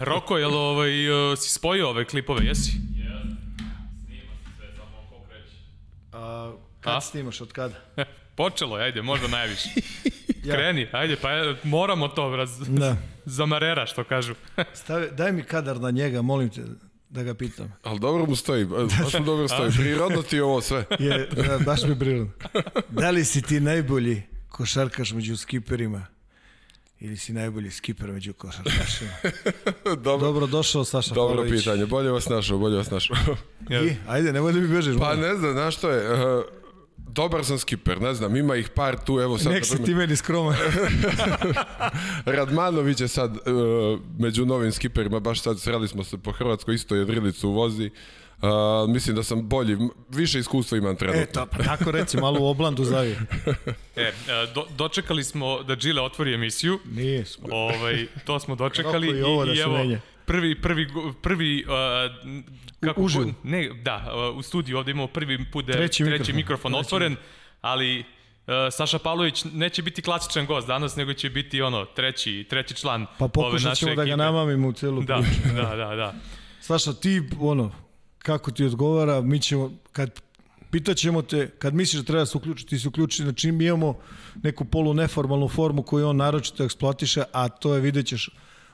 Roko, jel ovaj, uh, si spojio ove klipove, jesi? A, kad A? snimaš, od kada? Počelo je, ajde, možda najviš. Kreni, ajde, pa e, moramo to raz, Da. za marera, što kažu. Stavi, daj mi kadar na njega, molim te da ga pitam. Ali dobro mu stoji, baš mu dobro stoji. Prirodno ti je ovo sve. Je, da, baš mi prirodno. Da li si ti najbolji košarkaš među skiperima? Ili si najbolji skiper među košarkašima? Dobro, Dobro došao, Saša dobro Pavlović. pitanje, bolje vas našao, bolje vas našao. I, ajde, nemoj da mi bežeš. Pa ne znam, znaš što je, uh, dobar sam skiper, ne znam, ima ih par tu, evo sad, Nek si ti meni skroman. Radmanović je sad uh, među novim skiperima, baš sad sreli smo se po Hrvatskoj, isto je vrilicu vozi. Uh, mislim da sam bolji, više iskustva imam trenutno. E, to, pa tako reci, malo u oblandu zavi. E, do, dočekali smo da Džile otvori emisiju. Nije. Ovaj, to smo dočekali i ovo da se evo, menja. Prvi, prvi, prvi uh, kako, uživo. ne, da, uh, u studiju ovde imamo prvi put da Treći treći, mikrofon. mikrofon Treći otvoren, ali uh, Saša Pavlović neće biti klasičan gost danas, nego će biti ono treći, treći član Pa ove pokušat naše ćemo da ga ekipe. namamimo u celu Da, priču. da, da, da. Saša, ti, ono, kako ti odgovara, mi ćemo, kad pitaćemo te, kad misliš da treba se uključiti, ti se uključi, znači mi imamo neku polu neformalnu formu koju on naročito eksploatiše, a to je, vidjet ćeš,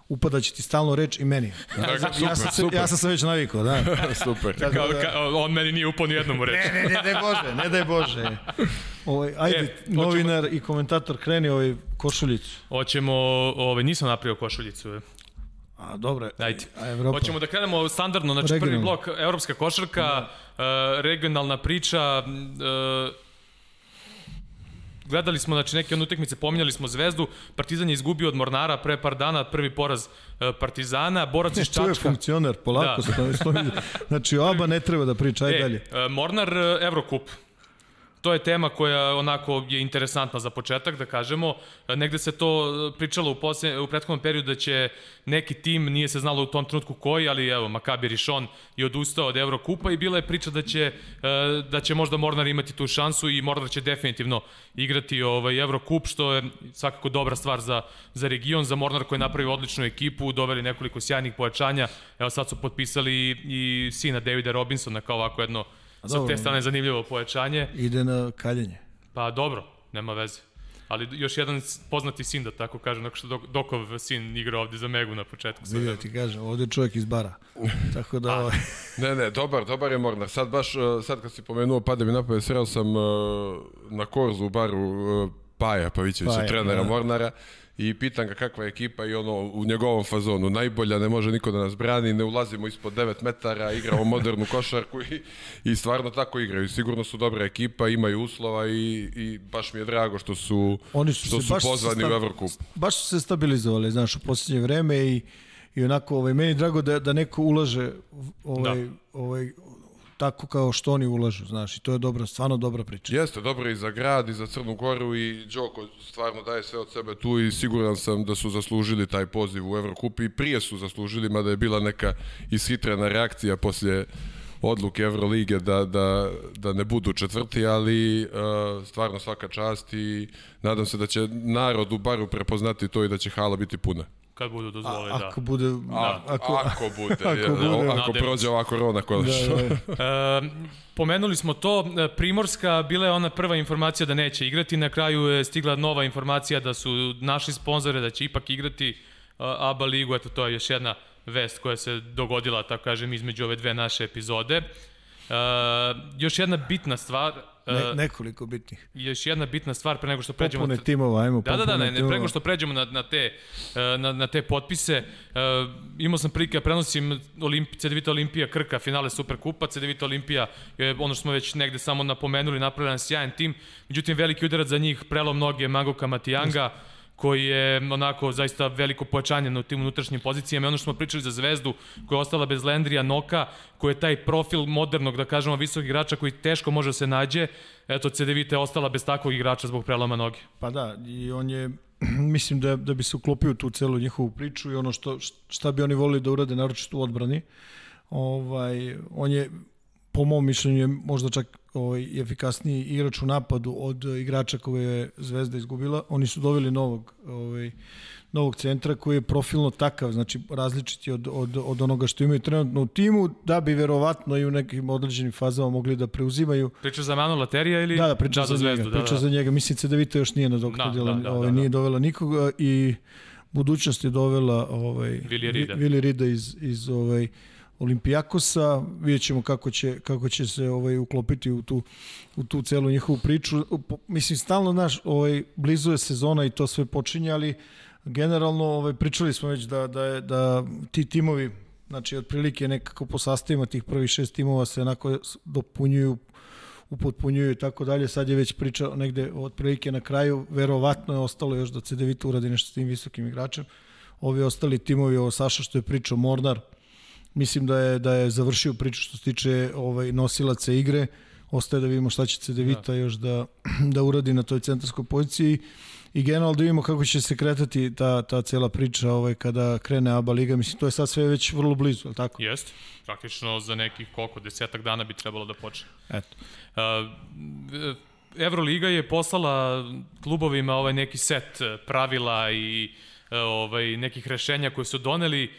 upadaće ti stalno reč i meni. Ja, Dakle, ja, sam, se, super. ja sam se već navikao, da. Super. Tako Kao, da- ka, on meni nije upao ni jednom u reč. Ne, ne, ne daj Bože, ne daj Bože. Ovaj, ajde, E, novinar i komentator kreni ovaj košuljicu. Hoćemo, ovaj, nisam napravio košuljicu. A, dobro. Ajde. A Evropa. Hoćemo da krenemo standardno, znači prvi Regionalno. blok, evropska košarka, da. regionalna priča, e, gledali smo znači, neke one utakmice, pominjali smo Zvezdu, Partizan je izgubio od Mornara pre par dana, prvi poraz e, Partizana, Borac iz Čačka. funkcioner, polako Da. stoji, stoji. Znači, oba ne treba da priča, aj E, dalje. e, Mornar e, Evrokup. To je tema koja onako je interesantna za početak, da kažemo. Negde se to e, pričalo u, poslje, u prethodnom periodu da će neki tim, nije se znalo u tom trenutku koji, ali evo, Makabi Rishon je odustao od Evrokupa i bila je priča da će, e, da će možda Mornar imati tu šansu i Mornar će definitivno igrati ovaj Evrokup, što je svakako dobra stvar za, za region, za Mornar koji je napravio odličnu ekipu, doveli nekoliko sjajnih pojačanja. Evo sad su potpisali i, i sina Davida Robinsona kao ovako jedno sa te strane zanimljivo pojačanje. Ide na kaljenje. Pa dobro, nema veze. Ali još jedan poznati sin, da tako kažem, nakon što Dok- Dokov sin igra ovde za Megu na početku. Vidio ti kažem, ovde je čovjek iz bara. Tako da, ovaj, Ne, ne, dobar, dobar je Mornar. Sad baš, uh, sad kad si pomenuo, pade mi napad, sreo sam uh, na korzu u baru uh, Paja Pavićevića, Paja, trenera da. Mornara i pitam ga kakva je ekipa i ono u njegovom fazonu. Najbolja, ne može niko da nas brani, ne ulazimo ispod 9 metara, igramo modernu košarku i, i stvarno tako igraju. Sigurno su dobra ekipa, imaju uslova i, i baš mi je drago što su, Oni su što se su baš pozvani sta- u Evrokup. baš su se stabilizovali, znaš, u posljednje vreme i, i onako, ovaj, meni je drago da, da neko ulaže ovaj, da. ovaj, tako kao što oni ulažu, znaš, i to je dobra, stvarno dobra priča. Jeste, dobro i za grad i za Crnu Goru i Đoko stvarno daje sve od sebe tu i siguran sam da su zaslužili taj poziv u Evrokup i prije su zaslužili, mada je bila neka ishitrena reakcija poslije odluke Evrolige da, da, da ne budu četvrti, ali uh, stvarno svaka čast i nadam se da će narod u baru prepoznati to i da će hala biti puna. Kad budu dozvolili, A, da. ako bude... A, ako, ako bude, ako ako, bude. ako Nadamo prođe se. ova korona konačno. Da, da. E, pomenuli smo to, e, Primorska bila je ona prva informacija da neće igrati, na kraju je stigla nova informacija da su našli sponzore, da će ipak igrati ABA ligu, eto to je još jedna vest koja se dogodila, tako kažem, između ove dve naše epizode. E, još jedna bitna stvar, Ne, nekoliko bitnih. još jedna bitna stvar pre nego što pređemo... Popune timova, ajmo Da, da, da, ne, ne, pre nego što pređemo na, na, te, e, na, na te potpise, uh, imao sam prilike da prenosim Olimpi, CDVita Olimpija Krka, finale Superkupa, CDVita Olimpija je ono što smo već negde samo napomenuli, napravljen sjajan tim, međutim veliki udarac za njih, prelo mnoge Magoka Matijanga, koji je onako zaista veliko pojačanje na tim unutrašnjim pozicijama. I ono što smo pričali za Zvezdu, koja je ostala bez Lendrija, Noka, koji je taj profil modernog, da kažemo, visokog igrača koji teško može da se nađe. Eto, CDVita je ostala bez takvog igrača zbog preloma noge. Pa da, i on je, mislim da, da bi se uklopio tu celu njihovu priču i ono što, šta bi oni volili da urade, naročito u odbrani. Ovaj, on je, po mom mišljenju, je možda čak ovaj, efikasniji igrač u napadu od igrača koje je Zvezda izgubila. Oni su doveli novog, ovaj, novog centra koji je profilno takav, znači različiti od, od, od onoga što imaju trenutno u timu, da bi verovatno i u nekim određenim fazama mogli da preuzimaju. Priča za Manu Laterija ili Da, da, priča da, za, za njega, zvezdu, da, priča da. za njega. Mislim, CDVita još nije nadoknadila, Da, da, da, ovaj, da, da. nije dovela nikoga i budućnost je dovela ovaj, Vilija Rida. Vili Rida iz, iz ovaj, Olimpijakosa, vidjet ćemo kako će, kako će se ovaj uklopiti u tu, u tu celu njihovu priču. Mislim, stalno, znaš, ovaj, blizu je sezona i to sve počinje, ali generalno ovaj, pričali smo već da, da, je, da ti timovi, znači otprilike nekako po sastavima tih prvih šest timova se onako dopunjuju upotpunjuju i tako dalje. Sad je već priča negde otprilike na kraju, verovatno je ostalo još da CDVita uradi nešto s tim visokim igračem. Ovi ostali timovi, ovo Saša što je pričao, Mornar, mislim da je da je završio priču što se tiče ovaj nosilaca igre. Ostaje da vidimo šta će CDVita da. još da, da uradi na toj centarskoj poziciji i generalno da vidimo kako će se kretati ta, ta cela priča ovaj, kada krene ABA liga. Mislim, to je sad sve već vrlo blizu, je li tako? Jest. Praktično za nekih koliko, desetak dana bi trebalo da počne. Eto. Uh, Evroliga je poslala klubovima ovaj neki set eh, pravila i eh, ovaj nekih rešenja koje su doneli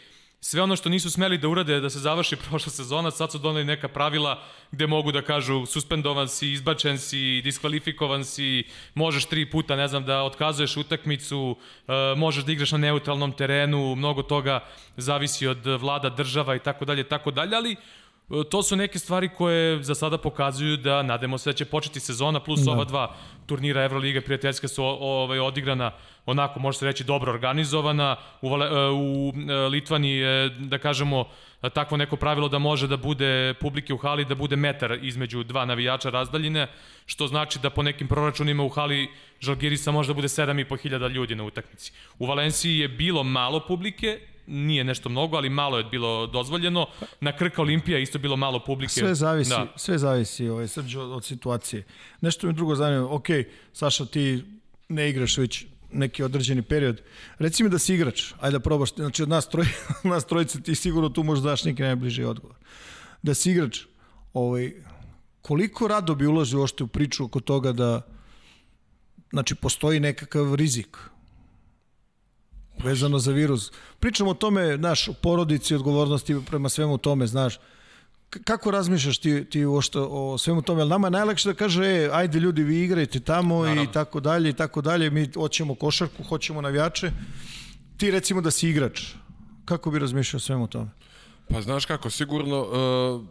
sve ono što nisu smeli da urade da se završi prošla sezona, sad su doneli neka pravila gde mogu da kažu suspendovan si, izbačen si, diskvalifikovan si, možeš tri puta, ne znam, da otkazuješ utakmicu, e, možeš da igraš na neutralnom terenu, mnogo toga zavisi od vlada država i tako dalje, tako dalje, ali to su neke stvari koje za sada pokazuju da nadamo se da će početi sezona plus da. ova dva turnira Evroliga prijateljska su ovaj odigrana onako može se reći dobro organizovana u, e, u e, Litvani da kažemo takvo neko pravilo da može da bude publike u hali da bude metar između dva navijača razdaljine što znači da po nekim proračunima u hali Žalgirisa može da bude 7.500 ljudi na utakmici. U Valenciji je bilo malo publike, nije nešto mnogo, ali malo je bilo dozvoljeno. Na Krka Olimpija isto bilo malo publike. Sve zavisi, da. Sve zavisi ovaj, srđo od, od situacije. Nešto mi drugo zanima, ok, Saša, ti ne igraš već neki određeni period. Reci mi da si igrač, ajde da probaš, znači od nas, troj, od nas trojice ti sigurno tu možeš daš neki najbliži odgovor. Da si igrač, ovaj, koliko rado bi uložio ošte u priču oko toga da znači postoji nekakav rizik vezano za virus. Pričamo o tome, znaš, o porodici, odgovornosti prema svemu tome, znaš. Kako razmišljaš ti, ti ošto, o svemu tome? Jel nama je najlakše da kaže, e, ajde ljudi, vi igrajte tamo Naravno. i tako dalje i tako dalje. Mi hoćemo košarku, hoćemo navijače. Ti recimo da si igrač. Kako bi razmišljao o svemu tome? Pa znaš kako, sigurno uh,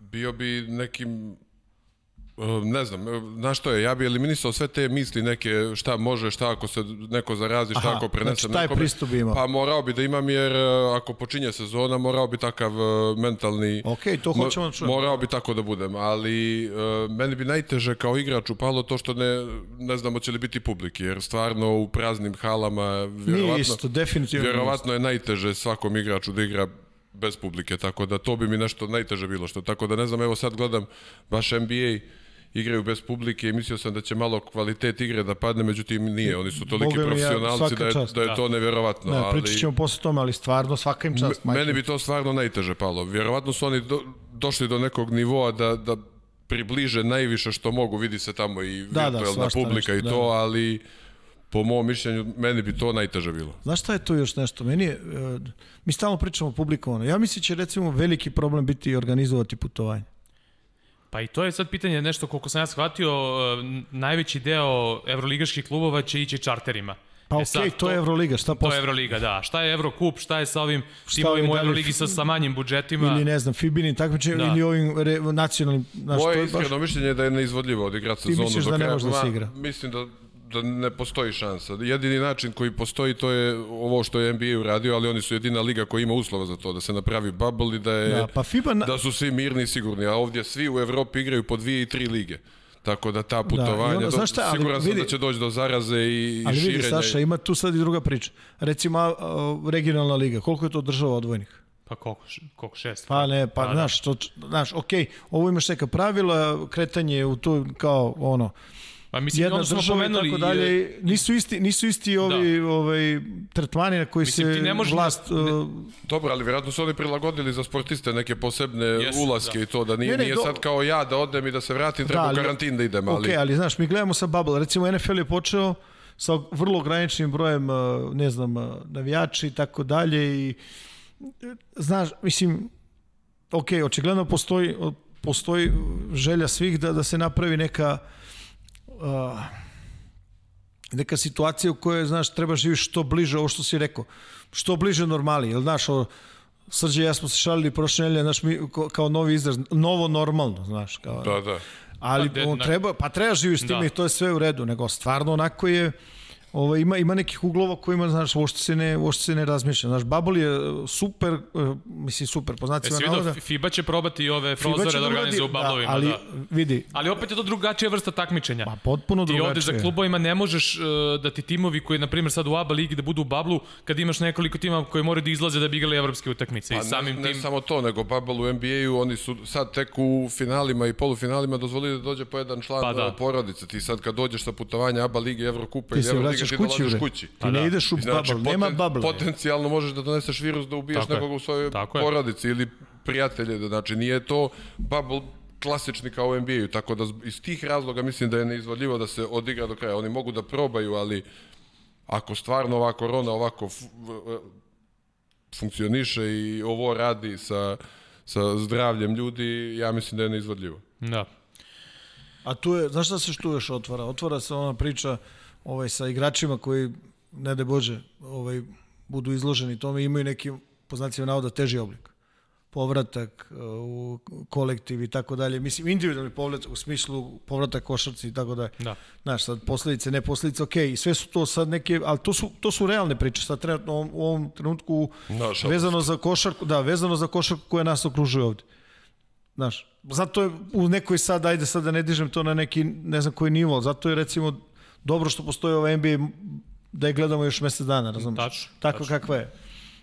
bio bi nekim ne znam, uh, znaš što je, ja bi eliminisao sve te misli neke šta može, šta ako se neko zarazi, šta Aha, ako prenese znači nekome. pristup. Pa morao bi da imam jer uh, ako počinje sezona morao bi takav mentalni... Ok, to Mo- hoćemo da čujemo. Morao bi tako da budem, ali meni bi najteže kao igrač upalo to što ne, ne znamo će li biti publike, jer stvarno u praznim halama vjerovatno, Nije isto, definitivno. vjerovatno je najteže svakom igraču da igra bez publike, tako da to bi mi nešto najteže bilo što. Tako da ne znam, evo sad gledam baš NBA igraju bez publike i mislio sam da će malo kvalitet igre da padne, međutim nije, oni su toliki Boga ja, profesionalci svaka da je, čast. da je Da. to nevjerovatno. Ne, ali... pričat ćemo posle tome, ali stvarno svaka im čast. Meni bi to stvarno najteže palo. Vjerovatno su oni do, došli do nekog nivoa da, da približe najviše što mogu, vidi se tamo i Da, da, virtualna svašta publika nešto, i da, to, da. ali po mom mišljenju meni bi to najteže bilo. Znaš šta je tu još nešto? Meni je, e, mi stalno pričamo publikovano. Ja mislim će recimo veliki problem biti organizovati putovanje. Pa i to je sad pitanje nešto koliko sam ja shvatio, n- najveći deo evroligaških klubova će ići čarterima. Pa E okej, sad, to je Evroliga, šta To je posle? Evroliga, da. Šta je Evrokup, šta je sa ovim timovima u Evroligi sa, sa manjim budžetima? Ili ne znam, Fibinim takmičenjem Da. ili ovim re, nacionalnim... Znaš, Moje je baš... iskreno mišljenje je da je neizvodljivo odigrati sezonu misliš do da ne može da se Ma, igra? Mislim da da ne postoji šansa. Jedini način koji postoji to je ovo što je NBA uradio, ali oni su jedina liga koja ima uslova za to, da se napravi bubble i da je Da, pa FIBA... Na... da su svi mirni i sigurni, a ovdje svi u Evropi igraju po dvije i tri lige. tako da ta putovanja, onda, da, znaš šta, ali siguran sam vidi- da će doći do zaraze i, Ali i vidi, širenja. Saša, ima tu sad i druga priča. Recimo, regionalna liga, koliko je to država odvojnih? Pa koliko, koliko šest? Pa ne, pa, da. znaš, to, znaš, okej, ovo imaš neka pravila, kretanje u to kao ono, Pa mislim, jedna ono smo država i pomenuli. tako dalje, nisu isti, nisu isti ovi, ovaj, tretmani na koji Mislim, se ne vlast... na- uh, Dobro, ali vjerojatno su oni prilagodili za sportiste neke posebne Jesu, ulaske da. i to, da nije, Ne, ne, nije do- sad kao ja da odem i da se vratim, treba u ali- karantin da idem, ali... Ok, ali znaš, mi gledamo sa bubble. Recimo, NFL je počeo sa vrlo ograničenim brojem, uh, ne znam, uh, navijači i tako dalje i znaš, mislim, ok, očigledno postoji, postoji želja svih da, da se napravi neka uh, neka situacija u kojoj, znaš, treba živiš što bliže, ovo što si rekao, što bliže normali, jel, znaš, o, Srđe i ja smo se šalili prošle nedelje, znaš, mi, kao novi izraz, novo normalno, znaš, kao, Da, da. ali Pa, de- on treba, pa treba živiš s tim Da. i to je sve u redu, nego stvarno onako je Ovo, ima, ima nekih uglova kojima, znaš, uopšte se ne, uopšte se ne razmišlja. Znaš, Bubble je uh, super, uh, mislim super, po znacima Jesi navoda. vidio, FIBA će probati i ove prozore da uradi- organizuju u bablovima. ali da. vidi, Ali opet je to drugačija vrsta takmičenja. pa potpuno Ti drugačije. ovde za klubovima ne možeš uh, da ti timovi koji, na primjer, sad u ABA ligi da budu u bablu, kad imaš nekoliko tima koji moraju da izlaze da bi igrali evropske utakmice. Pa I samim ne, ne tim... samo to, nego Bubble u NBA-u, oni su sad tek u finalima i polufinalima dozvolili da dođe po jedan član Pa da. porodice. Ti sad kad dođeš sa putovanja ABA lige, Evrokupa Ti ili ti kući, bre. kući. Ti ne da. ideš u Znači, bubble, nema bubble. potencijalno možeš da doneseš virus da ubiješ Tako nekoga u svojoj porodici ili prijatelje. da- Znači, nije to bubble klasični kao u NBA-u, tako da iz tih razloga mislim da je neizvodljivo da se odigra do kraja. Oni mogu da probaju, ali ako stvarno ova korona ovako funkcioniše i ovo radi sa, sa zdravljem ljudi, ja mislim da je neizvodljivo. Da. A tu je, znaš šta se što još otvara? Otvara se ona priča ovaj, sa igračima koji, ne de Bože, ovaj, budu izloženi tome i imaju neki, po znacima navoda, teži oblik. Povratak uh, u kolektiv i tako dalje. Mislim, individualni povratak u smislu povratak košarci i tako dalje. Da. Znaš, sad posledice, ne posledice, ok, i sve su to sad neke, ali to su, to su realne priče, sad trenutno u ovom, u ovom trenutku Nažalost. vezano za košarku, da, vezano za košarku koja nas okružuje ovde. Znaš, zato je u nekoj sad, ajde sad da ne dižem to na neki, ne znam koji nivo, zato je recimo dobro što postoji ova NBA da je gledamo još mesec dana, razumiješ? Tačno, Tako tačno. kakva je.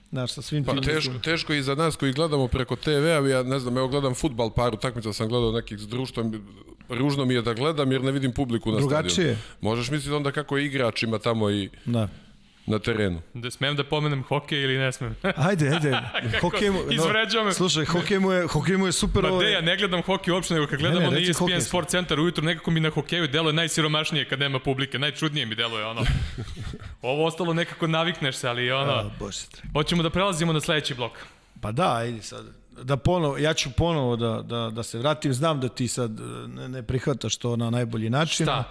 Znaš, sa svim Pa tim... teško, teško i za nas koji gledamo preko TV-a, ja ne znam, evo gledam futbal, par utakmica sam gledao nekih s društvom, ružno mi je da gledam jer ne vidim publiku na Drugačije. stadionu. Možeš misliti onda kako je igračima tamo i Da. Na terenu. Da smem da pomenem hokej ili ne smem? Ajde, ajde. hokej mu, Izvređao me. Slušaj, hokej mu je, hokej mu je super... Ma ovaj- de, ja ne gledam hokej uopšte, nego kad gledamo ne, na reci ESPN hokej. Sport Center ujutru, nekako mi na hokeju deluje najsiromašnije kad nema publike, najčudnije mi deluje, ono. Ovo ostalo nekako navikneš se, ali ono, A, Bože se treba. hoćemo da prelazimo na sledeći blok. Pa da, ajde sad. Da ponovo, ja ću ponovo da, da, da se vratim. Znam da ti sad e, ne, ne prihvataš to na najbolji način. Šta?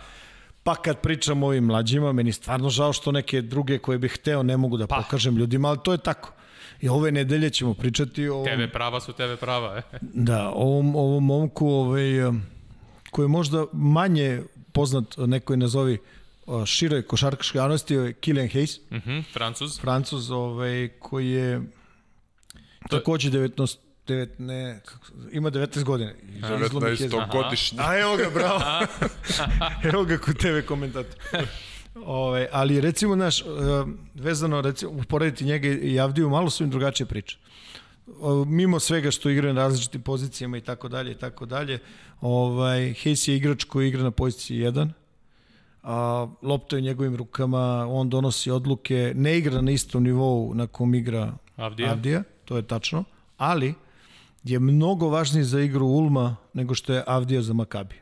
Pa kad pričam o ovim mlađima, meni stvarno žao što neke druge koje bih hteo ne mogu da Pa. pokažem ljudima, ali to je tako. I ove nedelje ćemo pričati o TV prava su TV prava, e. da, ovom, ovom momku ovaj, koji je možda manje poznat nekoj nazovi o, široj košarkaškoj javnosti, je Killian Hayes, Mhm, Francuz. Francuz ovaj, koji je takođe 19, 9, ne, ima 19 godina. Izlomih je- 19. godišnji. A evo ga, bravo. evo ga kod TV komentator. Ove, ali recimo naš, vezano, recimo, uporediti njega i Avdiju, malo su im drugačije priče. O, mimo svega što igraju na različitim pozicijama i tako dalje i tako dalje, ovaj, Hayes je igrač koji igra na poziciji 1, a, lopta je u njegovim rukama, on donosi odluke, ne igra na istom nivou na kom igra Avdija. Avdija, to je tačno, ali je mnogo važniji za igru Ulma nego što je Avdija za Makabi.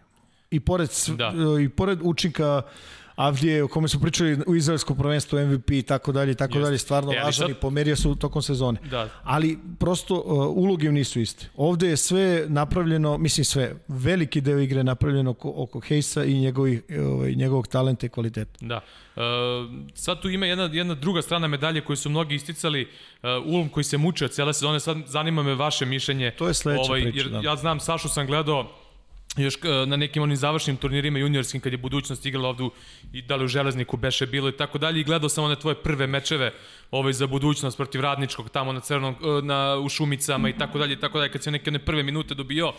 I pored, Da. i pored učinka Avdije, o kome smo pričali u izraelskom prvenstvu, MVP i tako dalje, i tako Jeste. dalje, stvarno E, važan sad- i pomerio su tokom sezone. Da. Ali prosto uh, uloge im nisu iste. Ovde je sve napravljeno, mislim sve, veliki deo igre je napravljeno oko, oko Hejsa i njegovih, ovaj, njegovog talenta i kvaliteta. Da. E, sad tu ima jedna, jedna druga strana medalje koju su mnogi isticali, e, Ulm koji se muče od cele sezone, sad zanima me vaše mišljenje. To je sledeća priča, Jer da. ja znam, Sašu sam gledao još e, na nekim onim završnim turnirima juniorskim kad je budućnost igrala ovde u, i da li u Železniku beše bilo i tako dalje i gledao sam one tvoje prve mečeve ovaj za budućnost protiv Radničkog tamo na crnom e, na u Šumicama i tako dalje i tako dalje kad se neke one prve minute dobio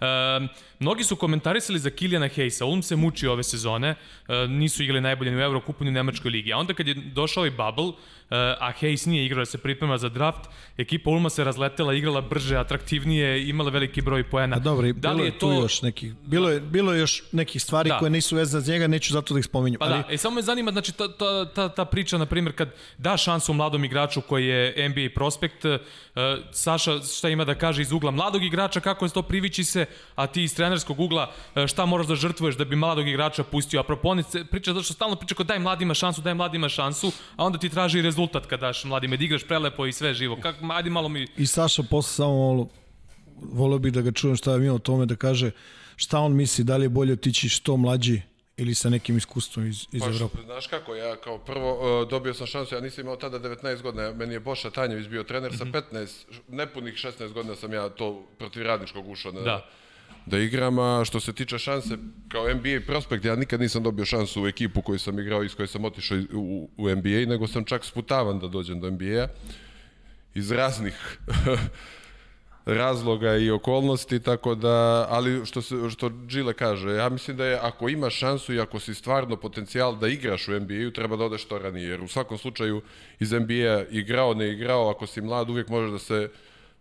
Um, mnogi su komentarisali za Kilijana Hejsa, Ulm se muči ove sezone, uh, nisu igrali najbolje ni u Evrokupu ni u Nemačkoj ligi, a onda kad je došao i Bubble, uh, a Hejs nije igrao da se priprema za draft, ekipa Ulma se razletela, igrala brže, atraktivnije, imala veliki broj poena. A dobro, da bilo je, to... tu još nekih, bilo je, bilo je još nekih stvari da. koje nisu vezane za njega, neću zato da ih spominjem. Pa ali... da, e, samo me zanima, znači, ta, ta, ta, ta priča, na primjer, kad da šansu mladom igraču koji je NBA prospekt, uh, Saša šta ima da kaže iz ugla mladog igrača, kako je to privići se, a ti iz trenerskog ugla uh, šta moraš da žrtvuješ da bi mladog igrača pustio. Apropo, on priča zato što stalno priča kod daj mladima šansu, daj mladima šansu, a onda ti traži rezultat kad daš mladima, da igraš prelepo i sve živo. Kako, ajde malo mi... I Saša posle samo malo, volio bih da ga čujem šta je mi o tome da kaže šta on misli, da li je bolje otići što mlađi ili sa nekim iskustvom iz, iz pa, Evrope? Znaš kako, ja kao prvo uh, dobio sam šansu, ja nisam imao tada 19 godina, meni je Boša Tanjević bio trener mm -hmm. sa 15, mhm. nepunih 16 godina sam ja to protiv radničkog ušao na, da. da igram, a što se tiče šanse, kao NBA prospekt, ja nikad nisam dobio šansu u ekipu koju sam igrao iz koje sam otišao u, u NBA, nego sam čak sputavan da dođem do NBA-a iz raznih razloga i okolnosti, tako da, ali što, se, što Gile kaže, ja mislim da je ako imaš šansu i ako si stvarno potencijal da igraš u NBA-u, treba da odeš to ranije, jer u svakom slučaju iz NBA-a igrao, ne igrao, ako si mlad, uvijek možeš da se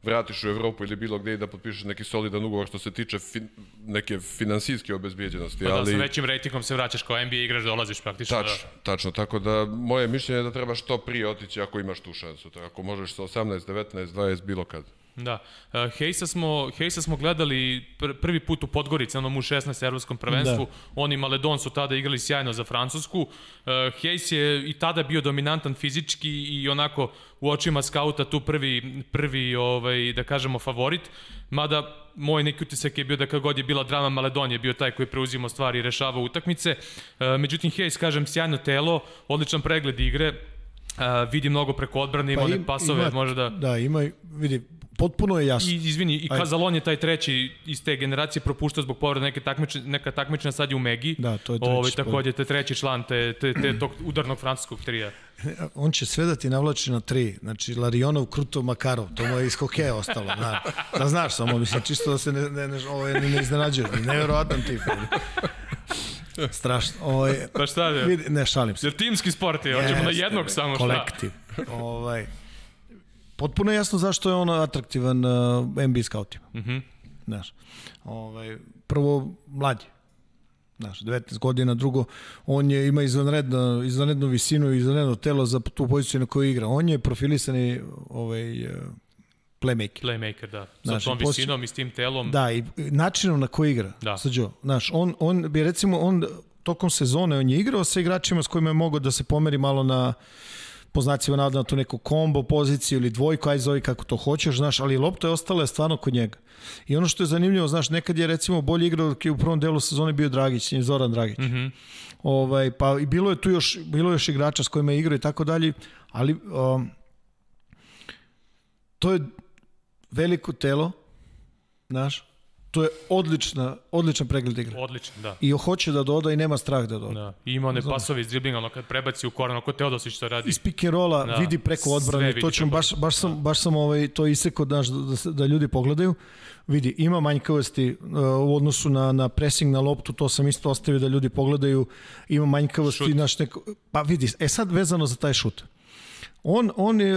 vratiš u Evropu ili bilo gde i da potpišeš neki solidan ugovor što se tiče fin, neke finansijske obezbijeđenosti. Pa da, ali... sa većim rejtingom se vraćaš kao NBA igraš, dolaziš praktično. Tačno, da. tačno, tako da moje mišljenje je da treba što prije otići ako imaš tu šansu. Tako, ako možeš sa 18, 19, 20, bilo kad. Da. Uh, Hejsa smo, Hejsa smo gledali pr prvi put u Podgorici, onom u 16. evropskom prvenstvu. Da. Oni Maledon su tada igrali sjajno za Francusku. Uh, Hejs je i tada bio dominantan fizički i onako u očima skauta tu prvi, prvi ovaj, da kažemo, favorit. Mada moj neki utisak je bio da kad god je bila drama Maledon je bio taj koji preuzimo stvari i rešava utakmice. Uh, međutim, Hejs, kažem, sjajno telo, odličan pregled igre, Uh, vidi mnogo preko odbrane, ima pa im, one pasove, ima, može da... Da, ima, vidi, potpuno je jasno. I, izvini, i Kazalon je taj treći iz te generacije propuštao zbog povreda neke takmične, neka takmična sad je u Megi. Da, to je treći. Ovaj, takođe, te treći član te, te, te tog udarnog francuskog trija. On će sve da ti navlači na tri. Znači, Larionov, Krutov, Makarov. To mu je iz hokeja ostalo. Da, da znaš samo, mislim, čisto da se ne, ne, ne, ovaj, ne, ne iznenađuješ. Neverovatan tip. Strašno. Ovaj, pa šta je? Vidi, ne, šalim se. Jer timski sport je, hoćemo na jednog samo šta. Kolektiv. Ovaj, potpuno je jasno zašto je on atraktivan uh, NBA scoutima. Mhm. Mm Znaš, ovaj, prvo, mlađi. Znaš, 19 godina, drugo, on je, ima izvanredno, izvanrednu visinu i izvanredno telo za tu poziciju na kojoj igra. On je profilisani ovaj, uh, playmaker. Playmaker, da. Sa znaš, tom visinom i s tim telom. Da, i načinom na koji igra. Da. Sađo, znaš, on, on bi recimo, on tokom sezone on je igrao sa igračima s kojima je mogao da se pomeri malo na po znacima navoda na tu neku kombo poziciju ili dvojku, aj zove kako to hoćeš, znaš, ali lopta je ostala je stvarno kod njega. I ono što je zanimljivo, znaš, nekad je recimo bolji igrao dok je u prvom delu sezone bio Dragić, Zoran Dragić. Mm -hmm. ovaj, pa i bilo je tu još, bilo je još igrača s kojima je igrao i tako dalje, ali um, to je veliko telo, znaš, to je odlična, odličan pregled igre. Odličan, da. I hoće da doda i nema strah da doda. Da. I ima one pasovi iz driblinga, ono kad prebaci u koran, ko Teodosić što radi. Iz rolla da. vidi preko odbrane, to ću, baš, baš sam, baš sam ovaj, to isekao da, da, da ljudi pogledaju. Vidi, ima manjkavosti uh, u odnosu na, na pressing na loptu, to sam isto ostavio da ljudi pogledaju. Ima manjkavosti, Šut. naš neko, pa vidi, e sad vezano za taj šut. On, on je,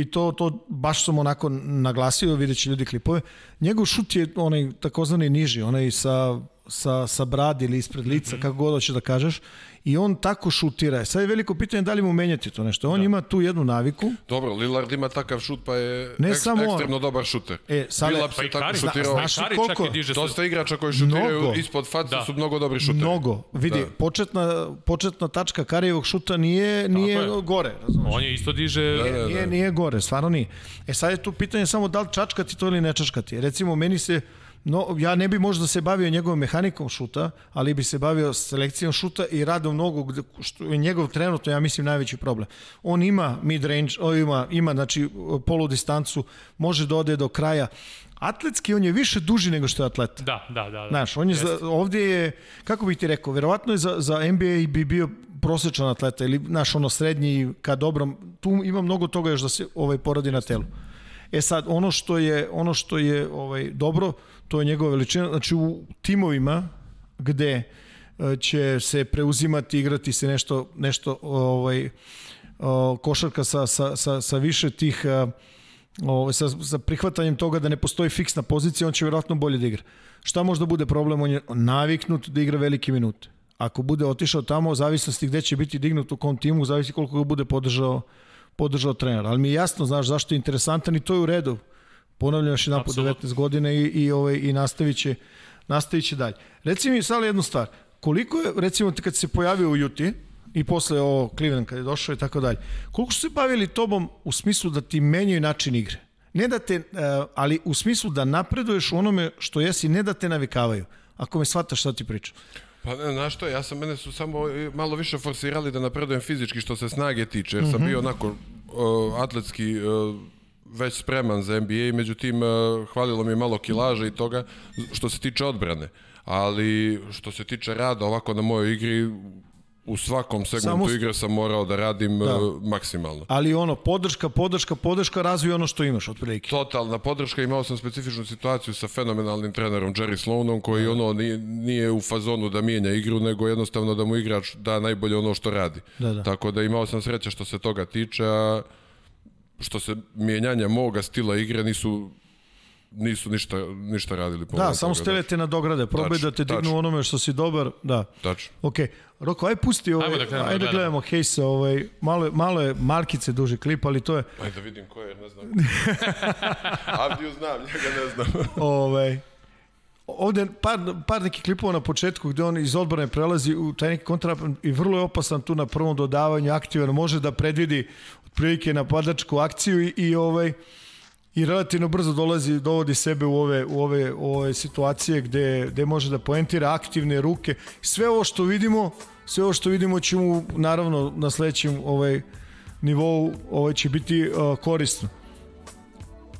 i to, to baš sam onako naglasio, vidjet će ljudi klipove, njegov šut je onaj takozvani niži, onaj sa, sa, sa bradi ili ispred lica, mm -hmm. kako god hoće da kažeš, i on tako šutira. Sad je veliko pitanje da li mu menjati to nešto. On da. ima tu jednu naviku. Dobro, Lillard ima takav šut pa je ne ek, samo ekstremno on. dobar šuter. E, sad Billup se pa tako šutirao. Znaš koliko? Dosta igrača koji šutiraju mnogo. ispod face da. su mnogo dobri šuteri. Mnogo. Vidi, da. početna, početna tačka Karijevog šuta nije, nije je. gore. Razumeš? On je isto diže... Da, da, da. Nije, nije gore, stvarno nije. E sad je tu pitanje samo da li čačkati to ili ne čačkati. Recimo, meni se No, ja ne bi možda se bavio njegovom mehanikom šuta, ali bi se bavio selekcijom šuta i radom nogu, što je njegov trenutno, ja mislim, najveći problem. On ima mid-range, on ima, ima znači, polu distancu, može da ode do kraja. Atletski on je više duži nego što je atleta. Da, da, da. da. Znaš, on je za, ovdje je, kako bih ti rekao, verovatno je za, za NBA bi bio prosječan atleta ili, znaš, ono srednji ka dobrom, tu ima mnogo toga još da se ovaj poradi na telu. E sad, ono što je, ono što je ovaj, dobro, to je njegova veličina, znači u timovima gde e, će se preuzimati, igrati se nešto, nešto ovaj, košarka sa, sa, sa, sa više tih a, o, sa, sa prihvatanjem toga da ne postoji fiksna pozicija, on će vjerojatno bolje da igra. Šta možda bude problem? On je naviknut da igra velike minute. Ako bude otišao tamo, u zavisnosti gde će biti dignut u kom timu, zavisi koliko ga bude podržao, podržao trener. Ali mi je jasno, znaš, zašto je interesantan i to je u redu. Ponavljam još jedan po Apsolutno. 19 godina i, i, ovaj, i nastavit će, nastavit će dalje. Reci mi sad jednu stvar. Koliko je, recimo, kad se pojavio u Juti, i posle ovo Cleveland kad je došao i tako dalje. Koliko su se bavili tobom u smislu da ti menjaju način igre? Ne da te, uh, ali u smislu da napreduješ u onome što jesi, ne da te navikavaju. Ako me shvataš šta ti pričam. Pa ne, znaš što, ja sam, mene su samo e, malo više forsirali da napredujem fizički što se snage tiče, jer sam bio onako uh, atletski uh, već spreman za NBA, međutim uh, hvalilo mi je malo kilaža i toga što se tiče odbrane. Ali što se tiče rada ovako na mojoj igri, u svakom segmentu Samo igre sam morao da radim Da. da. maksimalno. Ali ono, podrška, podrška, podrška, razvij ono što imaš, otprilike. Totalna podrška, imao sam specifičnu situaciju sa fenomenalnim trenerom Jerry Sloanom koji ono nije, nije u fazonu da mijenja igru, nego jednostavno da mu igrač da najbolje ono što radi. Da, da. Tako da imao sam sreće što se toga tiče, a što se mijenjanja moga stila igre nisu nisu ništa, ništa radili. po Da, samo toga, stelete na dograde, probaj da te dignu onome što si dobar, da. Tačno. Ok, Roko, aj pusti ovaj, Ajmo da krenemo da ajde da gledamo. gledamo Hejsa, ovaj, malo, malo je markice duži klip, ali to je, Ajde da vidim ko je, ne znam. Avdiju znam, njega ne znam. ovaj, ovde par, par nekih klipova na početku gde on iz odbrane prelazi u taj neki kontra i vrlo je opasan tu na prvom dodavanju, aktivan, može da predvidi otprilike napadačku akciju i, i ovaj, i relativno brzo dolazi, dovodi sebe u ove, u ove, u ove situacije gde, gde može da poentira aktivne ruke. Sve ovo što vidimo, sve ovo što vidimo će mu naravno na sledećem ovaj, nivou ovaj, će biti uh, korisno.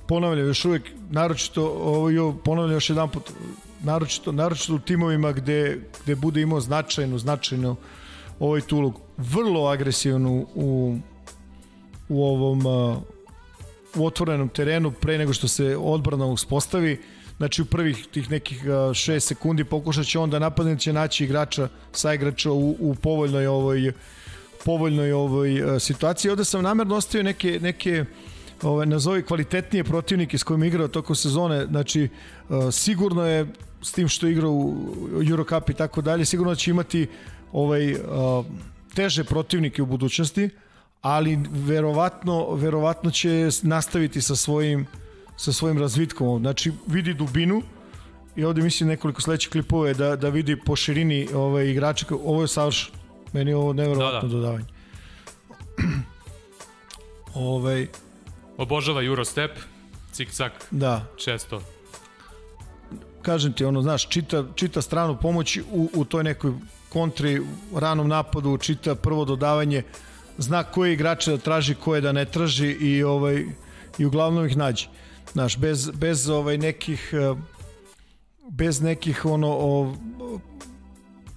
Ponavljam još uvek, naročito, ovaj, ponavljam još jedan put, naročito, naročito u timovima gde, gde bude imao značajnu, značajnu ovaj tu. Vrlo agresivnu u, u ovom uh, u otvorenom terenu pre nego što se odbrana uspostavi. Znači u prvih tih nekih 6 sekundi pokušat će onda napadnik će naći igrača, sa igrača u, u povoljnoj ovoj povoljnoj ovoj situaciji. Ovde sam namerno ostavio neke, neke ove, nazovi kvalitetnije protivnike s kojima igrao toko sezone. Znači, sigurno je s tim što je igrao u Eurocup i tako dalje, sigurno će imati ovaj, teže protivnike u budućnosti, ali verovatno, verovatno će nastaviti sa svojim sa svojim razvitkom. Znači, vidi dubinu i ovde mislim nekoliko sledećih klipova je da, da vidi po širini ovaj, igrača. Ovo je savršeno. Meni je ovo neverovatno Da, da. dodavanje. ovaj, Obožava Eurostep, cik-cak, da, često. kažem ti, ono, znaš, čita, čita stranu pomoći u, u toj nekoj kontri, ranom napadu, čita prvo dodavanje, zna koje igrače da traži, koje da ne traži i ovaj i uglavnom ih nađe. Znaš, bez, bez ovaj nekih eh, bez nekih ono o,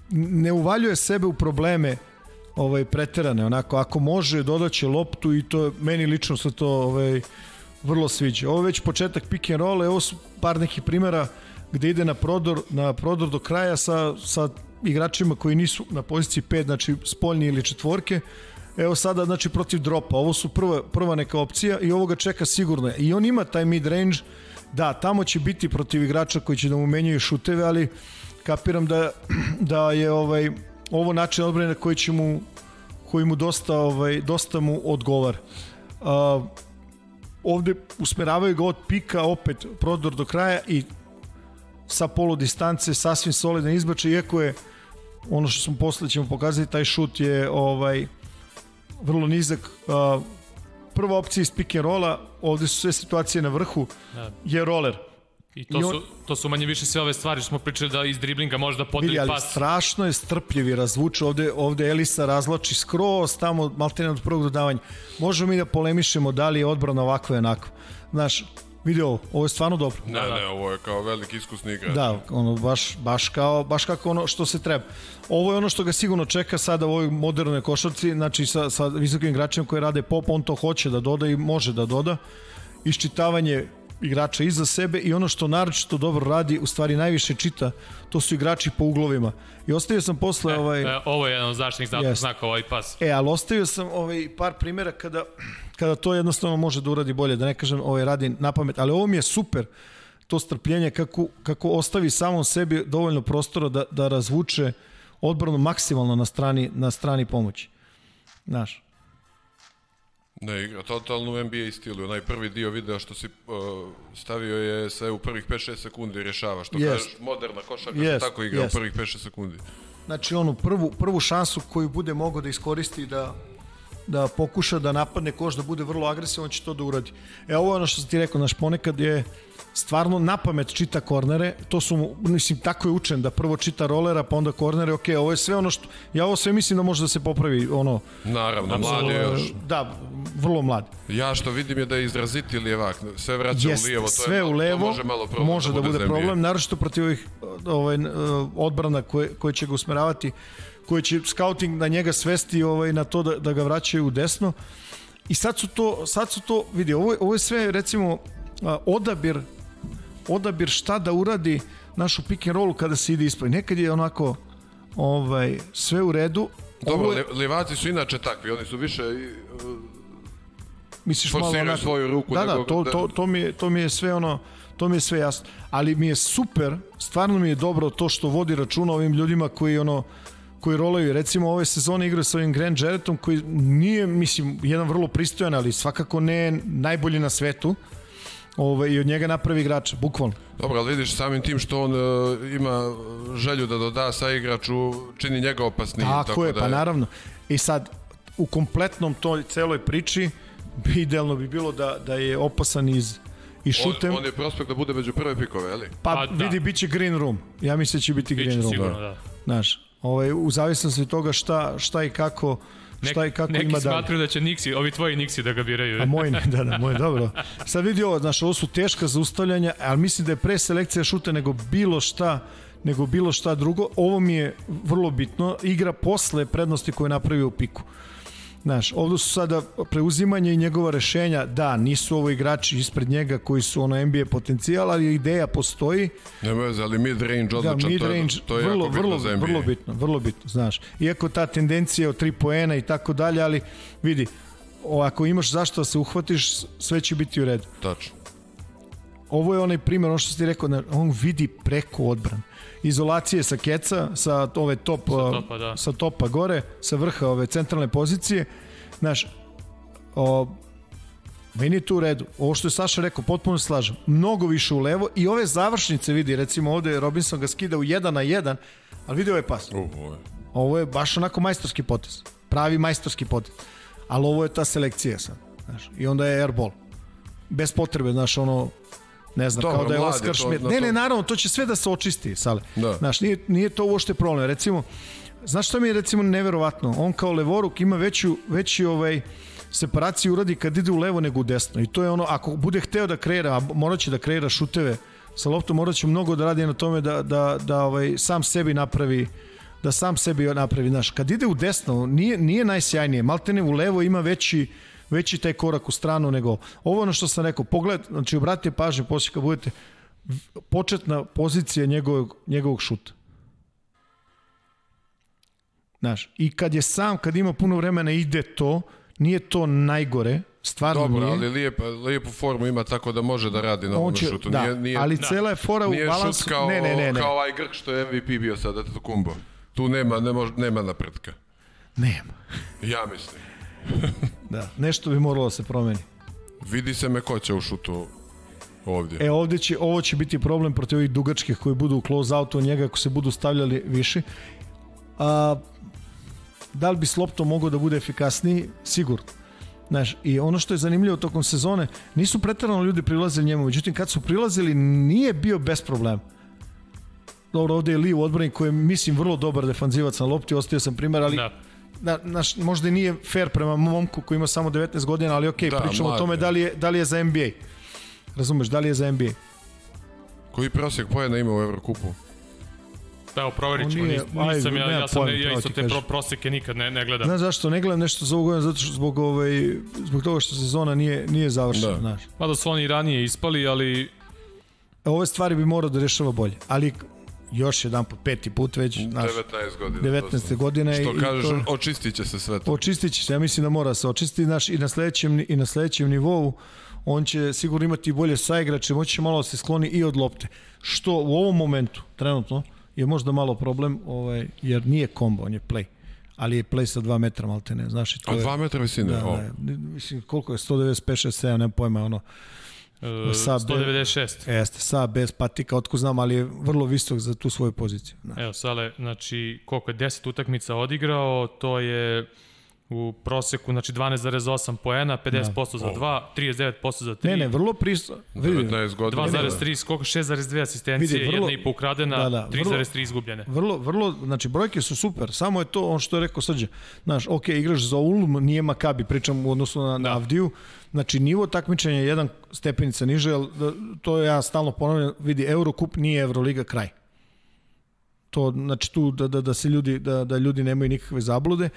ne uvaljuje sebe u probleme ovaj preterane onako ako može dodaće loptu i to meni lično se to ovaj vrlo sviđa. Ovo je već početak pick and roll, evo su par nekih primera gde ide na prodor, na prodor do kraja sa, sa igračima koji nisu na poziciji 5, znači spoljni ili četvorke. Evo sada znači protiv dropa. Ovo su prva, prva neka opcija i ovoga čeka sigurno. I on ima taj mid range. Da, tamo će biti protiv igrača koji će da mu menjaju šuteve, ali kapiram da, da je ovaj ovo način odbrane koji će mu koji mu dosta ovaj dosta mu odgovara. Uh, ovde usmeravaju ga od pika opet prodor do kraja i sa polu distance sasvim solidan izbačaj iako je ono što smo posle ćemo pokazati taj šut je ovaj vrlo nizak uh, prva opcija iz pick and rolla ovde su sve situacije na vrhu Da. je roller I to, I on- su, to su manje više sve ove stvari što smo pričali da iz driblinga može da podeli Vidi, ali pas. strašno je strpljiv i razvuče. Ovde, ovde Elisa razlači skroz tamo, maltene od prvog dodavanja. Možemo mi da polemišemo da li je odbrana ovakva i onakva. Znaš, vidi ovo, ovo je stvarno dobro. Ne, ne, ovo je kao veliki iskusni igrač. Da, ono baš baš kao baš kako ono što se treba. Ovo je ono što ga sigurno čeka sada u ovoj modernoj košarci, znači sa sa visokim igračima koji rade pop, on to hoće da doda i može da doda. Iščitavanje igrača iza sebe i ono što naročito dobro radi, u stvari najviše čita, to su igrači po uglovima. I ostavio sam posle ovaj E, ovo je jedan od zaštitnih znaka, znaka ovaj pas. E, ali ostavio sam ovaj par primjera kada, kada to jednostavno može da uradi bolje, da ne kažem ovaj radi na pamet, ali ovo mi je super to strpljenje kako, kako ostavi samom sebi dovoljno prostora da, da razvuče odbranu maksimalno na strani, na strani pomoći. Znaš, Ne, igra totalno u NBA stilu. Onaj prvi dio videa što si uh, stavio je sve u prvih 5-6 sekundi rješava. Što Jest. kažeš, moderna košarka se tako igra jest. u prvih 5-6 sekundi. znači onu prvu, prvu šansu koju bude mogao da iskoristi da da pokuša da napadne koš, da bude vrlo agresivan, on će to da uradi. E, ovo je ono što sam ti rekao, znaš, ponekad je stvarno na pamet čita kornere, to su, mislim, tako je učen, da prvo čita rolera, pa onda kornere, ok, ovo je sve ono što, ja ovo sve mislim da može da se popravi, ono, Naravno, mlad je još. da, vrlo mlad. Ja što vidim je da je izraziti lijevak. Sve vraća Jest, u lijevo. To sve je, u to levo, može malo problem može da bude za NBA. problem, naročito protiv ovih ovaj, odbrana koje, koje će ga usmeravati, koje će scouting na njega svesti ovaj, na to da, da ga vraćaju u desno. I sad su to, sad su to vidi, ovo, ovo je sve recimo odabir odabir šta da uradi našu pick and rollu kada se ide ispred. Nekad je onako ovaj sve u redu. Dobro, je, lijevaci su inače takvi. Oni su više uh, misliš malo onako, svoju ruku Da, da, nego to, da- to, to, mi je, to mi je sve ono, to mi je sve jasno. Ali mi je super, stvarno mi je dobro to što vodi računa ovim ljudima koji ono koji rolaju. Recimo ove sezone igraju sa ovim Grant Jarrettom koji nije, mislim, jedan vrlo pristojan, ali svakako ne najbolji na svetu. Ove, I od njega napravi igrača, bukvalno. Dobro, ali vidiš samim tim što on uh, ima želju da doda sa igraču, čini njega opasnijim. Tako, je, da pa naravno. I sad, u kompletnom toj celoj priči, idealno bi bilo da, da je opasan iz i šutem. On, on je prospekt da bude među prve pikove, ali? Pa, Pa da. vidi, bit će green room. Ja mislim da će biti green Biće room. sigurno, da. Znaš, ovaj, u zavisnosti od toga šta, šta i kako, šta i kako neki ima dalje. smatruju da će Nixi, ovi tvoji Nixi da ga biraju. A moj ne, da, da, moj, dobro. Sad vidi ovo, znaš, ovo su teška zaustavljanja, ali mislim da je pre selekcija šuta nego bilo šta nego bilo šta drugo. Ovo mi je vrlo bitno. Igra posle prednosti koje je napravio u piku. Znaš, ovdje su sada preuzimanje i njegova rešenja, da, nisu ovo igrači ispred njega koji su ono NBA potencijal, ali ideja postoji. Nema veze, ali mid-range Da, odličan, mid to je, range, to je vrlo, jako bitno vrlo, za NBA. vrlo bitno, vrlo bitno, znaš. Iako ta tendencija od 3 poena i tako dalje, ali vidi, ako imaš zašto da se uhvatiš, sve će biti u redu. Tačno. Ovo je onaj primjer, ono što si rekao, da on vidi preko odbran. Izolacije sa keca, sa ove top, sa topa, da. sa topa gore, sa vrha ove centralne pozicije. Znaš, o, meni je to u redu. Ovo što je Saša rekao, potpuno slažem. Mnogo više u levo i ove završnice vidi, recimo ovde Robinson ga skida u 1 na 1, ali vidi ovaj pas. Uh, ovo je. Ovo je baš onako majstorski potez. Pravi majstorski potez. Ali ovo je ta selekcija sad. Znaš, I onda je airball. Bez potrebe, znaš, ono, ne znam, Dobro, kao da je mlad je Oskar na Ne, ne, naravno, to će sve da se očisti, sale. Da. Znaš, nije, nije to uopšte problem. Recimo, znaš šta mi je recimo neverovatno? On kao levoruk ima veću, veći ovaj, separaciju uradi kad ide u levo nego u desno. I to je ono, ako bude hteo da kreira, a morat će da kreira šuteve sa loptom, morat će mnogo da radi na tome da, da, da ovaj, sam sebi napravi da sam sebi napravi, znaš, kad ide u desno, nije, nije najsjajnije, maltene u levo ima veći, veći taj korak u stranu nego ovo ono što sam rekao, pogled, znači obratite pažnju poslije kad budete početna pozicija njegovog, njegovog šuta. Znaš, i kad je sam, kad ima puno vremena ide to, nije to najgore, stvarno Dobro, nije. ali lijep, lijepu formu ima tako da može da radi na ovom šutu. da, nije, nije, ali cela je fora u nije balansu. šut kao, ne, ne, ne, ne. kao ovaj Grk što je MVP bio sad, eto kumbo. Tu nema, ne mož, nema napretka. Nema. Ja mislim. Da, nešto bi moralo da se promeni. Vidi se me ko će u šutu ovdje. E ovde će, ovo će biti problem protiv ovih dugačkih koji budu u close outu od njega ako se budu stavljali više. A, da li bi s loptom mogao da bude efikasniji? Sigurno. Znaš, i ono što je zanimljivo tokom sezone, nisu pretarano ljudi prilazili njemu, međutim kad su prilazili nije bio bez problema. Dobro, ovde je Lee odbranik koji je, mislim, vrlo dobar defanzivac na lopti, ostavio sam primer, ali Da. Na, naš, možda i nije fair prema momku koji ima samo 19 godina, ali okej, Da, okay, pričamo o mlad tome da li, je, da li je za NBA. Razumeš, da li je za NBA? Koji prosjek pojena ima u Evrokupu? Pa Evo, proverit ćemo, nije- nis, nisam ajde, ja, ja, sam, pojma, ja isto te kažem. pro, proseke nikad ne, ne gledam. Znaš zašto? Ne gledam nešto za ovu godinu, zato što zbog, ovaj, zbog toga što sezona nije, nije završena, Da. znaš. Mada su oni ranije ispali, ali Ove stvari bi morao da rešava bolje, ali još jedan put, peti put već, znaš, 19 godina. 19. godine Što i kažeš, to- očistit će se sve to. očistit će se, ja mislim da mora se očistiti, znaš, i na sledećem, i na sledećem nivou on će sigurno imati bolje saigrače, moći će malo da se skloni i od lopte. Što u ovom momentu, trenutno, je možda malo problem, ovaj, jer nije kombo, on je play. Ali je play sa 2 metra malte ne, znaš, i to A je... 2 metra visine, Da, o. da, mislim, koliko je, 195, 6, 7, nema pojma, ono, uh, Sa B- 196. jeste, sa, bez patika, otko znam, ali je vrlo visok za tu svoju poziciju. Da. Evo, Sale, znači, koliko je 10 utakmica odigrao, to je u proseku, znači 12,8 poena, 50% za 2, 39% za 3, Ne, ne, vrlo pristo. Vidi, 19 godina. 2,3 skoka, 6,2 asistencije, Vidi, vrlo- jedna i po ukradena, Da, da, vrlo- 3,3 izgubljene. Vrlo, vrlo, znači brojke su super, samo je to ono što je rekao Srđe. Znaš, ok, igraš za Ulm, nije Makabi, pričam u odnosu na, na Avdiju, znači nivo takmičenja je jedan stepenica niže, ali da, to ja stalno ponavljam, vidi, Eurocup nije Euroliga kraj. To, znači tu da, da, da se ljudi, da, da ljudi nemaju nikakve zablude,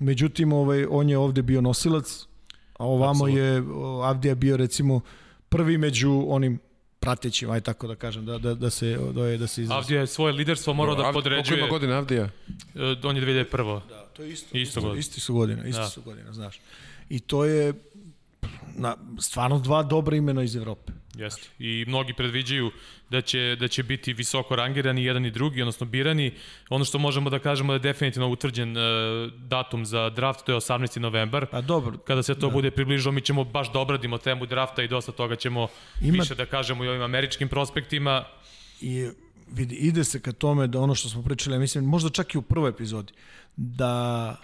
međutim, ovaj, on je ovde bio nosilac, a ovamo je Avdija bio recimo prvi među onim pratećim, aj tako da kažem, da, da, da se, da, je, da se izrazi. Avdija je svoje liderstvo morao da Avdi- Koliko podređuje, ima godina Avdija? e, on je 2001. Da, to je isto. Isto godina. Isti su godina, isti Da. su godina, znaš. I to je na, stvarno dva dobra imena iz Evrope. Jeste. I mnogi predviđaju da će, da će biti visoko rangirani jedan i drugi, odnosno birani. Ono što možemo da kažemo da je definitivno utvrđen e, datum za draft, to je 18. novembar. Pa dobro, Kada se to da. bude približilo, mi ćemo baš da obradimo temu drafta i dosta toga ćemo Ima- više da kažemo i ovim američkim prospektima. i vidi, ide se ka tome da ono što smo pričali, ja mislim, možda čak i u prvoj epizodi, da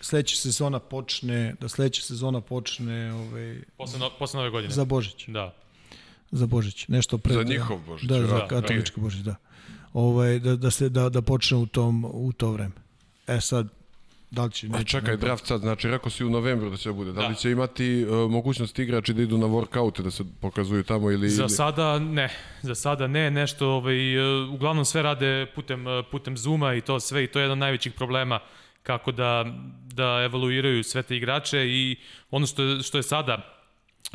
sledeća sezona počne, da sledeća sezona počne ovaj, Posle, no, posle nove godine. za Božić. Da. Za Božić, nešto pre. Za njihov Božić, Da, da, za da, katolički Božić, da. Ovaj, da, da, se, da, da počne u, tom, u to vreme. E sad, da li će... A neće, čekaj, ne- draft sad, znači rekao si u novembru da će bude. Da li Da. će imati uh, mogućnost igrači da idu na workoute, da se pokazuju tamo ili... Za ili... sada ne, za sada ne, nešto, ovaj, e, uglavnom sve rade putem, e, putem Zuma i to sve i to je jedan od najvećih problema kako da, da evaluiraju sve te igrače i ono što je, što je sada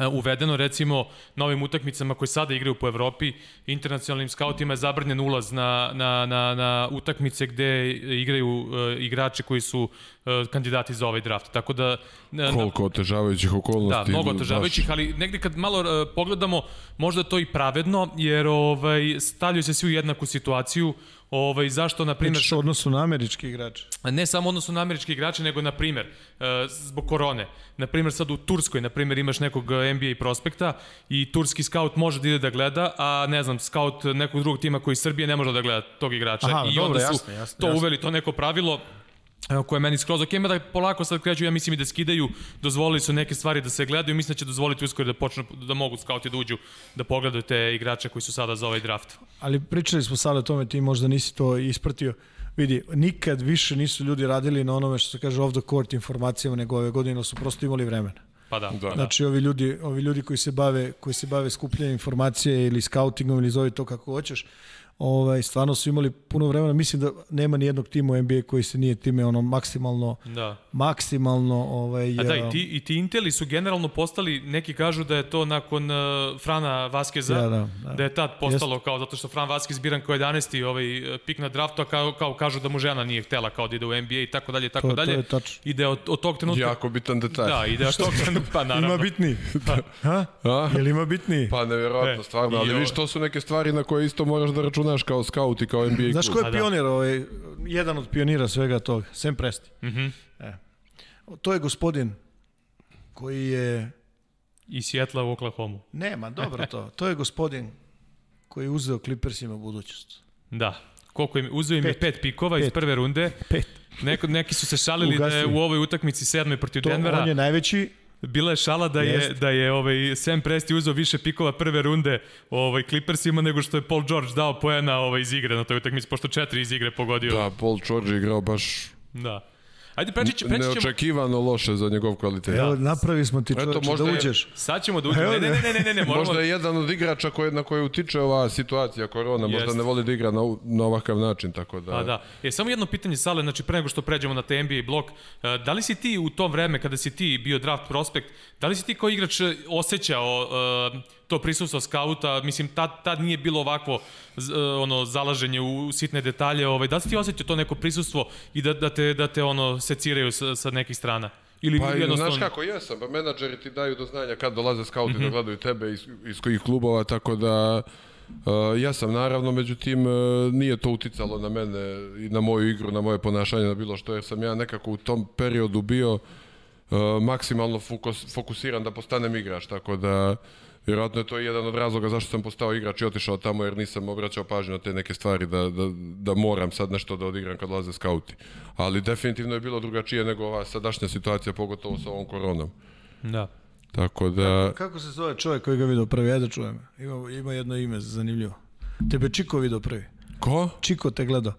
uvedeno recimo na ovim utakmicama koji sada igraju po Evropi, internacionalnim skautima je zabranjen ulaz na, na, na, na utakmice gde igraju e, igrači koji su e, kandidati za ovaj draft. Tako da e, na, Koliko otežavajućih Da, okolnosti. mnogo baš- otežavajućih, ali negde kad malo uh, pogledamo, možda to i pravedno, jer ovaj, stavljaju se svi u jednaku situaciju. Ovaj, zašto, na primjer, Pričaš o odnosu na američki igrače. ne samo odnosno na američki igrače, nego, na primjer, uh, zbog korone. Na primjer, sad u Turskoj, na primjer, imaš nekog uh, NBA prospekta i turski scout može da ide da gleda, a ne znam, scout nekog drugog tima koji iz Srbije ne može da gleda tog igrača. Aha, I dobro, onda su jasno, jasno, to jasno. uveli, to neko pravilo Koje je meni skroz ok, da polako sad kreću, ja mislim i da skidaju, dozvolili su neke stvari da se gledaju, mislim da će dozvoliti uskoro da počnu, da mogu skauti da uđu, da pogledaju te igrače koji su sada za ovaj draft. Ali pričali smo sada o tome, ti možda nisi to ispratio. Vidi, nikad više nisu ljudi radili na onome što se kaže off the court informacijama, nego ove godine su prosto imali vremena. Pa da, Da. da. Znači ovi ljudi, ovi ljudi koji se bave koji se bave skupljanjem informacije ili scoutingom ili zove to kako hoćeš, ovaj stvarno su imali puno vremena. Mislim da nema ni jednog tima u NBA koji se nije time ono maksimalno da. maksimalno ovaj A da, i ti, i ti Inteli su generalno postali, neki kažu da je to nakon uh, Frana Vaskeza, Da, da, da. da je tad postalo kao, zato što Fran Vaskez biran kao 11. ovaj, pik na draftu, a kao, kao kažu da mu žena nije htela kao da ide u NBA i tako dalje i tako To- to dalje. je tačno. I da od, od tog trenutka... Jako bitan detalj. Da, i da od tog trenutka, pa naravno. ima bitniji. ha? A? Jel ima bitniji? Pa nevjerojatno, E, stvarno, ali viš, to su neke stvari na koje isto moraš da računaš kao scout i kao NBA Znaš klub. ko je A da. pionir, ovaj, jedan od pionira svega toga? Sam Presti. Mhm. E. To je gospodin koji je... I Sjetla u Oklahoma. Nema, dobro to. To je gospodin koji je uzeo Clippersima budućnost. Da. Koliko im, uzeo im je Pet. pet pikova iz Pet. prve runde. Pet. Neko, neki su se šalili da je u ovoj utakmici sedmoj protiv To, Denvera. on je najveći bila je šala da je, da je ovaj, Sam Presti uzeo više pikova prve runde ovaj, Clippersima nego što je Paul George dao poena ovaj, iz igre na toj utakmici, pošto četiri iz igre pogodio. Da, Paul George je igrao baš da. Ajde, preći, preći ćemo... neočekivano loše za njegov kvalitet. Evo, napravi smo ti čoveče da možda je- uđeš. Sad ćemo da uđemo. Ne, ne, ne, ne, ne, ne, moramo... Možda je jedan od igrača koje, na koje utiče ova situacija korona, možda Jeste. ne voli da igra na, na ovakav način, tako da... Pa da. E, samo jedno pitanje, Sale, znači pre nego što pređemo na te NBA blok, e, da li si ti u to vreme kada si ti bio draft prospekt, da li si ti kao igrač osjećao e, to prisustvo skauta, mislim, tad, tad nije bilo ovakvo e, ono, zalaženje u sitne detalje, ovaj, da li si ti osjećao to neko prisustvo i da, da te, da te ono, seciraju sa, sa nekih strana? Ili Pa jednostavno... znaš kako, jesam, pa menadžeri ti daju do znanja kad dolaze skauti Mhm. da gledaju tebe iz, iz kojih klubova, tako da uh, jesam naravno, međutim uh, nije to uticalo na mene i na moju igru, na moje ponašanje, na bilo što, jer sam ja nekako u tom periodu bio uh, maksimalno fokus, fokusiran da postanem igrač, tako da Vjerojatno je to jedan od razloga zašto sam postao igrač i otišao tamo jer nisam obraćao pažnju na te neke stvari da, da, da moram sad nešto da odigram kad dolaze skauti. Ali definitivno je bilo drugačije nego ova sadašnja situacija, pogotovo sa ovom koronom. Da. Tako da... Kako se zove čovjek koji ga vidio prvi? Ajde čujem. Ima, ima jedno ime zanimljivo. Tebe Čiko vidio prvi. Ko? Čiko te gledao.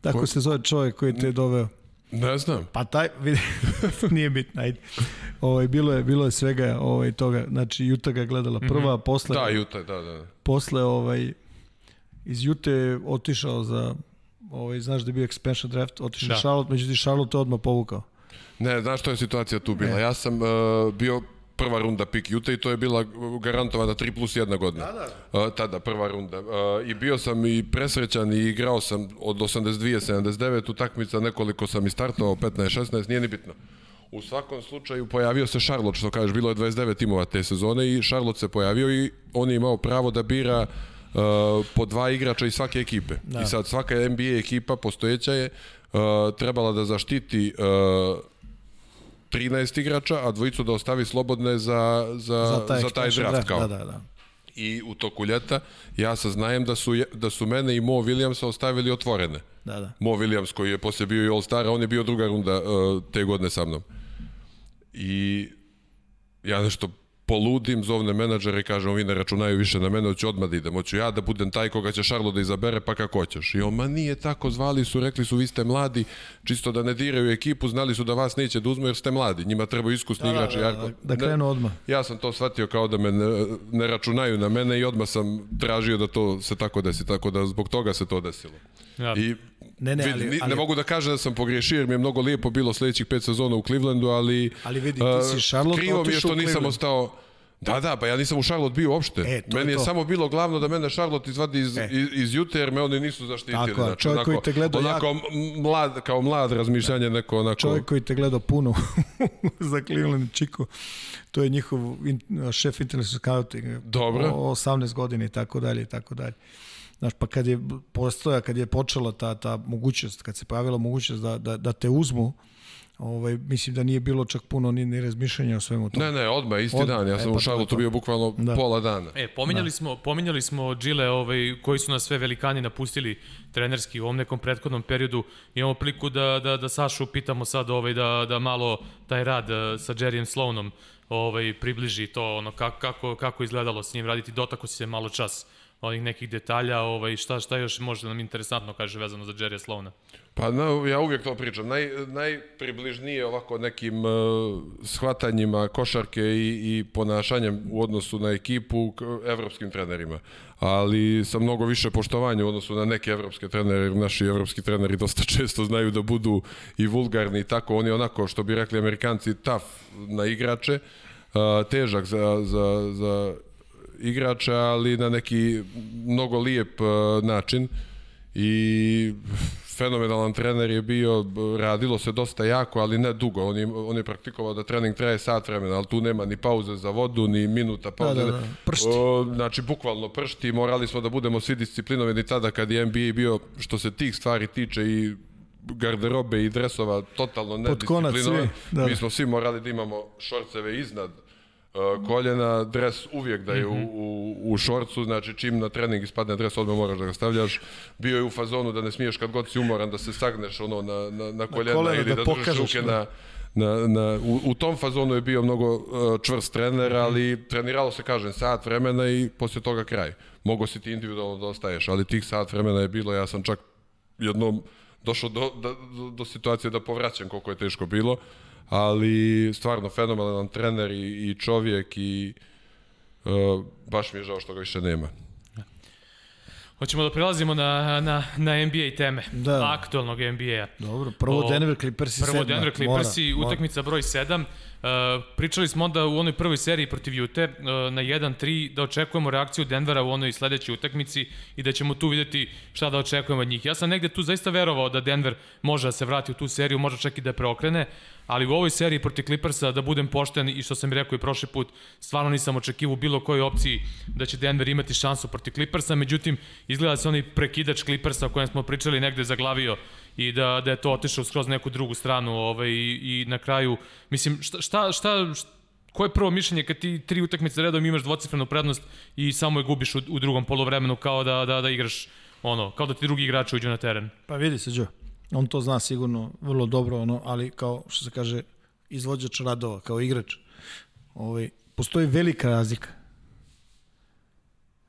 Tako Ko? se zove čovjek koji te je doveo. Ne znam. Pa taj, vidi, nije bitno, ajde. Ovaj, bilo, je, bilo je svega ovaj, toga. Znači, Juta ga gledala prva, posle, Da, Juta, da, da. posle ovaj, iz Jute je otišao za, ovaj, znaš da je bio expansion draft, otišao Da. Charlotte, međutim Charlotte je odmah povukao. Ne, znaš što je situacija tu bila? Ja sam uh, bio prva runda pik Juta i to je bila garantovana 3 plus 1 godina. Da, da. Uh, tada, prva runda. Uh, I bio sam i presrećan i igrao sam od 82 79 utakmica, nekoliko sam i startovao, 15-16, nije ni bitno. U svakom slučaju pojavio se Charlotte, što kažeš, bilo je 29 timova te sezone i Charlotte se pojavio i on je imao pravo da bira uh, po dva igrača iz svake ekipe. Da. I sad svaka NBA ekipa postojeća je uh, trebala da zaštiti uh, 13 igrača, a dvojicu da ostavi slobodne za, za, za taj, za taj draft. Kao. Da, da, da. I u toku ljeta ja saznajem da su, da su mene i Mo Williamsa ostavili otvorene. Da, da. Mo Williams koji je poslije bio i All-Star, on je bio druga runda uh, te godine sa mnom. I ja nešto poludim, zovne menadžera i kažem, vi ne računaju više na mene, hoću odmah da idem, hoću ja da budem taj koga će Šarlo da izabere, pa kako hoćeš. I on, ma nije tako, zvali su, rekli su, vi ste mladi, čisto da ne diraju ekipu, znali su da vas neće da uzmu jer ste mladi, njima trebaju iskusni Da, da, igrači. da, ja- da, da krenu odmah. Ja sam to shvatio kao da me ne, ne računaju na mene i odmah sam tražio da to se tako desi, tako da zbog toga se to desilo. Ja. I Ne, ne, vidi, ali- ne mogu da kažem da sam pogriješio jer mi je mnogo lijepo bilo sledećih pet sezona u Clevelandu, ali Ali vidi, ti uh, si Charlotte krivo mi je otišao što u nisam Cleveland. ostao Da, da, pa ja nisam u Charlotte bio uopšte. E, to je Meni je to. samo bilo glavno da mene Charlotte izvadi iz, E. iz, iz Jute jer me oni nisu zaštitili. Tako, znači, čovjek koji te gledao onako jak- m- mlad, kao mlad razmišljanje neko onako... Čovjek koji te gledao puno za Cleveland Chico, to je njihov in, šef international scouting. Dobro. O, 18 godina i tako dalje i tako dalje. Znaš, pa kad je postoja, kad je počela ta, ta mogućnost, kad se pojavila mogućnost da, da, da te uzmu, ovaj, mislim da nije bilo čak puno ni, ni razmišljanja o svemu tome. Ne, ne, odmah, isti Odmah, dan. Ja e, sam pa to u Charlotte to. bio bukvalno Da. pola dana. E, pominjali, smo, pominjali smo Džile ovaj, koji su nas sve velikani napustili trenerski u ovom nekom prethodnom periodu. Imamo priliku da, da, da Sašu pitamo sad ovaj, da, da malo taj rad eh, sa Jerryem Sloanom ovaj, približi to ono, kako, kako, kako izgledalo s njim raditi. Dotako si se malo čas onih nekih detalja, ovaj, šta, šta još može da nam interesantno kaže vezano za Jerry Sloana. Pa na, ja uvijek to pričam. Naj, najpribližnije ovako nekim uh, shvatanjima košarke i, i ponašanjem u odnosu na ekipu k evropskim trenerima. Ali sa mnogo više poštovanja u odnosu na neke evropske trenere, naši evropski treneri dosta često znaju da budu i vulgarni i tako. Oni onako, što bi rekli amerikanci, tough na igrače, uh, težak za, za, za igrača, ali na neki mnogo lijep uh, način i fenomenalan trener je bio, radilo se dosta jako, ali ne dugo. On je, on je praktikovao da trening traje sat vremena, ali tu nema ni pauze za vodu, ni minuta pauze. Da, da, da. Pršti. O, znači, bukvalno pršti. Morali smo da budemo svi disciplinovani tada kad je NBA bio, što se tih stvari tiče i garderobe i dresova totalno nedisciplinovan. da, Mi da. smo svi morali da imamo šorceve iznad koljena, dres uvijek da je u, u, u šorcu, znači čim na trening ispadne dres, odmah moraš da ga stavljaš. Bio je u fazonu da ne smiješ kad god si umoran da se sagneš ono na, na, na koljena kolena ili da da, držiš ruke da. na, na, na, u, u tom fazonu je bio mnogo uh, čvrst trener, ali treniralo se, kažem, sat vremena i posle toga kraj. Mogo si ti individualno da ostaješ, ali tih sat vremena je bilo, ja sam čak jednom došao do, do, do situacije da povraćam koliko je teško bilo, ali stvarno fenomenalan trener i, i čovjek i uh, baš mi je žao što ga više nema. Hoćemo da prelazimo na, na, na NBA teme, Da. aktualnog NBA-a. Dobro, prvo O, Denver Clippers i Prvo sedma. Denver Clippersi, Mora, utakmica broj 7. Uh, pričali smo onda u onoj prvoj seriji protiv Jute uh, na 1-3 da očekujemo reakciju Denvera u onoj sledećoj utakmici i da ćemo tu videti šta da očekujemo od njih. Ja sam negde tu zaista verovao da Denver može da se vrati u tu seriju, može čak i da preokrene, ali u ovoj seriji protiv Clippersa, da budem pošten i što sam rekao i prošli put, stvarno nisam očekivao u bilo kojoj opciji da će Denver imati šansu protiv Clippersa, međutim, izgleda da se onaj prekidač Clippersa o kojem smo pričali negde zaglavio i da, da je to otišao skroz neku drugu stranu ovaj, i, i na kraju, mislim, šta, šta, šta, Koje je prvo mišljenje kad ti tri utakmice redom imaš dvocifrenu prednost i samo je gubiš u, u drugom polovremenu kao da, da, da igraš ono, kao da ti drugi igrači uđu na teren? Pa vidi se, Đo. On to zna sigurno vrlo dobro, ono, ali kao što se kaže, izvođač radova, kao igrač. Ovaj, postoji velika razlika.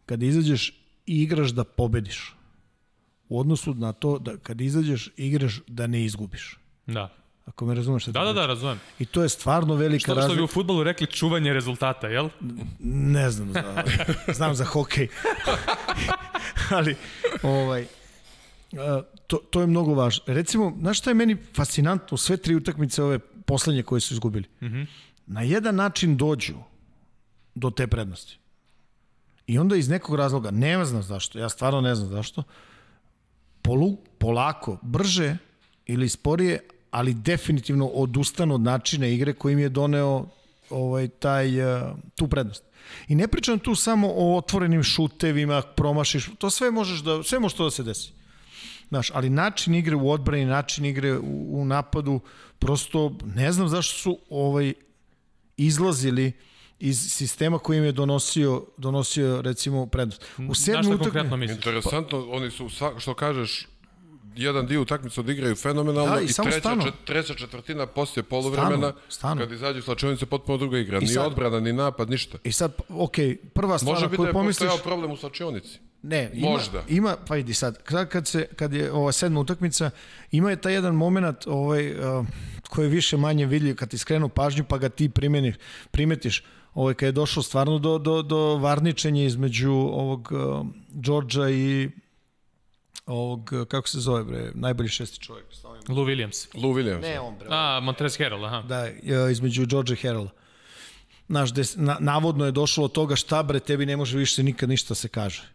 Kada izađeš i igraš da pobediš, u odnosu na to da kad izađeš i igraš da ne izgubiš. Da. Ako me razumeš šta ti Da, da, kažem. da, razumem. I to je stvarno velika Što, što bi razlika. u futbolu rekli čuvanje rezultata, jel? Ne znam za, znam za hokej. Ali, ovaj, to, to je mnogo važno. Recimo, znaš šta je meni fascinantno? Sve tri utakmice ove poslednje koje su izgubili. Mm -hmm. Na jedan način dođu do te prednosti. I onda iz nekog razloga, ne znam zašto, ja stvarno ne znam zašto, polu, polako, brže ili sporije, ali definitivno odustanu od načina igre koji im je doneo ovaj taj uh, tu prednost. I ne pričam tu samo o otvorenim šutevima, promašiš, to sve možeš da sve može to da se desi. Znaš, ali način igre u odbrani, način igre u, u napadu, prosto ne znam zašto su ovaj izlazili iz sistema koji im je donosio, donosio recimo prednost. U sedmu utakmici? Interesantno, oni su, što kažeš, jedan dio utakmice odigraju fenomenalno Da, i i, samo treća, stanu. čet, treća četvrtina poslije poluvremena, kad izađu slačionice, potpuno druga igra. Ni sad- odbrana, ni napad, ništa. I sad, ok, prva stvar Može na biti da koju je pomisliš... postojao problem u slačionici. Ne, ima, Možda. Ima, pa vidi sad, kad, kad, se, kad je ova sedma utakmica, ima je taj jedan moment ovaj, uh, koji je više manje vidljiv kad ti skrenu pažnju pa ga ti primeniš, primetiš. Ovaj, kad je došlo stvarno do, do, do varničenja između ovog uh, Đorđa i ovog, kako se zove bre, najbolji šesti čovjek. Stavim. Lou Williams. Lou Williams. Ne on bre. A, Montrezl Harrell, aha. Da, između i Herala. Znaš, des, na, navodno je došlo od toga šta bre, tebi ne može više nikad ništa se kaže.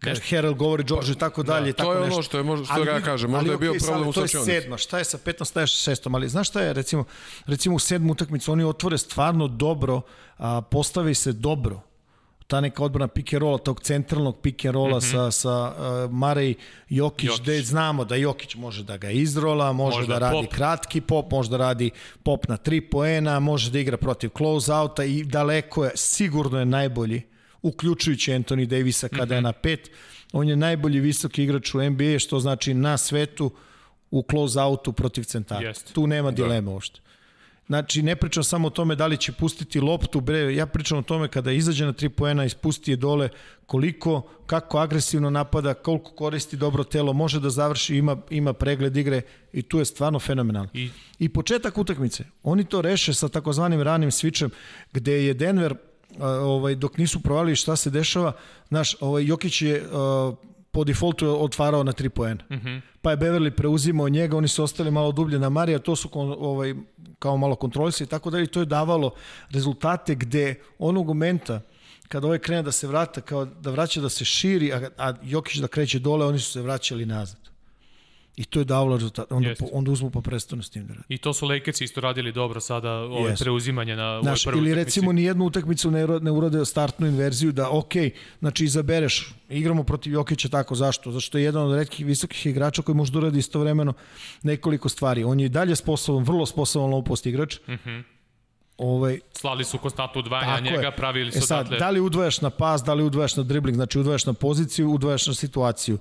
Kaže, Herald govori George i tako dalje. i to tako je ono nešto. što je možda- što Ali ja kažem, možda ali je bio okej, problem u To je sedma, šta je sa petom, šta je sa šestom, ali znaš šta je, recimo, recimo u sedmu utakmicu oni otvore stvarno dobro, a, postave se dobro ta neka odbrana pick and rolla, tog centralnog pick and rolla mm -hmm. sa, sa uh, Marej Jokić, Jokić. gde znamo da Jokić može da ga izrola, može Možda da radi pop. kratki pop, može da radi pop na tri poena, može da igra protiv close-outa i daleko je, sigurno je najbolji, uključujući Anthony Davisa kada mm -hmm. je na pet. On je najbolji visoki igrač u NBA, što znači na svetu u close-outu protiv centara. Jeste. Tu nema dileme uopšte. Znači, ne pričam samo o tome da li će pustiti loptu, bre, ja pričam o tome kada izađe na tri poena i spusti je dole, koliko, kako agresivno napada, koliko koristi dobro telo, može da završi, ima, ima pregled igre i tu je stvarno fenomenalno. I- I početak utakmice, oni to reše sa takozvanim ranim switchem, gde je Denver, ovaj, dok nisu provalili šta se dešava, znaš, ovaj, Jokić je po defaultu otvarao na tri poena. Mm -hmm. Pa je Beverly preuzimao njega, oni su ostali malo dublje na Marija, to su kon, ovaj, kao malo kontrolisali i tako dalje i to je davalo rezultate gde onog momenta kada ovaj krene da se vrata, kao da vraća da se širi, a, a Jokić da kreće dole, oni su se vraćali nazad. I to je davalo rezultat. Onda, po, onda uzmu pa prestanu s tim da radi. I to su Lakersi isto radili dobro sada, ove Jeste. preuzimanje na ovoj Znaš, prvoj ili utakmici. recimo ni jednu utakmicu ne, ne urade startnu inverziju da ok, znači izabereš, igramo protiv Jokića tako, zašto? Zašto je jedan od retkih visokih igrača koji može da uradi istovremeno nekoliko stvari. On je i dalje sposoban, vrlo sposoban low post igrač. Mm -hmm. ovaj, Slali su konstantno udvajanja njega, je. pravili su e sad, odatle. da li udvajaš na pas, da li udvajaš na dribling, znači udvajaš na poziciju, udvajaš na situaciju.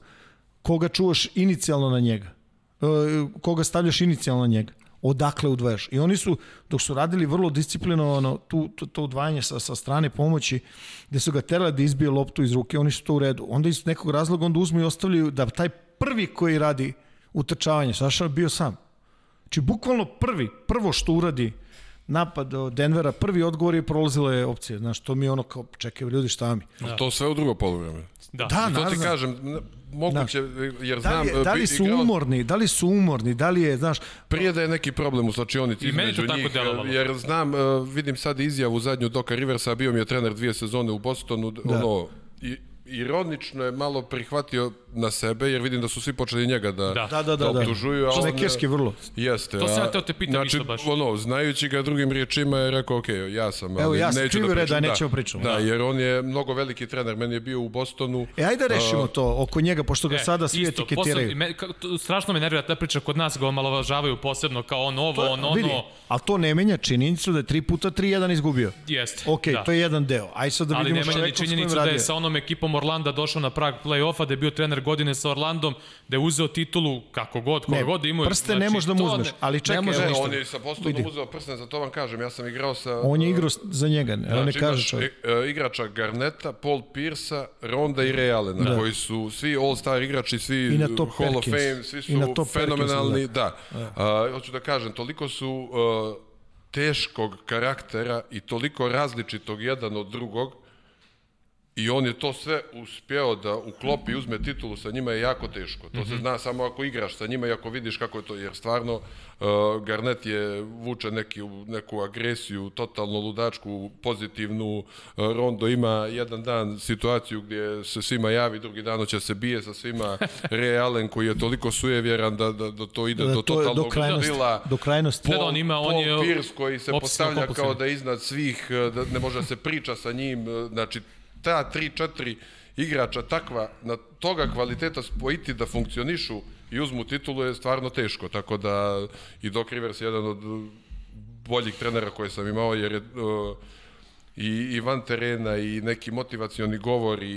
Koga čuvaš inicijalno na njega? koga stavljaš inicijalno na njega odakle udvajaš. I oni su, dok su radili vrlo disciplinovano tu, to, to udvajanje sa, sa strane pomoći, gde su ga terali da izbije loptu iz ruke, oni su to u redu. Onda iz nekog razloga onda uzmu i ostavljaju da taj prvi koji radi utrčavanje, Saša bio sam. Znači, bukvalno prvi, prvo što uradi napad od Denvera, prvi odgovor je prolazile opcije. Znaš, to mi je ono kao, čekaj, ljudi, šta mi? Da. To sve u drugo polovreme. Da, Da, to ti kažem, moguće, jer Da znam... li, da li su igrao- umorni, da li su umorni, da li je, znaš, Prije da je neki problem u slačionici između njih, delovalo. jer znam, e, vidim sad izjavu zadnju Doka Riversa, bio mi je trener dvije sezone u Bostonu, Da. ono, i, ironično je malo prihvatio na sebe, jer vidim da su svi počeli njega da, Da. da, da, da, da. optužuju. a on je- Šmekerski vrlo. Jeste. To sam ja teo te pitam znači, isto baš. ono, znajući ga drugim riječima je rekao, ok, ja sam, ali Evo, ja sam neću da pričam. a nećemo pričamo. Da, Da. jer on je mnogo veliki trener, meni je bio u Bostonu. E, ajde da rešimo to oko njega, pošto ga E, sada svi isto, etiketiraju. posebno- me, ka, to, strašno me nervira ta priča kod nas ga omalovažavaju posebno kao on ovo, on ono. Vidi, ali to ne menja činjenicu da je 3 puta 3-1 izgubio. Jeste. Ok, da. to je jedan deo. Aj sad da Ali vidimo ne menja ni činjenicu da je sa onom ekipom Orlanda došao na prag play-offa, da je bio trener godine sa Orlandom, da je uzeo titulu kako god, koga Ne, god da imao. prste ne možeš da mu uzmeš, ne- ali čekaj, ne može, evo Ne, on je sa Vidi. uzeo prsten, za to vam kažem, ja sam igrao sa... On je igrao s- za njega, ne, ne Znači, kaže imaš čovjek. e, e, igrača Garneta, Paul Pierce-a, Ronda i Ray Allena, koji su svi all-star igrači, svi I na top Hall of Perkins. Fame, svi su I na top fenomenalni, da. A, hoću da kažem, toliko su a, teškog karaktera i toliko različitog jedan od drugog i on je to sve uspeo da uklopi i uzme titulu sa njima je jako teško. To se zna samo ako igraš sa njima i ako vidiš kako je to, jer stvarno uh, Garnet je vuče neki, neku agresiju, totalno ludačku, pozitivnu. Uh, Rondo ima jedan dan situaciju gdje se svima javi, drugi dan će se bije sa svima. Ray Allen koji je toliko sujevjeran da, da, da to ide Da, do to je do totalnog krajnosti. ludila. Do krajnosti. Da, on ima- on je Pierce koji se postavlja kao da je iznad svih, da ne može da se priča sa njim, eh, znači ta 3-4 igrača takva, na toga kvaliteta spojiti da funkcionišu i uzmu titulu je stvarno teško, tako da i Doc Rivers je jedan od boljih trenera koje sam imao, jer je eh, i, i van terena i neki motivacioni govor i,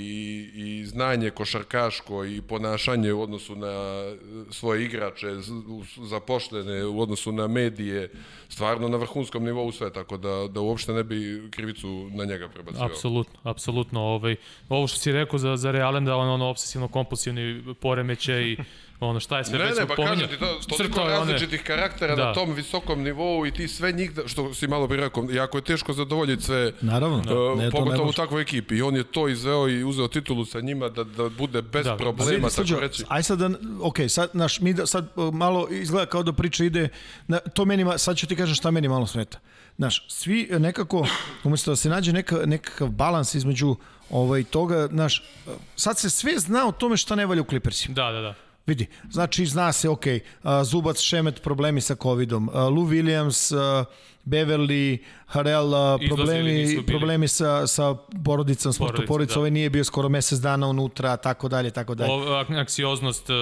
i znanje košarkaško i ponašanje u odnosu na e, svoje igrače z- u- zaposlene u odnosu na medije stvarno na vrhunskom nivou sve tako da, da uopšte ne bi krivicu na njega prebacio. Apsolutno, apsolutno. Ovaj, ovo što si rekao za, za Realen, da on ono obsesivno kompulsivni poremeće i ono šta je sve Ne, već ne, pa kažem ti, to, toliko Crtao je one- različitih karaktera Da. na tom visokom nivou i ti sve njih, da, što si malo bi rekao, jako je teško zadovoljiti sve Naravno, Uh, ne, to ne pogotovo u takvoj ekipi. I on je to izveo i uzeo titulu sa njima da, da bude bez Da. problema, Vidi, tako reći. Aj sad, da, ok, sad, naš, mi da, sad uh, malo izgleda kao da priča ide, na, to meni, sad ću ti kažem šta meni malo smeta. Znaš, svi e, nekako, umjesto da se nađe neka, nekakav balans između ovaj, toga, znaš, sad se sve zna o tome šta ne valja u Clippersima. Da, da, da. Vidi, znači zna se, ok, Zubac, Šemet, problemi sa covidom, Lou Williams, Beverly, Izlazili, problemi, problemi sa, sa porodicom, smrtu Porodica, porodice, da. ovaj nije bio skoro mesec dana unutra, tako dalje, tako dalje. O, ak- anksioznost uh,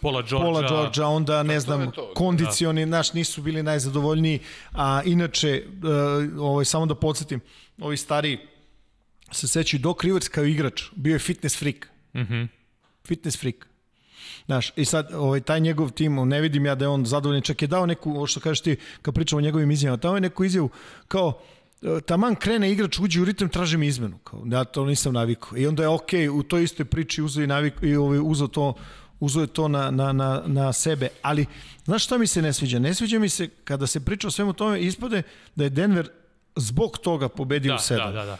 Pola Georgea. Pola Georgia, onda ne znam, to. kondicioni, naš nisu bili najzadovoljniji, a inače, uh, ovaj, samo da podsjetim, ovi stari se sećaju Doc Rivers kao igrač, bio je fitness freak. Mhm. Fitness freak. Znaš, i sad ovaj, taj njegov tim, ne vidim ja da je on zadovoljan, čak je dao neku, što kažeš ti, kad pričamo o njegovim izjavama, dao je neku izjavu kao, e, taman krene igrač, uđe u ritam, traži mi izmenu. Kao, ja to nisam navikao. I onda je okej, u toj istoj priči uzeo i, naviku, i ovaj, uzeo to uzeo je to na, na, na, na sebe, ali znaš šta mi se ne sviđa? Ne sviđa mi se kada se priča o svemu tome, ispade da je Denver zbog toga pobedio Da, u sedam. da, da, da.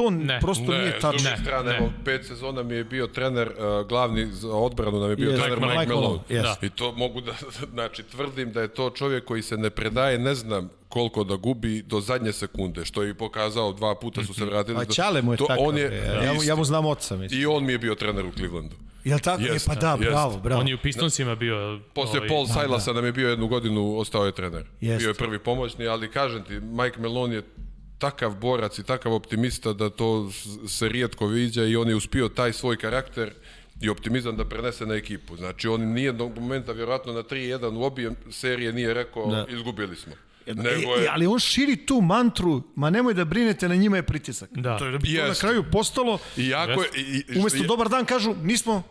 A to Ne. prosto Ne, nije s tačno. druge Ne, strane, ne. evo, pet sezona mi je bio trener, uh, glavni za odbranu nam je bio Yes, trener Mike Mike, Malone, Malone. yes. Da. I to mogu da, znači, tvrdim da je to čovjek koji se ne predaje, ne znam koliko da gubi do zadnje sekunde, što je i pokazao, dva puta su se vratili. Pa Ćale mu je to, takav. on je, je, ja, mu- ja mu znam oca, mislim. I on mi je bio trener u Clevelandu. Jel tako? Jest, e, pa da, jest. bravo, bravo. On je u Pistonsima bio... Posle ovaj, Paul Silasa nam je bio jednu godinu, ostao je trener. Jest. Bio je prvi pomoćni, ali kažem ti, Mike Malone je takav borac i takav optimista da to se rijetko viđa i on je uspio taj svoj karakter i optimizam da prenese na ekipu. Znači on nijednog momenta, vjerojatno na 3-1 u obje serije nije rekao Da. izgubili smo. E, Nego e, je, ali on širi tu mantru, ma nemoj da brinete, na njima je pritisak. Da. To je da bi to na kraju postalo, i jako je, i, i, umesto i- dobar dan kažu, nismo,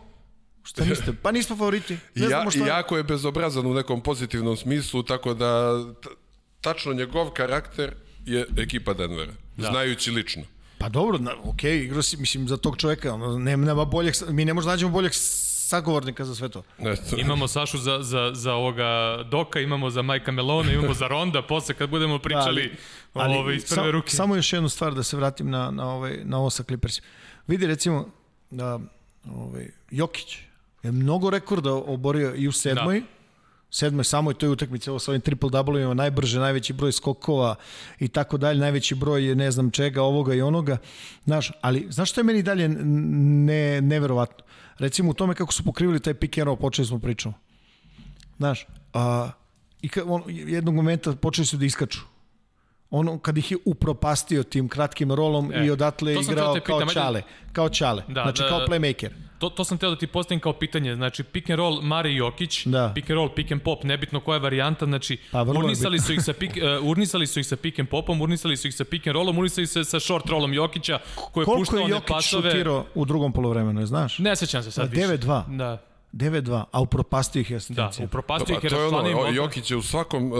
Šta niste? Pa nismo favoriti. Ne ja, znamo šta... jako je bezobrazan u nekom pozitivnom smislu, tako da tačno njegov karakter je ekipa Denvera, da. znajući lično. Pa dobro, na, ok, igrao si, mislim, za tog čoveka, ono, nema, nema boljeg, mi ne možemo da nađemo boljeg sagovornika za sve to. Eto. Imamo Sašu za, za, za ovoga Doka, imamo za Majka Melona, imamo za Ronda, posle kad budemo pričali da, ali, ovaj, iz prve sam, ruke. Samo još jednu stvar da se vratim na, na, ovaj, na ovo sa Clippersima. Vidi recimo da ovaj, Jokić je mnogo rekorda oborio i u sedmoj, da sedmoj samoj toj utakmici, ovo sa ovim triple double najbrže, najveći broj skokova i tako dalje, najveći broj ne znam čega, ovoga i onoga. Znaš, ali znaš što je meni dalje ne, neverovatno? Recimo u tome kako su pokrivili taj pick and roll, počeli smo pričamo. Znaš, a, i ka, on, jednog momenta počeli su da iskaču. Ono, kad ih je upropastio tim kratkim rolom e, i odatle igrao kao pitam, čale. Kao čale, da, znači da, kao playmaker. To, to sam teo da ti postavim kao pitanje, znači pick and roll Mari Jokić, da. pick and roll, pick and pop, nebitno koja je varijanta, znači pa, urnisali, su ih sa pick, uh, urnisali su ih sa pick and popom, urnisali su ih sa pick and rollom, urnisali su ih sa short rollom Jokića, koji je puštao one pasove. Koliko je Jokić šutirao u drugom polovremenu, znaš? Ne sećam se sad više. 9-2. Da. 9-2, a upropastio ih je asistencija. Da, upropastio ih je pa, to je ono, Jokić je u svakom uh,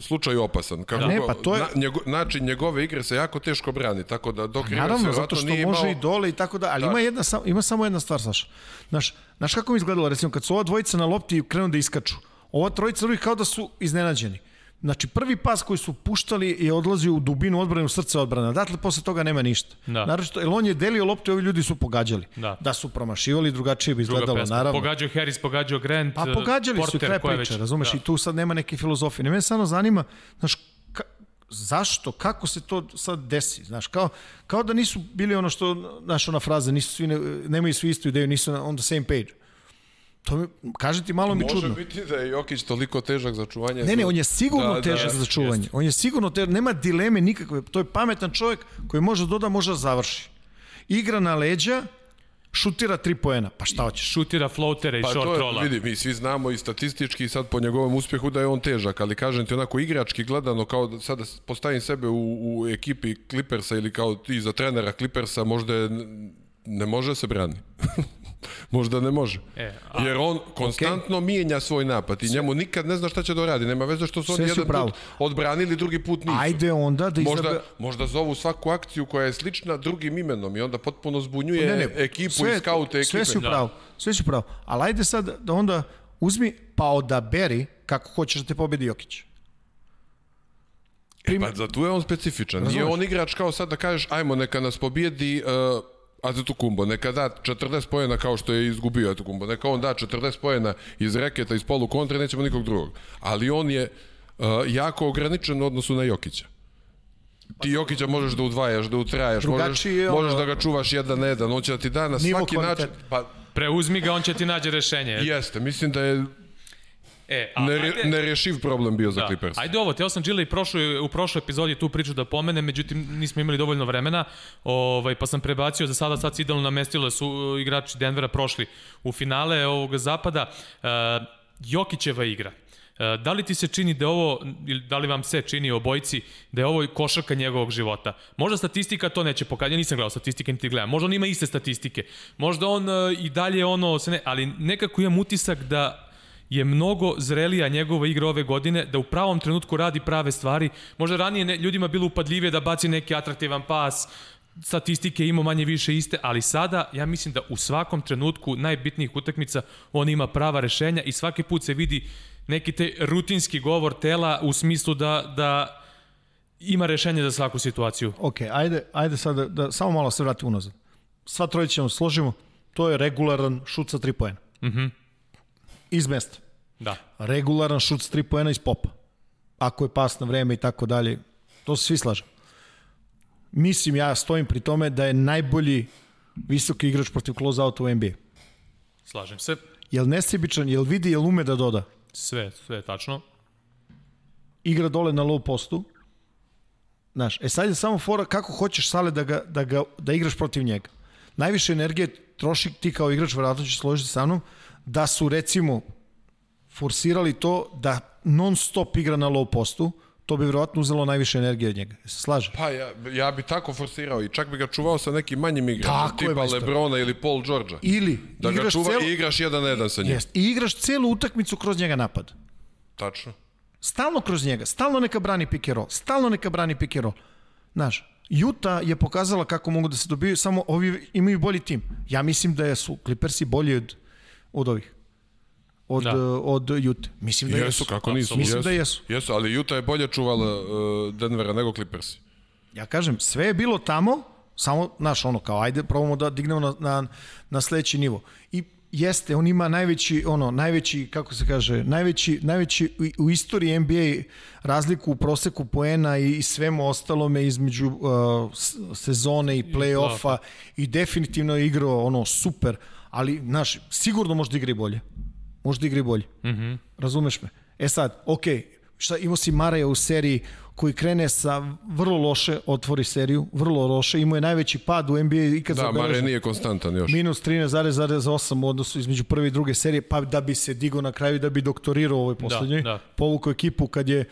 slučaju opasan. Kako, ne, pa to je... na, njego, način njegove igre se jako teško brani, tako da dok Rivers Naravno, zato što može imao... i dole i tako da, ali da. ima, jedna, ima samo jedna stvar, Saša. Znaš, znaš kako mi izgledalo, recimo, kad su ova dvojica na lopti i krenu da iskaču, ova trojica drugih kao da su iznenađeni. Znači, prvi pas koji su puštali je odlazio u dubinu odbrane, u srce odbrane. Dakle, posle toga nema ništa. Da. Naravno, jer on je delio loptu i ovi ljudi su pogađali. Da, da su promašivali, drugačije bi izgledalo, naravno. Pogađao Harris, pogađao Grant, Pa pogađali Porter, su, kraj priča, razumeš, da. i tu sad nema neke filozofije. Ne mene samo zanima, znaš, ka, zašto, kako se to sad desi, znaš, kao, kao da nisu bili ono što, znaš, ona fraza, nisu svi, ne, nemaju svi istu ideju, nisu on the same page. To mi, kaže ti malo mi Može čudno. Može biti da je Jokić toliko težak za čuvanje. Ne, ne, on je sigurno da, težak da, za čuvanje. Jest. On je sigurno težak, nema dileme nikakve. To je pametan čovjek koji može doda, može da završi. Igra na leđa, šutira tri poena. Pa šta hoćeš? Šutira floatere i pa short rolla. Vidi, mi svi znamo i statistički sad po njegovom uspjehu da je on težak, ali kažem ti onako igrački gledano kao da sada postavim sebe u, u ekipi Clippersa ili kao ti za trenera Clippersa možda je, ne može se brani. Možda ne može. E, a, Jer on konstantno okay. mijenja svoj napad i njemu nikad ne zna šta će da radi. Nema veze što su oni jedan pravo. put odbranili, drugi put nisu. Ajde onda da možda, izabe... možda zovu svaku akciju koja je slična drugim imenom i onda potpuno zbunjuje ne, ne, ekipu sve, i skaute ekipe. Sve su pravo, sve su pravo. Ali ajde sad da onda uzmi pa odaberi kako hoćeš da te pobedi Jokić. Primer... E pa za tu je on specifičan. Razumeš? Nije on igrač kao sad da kažeš ajmo neka nas pobijedi uh, Kumbo, neka da 40 pojena kao što je izgubio Kumbo, neka on da 40 pojena iz reketa, iz polu kontra, nećemo nikog drugog. Ali on je uh, jako ograničen u odnosu na Jokića. Ti Jokića možeš da udvajaš, da utrajaš, možeš, možeš da ga čuvaš jedan na jedan, on će da ti da na svaki način... Pa, Preuzmi ga, on će ti nađe rešenje. Jeste, mislim da je E, a, Nere, ajde, nerešiv problem bio za da. Clippers. Ajde ovo, teo sam Gila i prošloj, u prošloj epizodi tu priču da pomene, međutim nismo imali dovoljno vremena, ovaj, pa sam prebacio za sada, sad se idealno namestile su uh, igrači Denvera prošli u finale ovog zapada. Uh, Jokićeva igra. Uh, da li ti se čini da ovo, ili da li vam se čini obojci, da je ovo košarka njegovog života? Možda statistika to neće pokazati, ja nisam gledao statistike, niti gledam. Možda on ima iste statistike. Možda on uh, i dalje ono, se ne, ali nekako imam utisak da je mnogo zrelija njegova igra ove godine, da u pravom trenutku radi prave stvari. Možda ranije ne, ljudima bilo upadljivije da baci neki atraktivan pas, statistike ima manje više iste, ali sada ja mislim da u svakom trenutku najbitnijih utakmica on ima prava rešenja i svaki put se vidi neki te rutinski govor tela u smislu da, da ima rešenje za svaku situaciju. Ok, ajde, ajde sad da, da samo malo se vratimo unazad. Sva trojića ćemo složimo, to je regularan šut sa 3 poena. Mhm. Mm iz mesta. Da. Regularan šut s 3 poena iz popa. Ako je pas na vreme i tako dalje, to se svi slažem. Mislim, ja stojim pri tome da je najbolji visoki igrač protiv close-outa u NBA. Slažem se. Jel nesebičan, jel vidi, jel ume da doda? Sve, sve je tačno. Igra dole na low postu. Znaš, e sad je samo fora kako hoćeš sale da, ga, da, ga, da igraš protiv njega. Najviše energije troši ti kao igrač, vratno ćeš složiti sa mnom, da su recimo forsirali to da non stop igra na low postu, to bi vjerojatno uzelo najviše energije od njega. Se slaže? Pa ja, ja bi tako forsirao i čak bi ga čuvao sa nekim manjim igračem, je, tipa majstore. Lebrona ili Paul Georgea. Ili Da ga igraš čuva celu... i igraš jedan na jedan sa njim. Jest, I igraš celu utakmicu kroz njega napad. Tačno. Stalno kroz njega, stalno neka brani pick and roll, stalno neka brani pick and roll. Znaš, Utah je pokazala kako mogu da se dobiju, samo ovi imaju bolji tim. Ja mislim da su Clippersi bolji od, od ovih. Od, Da. da. od Utah. Mislim da jesu. Jesu, kako nisu. Mislim da jesu. Jesu, ali Utah je bolje čuvala uh, Denvera nego Clippersi. Ja kažem, sve je bilo tamo, samo, znaš, ono, kao, ajde, probamo da dignemo na, na, na sledeći nivo. I jeste, on ima najveći, ono, najveći, kako se kaže, najveći, najveći u, u istoriji NBA razliku u proseku poena i, i svemu ostalome između uh, sezone i play-offa i definitivno je igrao, ono, super, ali, znaš, sigurno može da igra i bolje. Može da igra i bolje. Mm -hmm. Razumeš me? E sad, okej, šta, imao si Maraja u seriji koji krene sa vrlo loše, otvori seriju, vrlo loše, imao je najveći pad u NBA ikad Da, zabeležen. Mare nije konstantan još. Minus 13,8 u odnosu između prve i druge serije, pa da bi se digo na kraju, da bi doktorirao ovoj poslednjoj. da. Povukao ekipu kad je,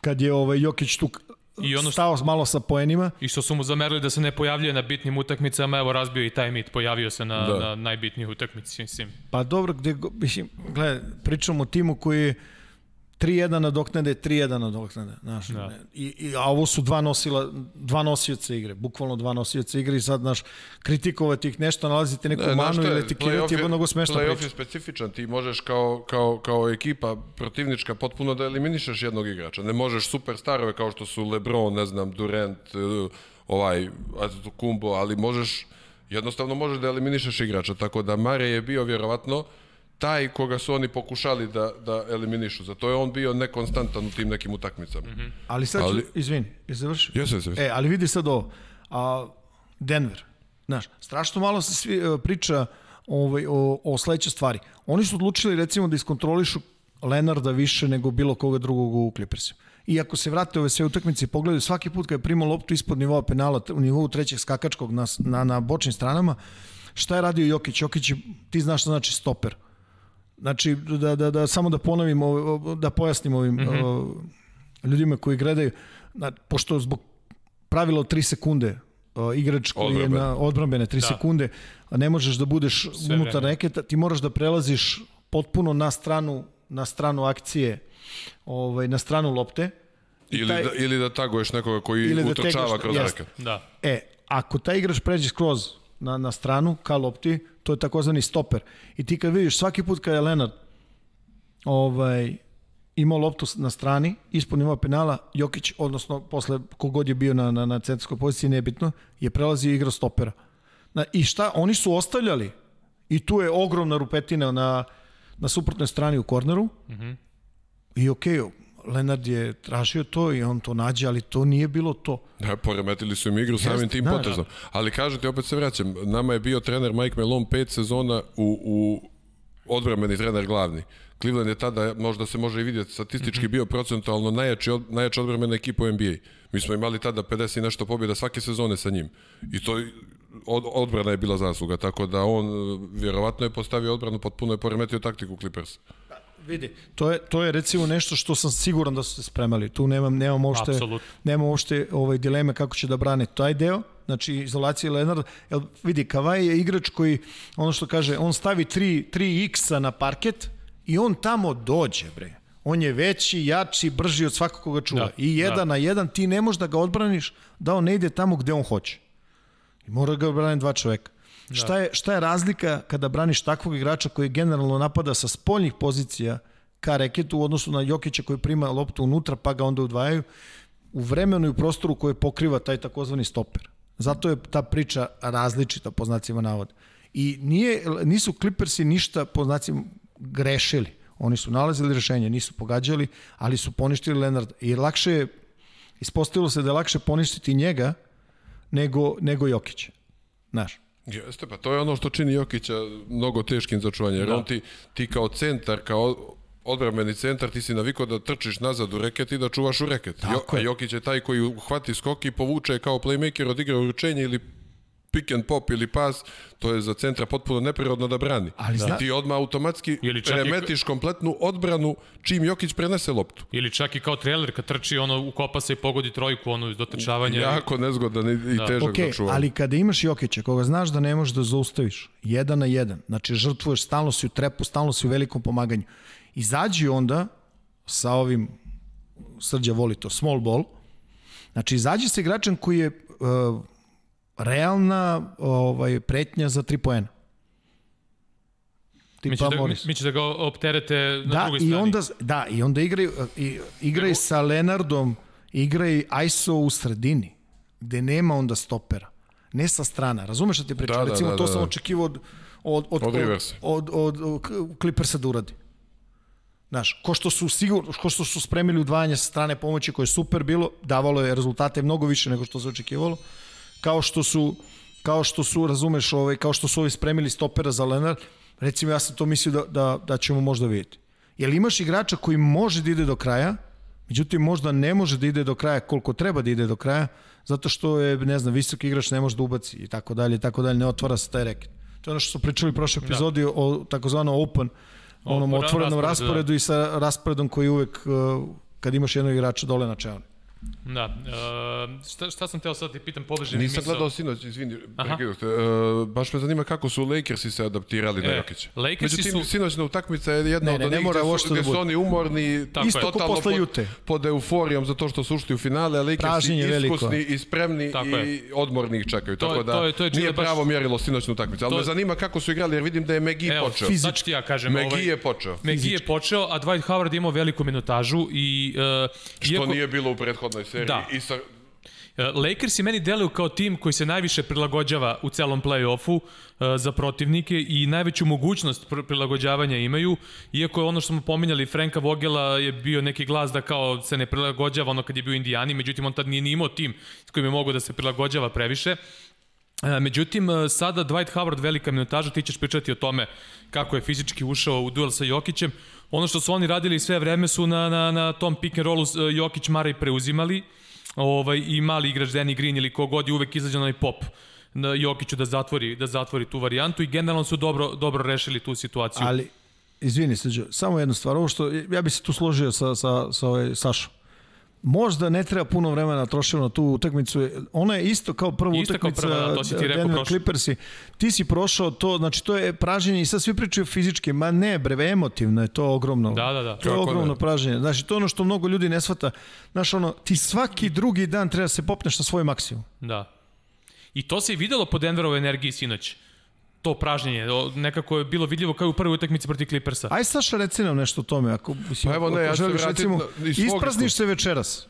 kad je ovaj Jokić tu I ono što- stao malo sa poenima. I što su mu zamerili da se ne pojavljuje na bitnim utakmicama, evo razbio i taj mit, pojavio se na, Da. na najbitnijih utakmici, mislim. Pa dobro, gde, mislim, gledaj, pričamo o timu koji je 3-1 nadoknade, 3-1 nadoknade, znaš. Da. I, i, a ovo su dva nosila, dva nosioca igre, bukvalno dva nosioca igre i sad, znaš, kritikovati ih nešto, nalazite neku Ne, manu ili etikirati je mnogo smešno Playoff priča. je specifičan, ti možeš kao, kao, kao ekipa protivnička potpuno da eliminišeš jednog igrača. Ne možeš superstarove kao što su LeBron, ne znam, Durant, eh, ovaj, Kumbo, ali možeš, jednostavno možeš da eliminišeš igrača. Tako da Mare je bio vjerovatno taj koga su oni pokušali da, da eliminišu. Zato je on bio nekonstantan u tim nekim utakmicama. Mm -hmm. Ali sad ću, Ali- izvini, je završio? Jesi, jesi. E, ali vidi sad ovo, a, Denver, znaš, strašno malo se svi, e, priča ovaj, o, o sledećoj stvari. Oni su odlučili recimo da iskontrolišu Lenarda više nego bilo koga drugog u Clippersima. I ako se vrate ove sve utakmice i pogledaju svaki put kad je primao loptu ispod nivoa penala, u nivou trećeg skakačkog na, na, na bočnim stranama, šta je radio Jokić? Jokić, je- ti znaš šta znači stoper. Znači, da, da, da, samo da ponovim, da pojasnim ovim mm -hmm. ljudima koji gledaju, na, pošto zbog pravila od 3 sekunde o, igrač koji je Odbrambene. na odbrambene 3 da. sekunde, a ne možeš da budeš Sve unutar vreme. reketa, ti moraš da prelaziš potpuno na stranu na stranu akcije, ovaj na stranu lopte. Ili, taj- da, ili da taguješ nekoga koji da utrčava tegaš- kroz jeste. reket. Da. E, ako taj igrač pređe skroz na, na stranu, ka lopti, to je takozvani stoper. I ti kad vidiš svaki put kad je Lenard ovaj, imao loptu na strani, ispod nivoa penala, Jokić, odnosno posle kogod je bio na, na, na centarskoj poziciji, nebitno, je prelazio i igrao stopera. Na, I šta, oni su ostavljali, i tu je ogromna rupetina na, na suprotnoj strani u korneru, mm -hmm. i okej, okay, Lenard je tražio to i on to nađe, ali to nije bilo to. Da, poremetili su im igru samim Jeste, tim da, potezom. Ali kažem ti, opet se vraćam, nama je bio trener Mike Malone pet sezona u, u odbrambeni trener glavni. Cleveland je tada, možda se može i vidjeti, statistički bio procentualno najjači, od, najjača odbrambena ekipa u NBA. Mi smo imali tada 50 i nešto pobjeda svake sezone sa njim. I to od, odbrana je bila zasluga, tako da on e, vjerovatno je postavio odbranu, potpuno je poremetio taktiku Clippersa. Vidi, to je, to je recimo nešto što sam siguran da su se spremali. Tu nemam, nemam uopšte, Apsolutno. nemam uopšte ovaj, dileme kako će da brane taj deo. Znači, izolacija Lenarda. Jel, vidi, Kavaj je igrač koji, ono što kaže, on stavi 3, 3x na parket i on tamo dođe, bre. On je veći, jači, brži od svakog koga čuva. Da, I jedan da. na jedan ti ne možeš da ga odbraniš da on ne ide tamo gde on hoće. I mora ga brane dva čoveka. Da. Šta, je, šta je razlika kada braniš takvog igrača koji generalno napada sa spoljnih pozicija ka reketu u odnosu na Jokića koji prima loptu unutra pa ga onda udvajaju u vremenu i u prostoru koje pokriva taj takozvani stoper. Zato je ta priča različita po znacima navoda. I nije, nisu Clippersi ništa po znacima grešili. Oni su nalazili rešenje, nisu pogađali, ali su poništili Lenard. I lakše je, ispostavilo se da je lakše poništiti njega nego, nego Jokića. Znaš, Jeste, pa to je ono što čini Jokića mnogo teškim za čuvanje, jer Da. on ti, ti kao centar, kao odbrambeni centar, ti si navikao da trčiš nazad u reket i da čuvaš u reket. Tako jo, a. Jokić je taj koji uhvati skok i povuče kao playmaker, odigra uručenje ili pick and pop ili pas, to je za centra potpuno neprirodno da brani. Ali zna- I ti odmah automatski Ili čak i- remetiš kompletnu odbranu čim Jokić prenese loptu. Ili čak i kao trailer kad trči, ono, ukopa se i pogodi trojku, ono, iz dotrčavanja. Jako nezgodan i, i težak Ok, za čuvanje. ali kada imaš Jokića, koga znaš da ne možeš da zaustaviš, jedan na jedan, znači žrtvuješ, stalno si u trepu, stalno si u velikom pomaganju, izađi onda sa ovim, Srđa voli to, small ball, znači izađi sa igračem koji je uh, realna ovaj, pretnja za tri poena. Mi će, Tipa da, mi, Morris. mi će da ga opterete na Da, drugoj i strani. onda, da, i onda igraj, i, igraj sa Lenardom, igraj ISO u sredini, gde nema onda stopera. Ne sa strana. Razumeš šta ti pričam? Da, da, Recimo, da, to da, sam da. očekivao od, od, od, od, od, od, od Clippersa da uradi. Znaš, ko što su sigurno, ko što su spremili udvajanje sa strane pomoći koje je super bilo, davalo je rezultate mnogo više nego što se očekivalo. Kao što su kao što su, razumeš, ovaj, kao što su ovi spremili stopera za Leonard, recimo ja sam to mislio da, da, da ćemo možda vidjeti. Jel imaš igrača koji može da ide do kraja, međutim možda ne može da ide do kraja koliko treba da ide do kraja, zato što je, ne znam, visoki igrač ne može da ubaci i tako dalje, i tako dalje, ne otvara se taj reket. To je ono što su pričali u prošloj epizodi da. o takozvano open, onom otvorenom rasporedu, rasporedu, da. i sa rasporedom koji uvek, uh, kad imaš jednog igrača dole na čelu. Da. Uh, šta, šta sam teo sad ti pitam pobliže? Nisam misao? gledao sinoć, izvini, Aha. prekinuh te. Uh, baš me zanima kako su Lakersi se adaptirali na E, Jokića. Lakersi Međutim, su- sinoćna utakmica je jedna Ne, od ne, ne onih gde, su, da gde su oni umorni, Tako Isto totalno posle pod, Jute. pod euforijom zato što su ušli u finale, a Lakersi iskusni i spremni Tako i je. odmorni ih čekaju. To Tako da to je- to je nije baš- pravo mjerilo sinoćnu utakmicu. Ali To me zanima kako su igrali, jer vidim da je Megi Evo, počeo. sad ću ti ja kažem. Megi ovaj, je počeo. Megi je počeo, a Dwight Howard imao veliku minutažu i... Uh, Što nije bilo u prethodnoj seriji. Da. I sa, Uh, Lakersi meni deluju kao tim koji se najviše prilagođava u celom play-offu uh, za protivnike i najveću mogućnost pr prilagođavanja imaju, iako je ono što smo pominjali, Franka Vogela je bio neki glas da kao se ne prilagođava ono kad je bio u Indijani, međutim on tad nije ni imao tim s kojim je mogo da se prilagođava previše. E, Međutim, e, sada Dwight Howard velika minutaža, ti ćeš pričati o tome kako je fizički ušao u duel sa Jokićem. Ono što su oni radili sve vreme su na, na, na tom pick and rollu e, Jokić Mara i preuzimali ovaj, i mali igrač Danny Green ili kogod je uvek izađe na onaj pop na Jokiću da zatvori, da zatvori tu varijantu i generalno su dobro, dobro rešili tu situaciju. Ali, izvini Srđo, samo jedna stvar, ovo što, ja bi se tu složio sa, sa, sa ovaj Sašom. Možda ne treba puno vremena da trošimo na tu utakmicu. Ona je isto kao prva Isto kao utakmica prva, da, to si ti rekao. Clippersi. Ti si prošao to, znači to je praženje i sad svi pričaju fizički. Ma ne, bre, emotivno je to ogromno. Da, da, da. To je Kako ogromno ne? praženje. Znači, to je ono što mnogo ljudi ne shvata. Znaš, ono, ti svaki drugi dan treba da se popneš na svoj maksimum. Da. I to se i videlo po Denverovoj energiji sinoć. To pražnjenje, nekako je bilo vidljivo kao i u prvoj utakmici protiv Clippersa. Aj Saša, reci nam nešto o tome. Ako, mislim, Pa evo, ne, ja želiš, vratiti recimo, na- isprazniš se večeras.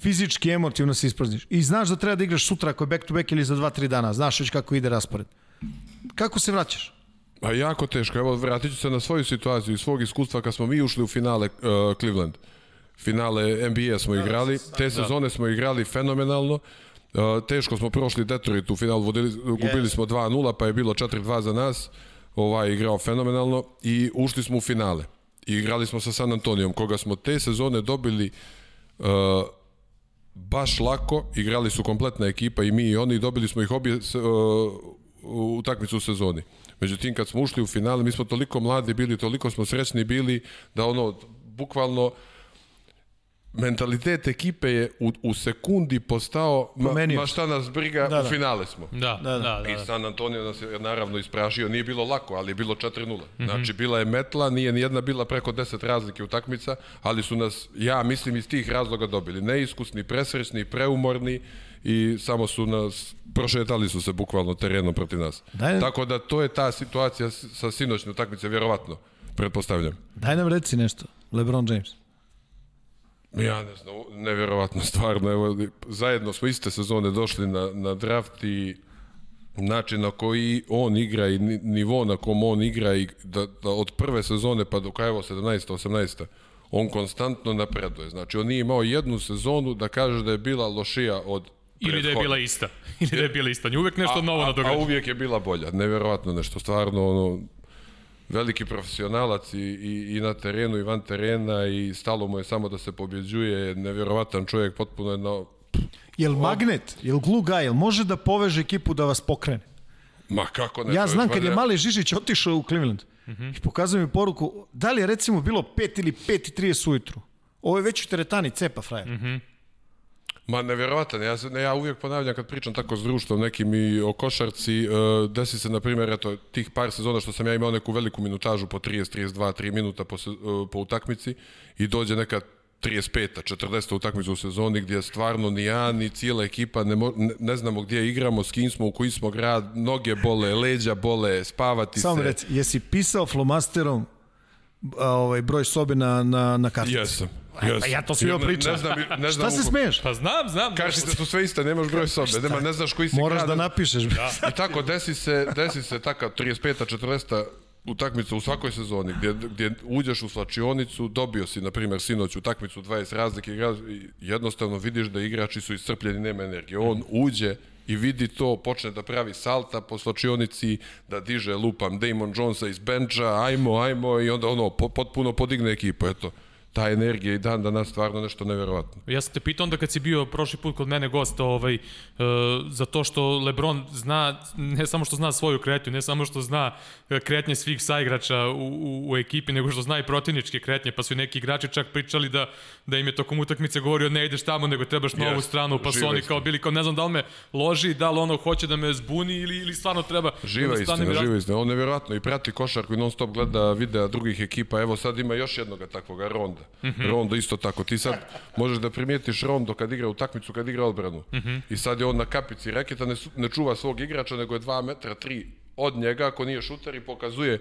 Fizički, emotivno se isprazniš. I znaš da treba da igraš sutra ako je back to back ili za 2-3 dana. Znaš već kako ide raspored. Kako se vraćaš? Pa jako teško. Evo, vratit ću se na svoju situaciju i svog iskustva kad smo mi ušli u finale uh, Cleveland. Finale NBA smo igrali. Te sezone smo igrali fenomenalno. Teško smo prošli Detroit u finalu, vodili, gubili smo 2-0, pa je bilo 4-2 za nas. Ovaj igrao fenomenalno i ušli smo u finale. I igrali smo sa San Antonijom, koga smo te sezone dobili uh, baš lako, igrali su kompletna ekipa i mi i oni, dobili smo ih obje uh, u utakmicu u sezoni. Međutim, kad smo ušli u finale, mi smo toliko mladi bili, toliko smo srećni bili, da ono, bukvalno, mentalitet ekipe je u, u sekundi postao, ma, Promenio ma šta nas briga, Da, u da. finale smo. Da, da, da. da, I San Antonio nas je naravno ispražio, nije bilo lako, ali je bilo 4-0. Znači, bila je metla, nije ni jedna bila preko 10 razlike utakmica, ali su nas, ja mislim, iz tih razloga dobili. Neiskusni, presrećni, preumorni i samo su nas, prošetali su se bukvalno terenom protiv nas. Daj- Tako da to je ta situacija sa sinoćne utakmice, vjerovatno, pretpostavljam. Daj nam reci nešto. LeBron James. Ja ne znam, nevjerovatno stvarno, evo, zajedno smo iste sezone došli na, na draft i način na koji on igra i ni- nivo na kom on igra i da, da od prve sezone pa do kraja evo 17. 18. on konstantno napreduje. Znači, on nije imao jednu sezonu da kaže da je bila lošija od Ili da je bila ista. Ili da je bila ista. On je uvek nešto novo a, a nadograđa. uvijek je bila bolja, nevjerovatno nešto, stvarno ono, veliki profesionalac i, i, i na terenu i van terena i stalo mu je samo da se pobjeđuje, nevjerovatan čovjek, potpuno je na, Jel magnet, jel glue guy, jel može da poveže ekipu da vas pokrene? Ma kako ne? Ja znam kad je valjda- mali Žižić otišao u Cleveland i pokazao mi poruku, da li je recimo bilo 5 ili 5.30 ujutru? Ovo je već u teretani, cepa frajer. Ma neverovatan, ja, ne, ja uvijek ponavljam kad pričam tako s društvom nekim i o košarci, uh, desi se na primjer eto, tih par sezona što sam ja imao neku veliku minutažu po 30, 32, 3 minuta po, se- uh, po utakmici i dođe neka 35. 40. utakmica u sezoni gdje stvarno ni ja ni cijela ekipa ne, mo, ne, ne znamo gdje igramo, s kim smo, u koji smo grad, noge bole, leđa bole, spavati Samo se. reci, jesi pisao flomasterom a, ovaj, broj sobe na, na, na kartici? Jesam. Pa jesam. ja to svima Ne- pričam. Ne, znam, ne znam Šta se smeješ? Pa znam, znam. Kartice su sve iste, nemaš broj sobe, nema, ne znaš koji si Moraš grad. da napišeš. Da. I tako desi se, desi se takav 35. 40. utakmica u svakoj sezoni gdje, gdje uđeš u slačionicu, dobio si, na primjer, sinoć utakmicu 20 razlike igra, i jednostavno vidiš da igrači su iscrpljeni, nema energije. On uđe i vidi to, počne da pravi salta po slačionici, da diže lupam Damon Jonesa iz benča, ajmo, ajmo, i onda ono, po, potpuno podigne ekipu, eto. Ta energija i dan danas stvarno nešto neverovatno. Ja sam te pitao onda kad si bio prošli put kod mene gost, ovaj, e, za to što Lebron zna, ne samo što zna svoju kretnju, ne samo što zna e, kretnje svih saigrača u, u, u ekipi, nego što zna i protivničke kretnje, pa su neki igrači čak pričali da, da im je tokom utakmice govorio ne ideš tamo, nego trebaš na ovu Jeste, stranu, pa su živa oni kao bili kao ne znam da li me loži, da li ono hoće da me zbuni ili, ili stvarno treba Živa da stanem i istina, živa istina. On nevjerojatno i prati košarku i non stop gleda videa drugih ekipa. Evo sad ima još jednoga takvoga Ronda. Rondo isto tako. Ti sad možeš da primijetiš Rondo kad igra utakmicu, kad igra odbranu. I sad je on na kapici reketa, ne, ne čuva svog igrača, nego je 2 metra 3 od njega, ako nije šuter i pokazuje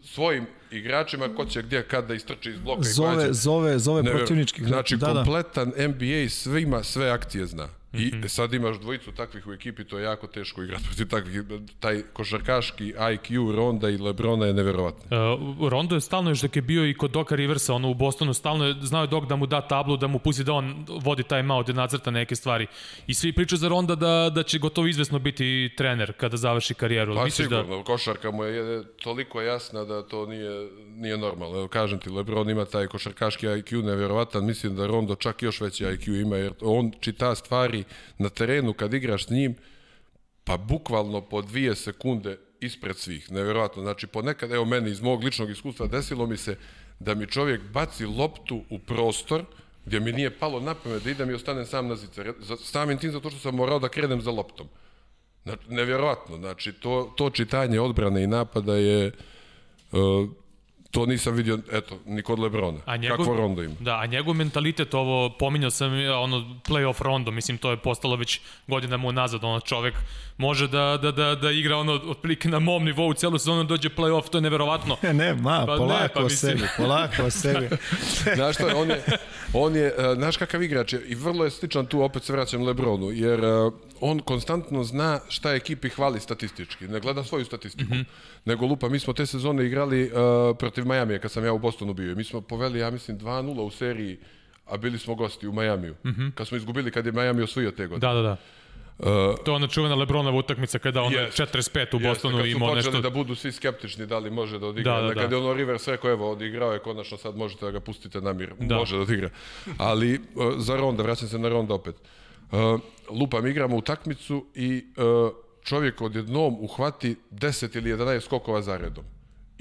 svojim igračima ko će gdje kad da istrči iz bloka i Zove, će- zove, zove Nevjer- protivnički. Znači, da, da. kompletan NBA svima sve akcije zna. I Mhm. sad imaš dvojicu takvih u ekipi, to je jako teško igrati protiv takvih. Taj košarkaški IQ Ronda i Lebrona je neverovatno. Uh, Rondo je stalno još dok je bio i kod Doka Riversa, ono u Bostonu, stalno je znao je Dok da mu da tablu, da mu pusti da on vodi taj out, da nacrta neke stvari. I svi pričaju za Ronda da, da će gotovo izvesno biti trener kada završi karijeru. Pa Misliš da... sigurno, košarka mu je je toliko jasna da to nije, nije normalno. Evo, kažem ti, Lebron ima taj košarkaški IQ neverovatan, mislim da Rondo čak još veći IQ ima, jer on čita stvari na terenu kad igraš s njim, pa bukvalno po dvije sekunde ispred svih. Neverovatno. Znači, ponekad, evo meni iz mog ličnog iskustva desilo mi se da mi čovjek baci loptu u prostor gdje mi nije palo na pamet da idem i ostanem sam na zicer. Za- Samim tim zato što sam morao da krenem za loptom. Znači, nevjerovatno. Znači, to, to čitanje odbrane i napada je... Uh, to nisam vidio, eto, ni kod Lebrona. A njegov, Kakvo rondo ima. Da, a njegov mentalitet, ovo, pominjao sam ja, ono playoff rondo, mislim to je postalo već godinama unazad, ono čovek može da, da, da, da igra ono otprilike na mom nivou celu sezonu dođe playoff, to je neverovatno. Ne, ne, ma, Pa ne, polako pa o mislim. sebi, polako o sebi. Znaš što, on je, on je, uh, znaš kakav igrač je i vrlo je sličan tu, opet se vraćam Lebronu, jer uh, on konstantno zna šta ekipi hvali statistički, ne gleda svoju statistiku, nego lupa, mi smo te sezone igrali uh, protiv Majamija kad sam ja u Bostonu bio i mi smo poveli, ja mislim, 2-0 u seriji, a bili smo gosti u Majamiju. Kad smo izgubili kad je Miami osvojio te godine. Da, da, da. To je ona čuvena Lebronova utakmica kada on Jeste. 45 u Bostonu kad su imao nešto... da budu svi skeptični da li može da odigra. Da, da, Da, da. Kad je ono Rivers rekao, evo, odigrao je konačno, sad možete da ga pustite na mir. Da. Može da odigra. Ali uh, za Ronda, vraćam se na Ronda opet. Uh, lupam, igramo utakmicu i uh, čovjek odjednom uhvati 10 ili 11 skokova za redom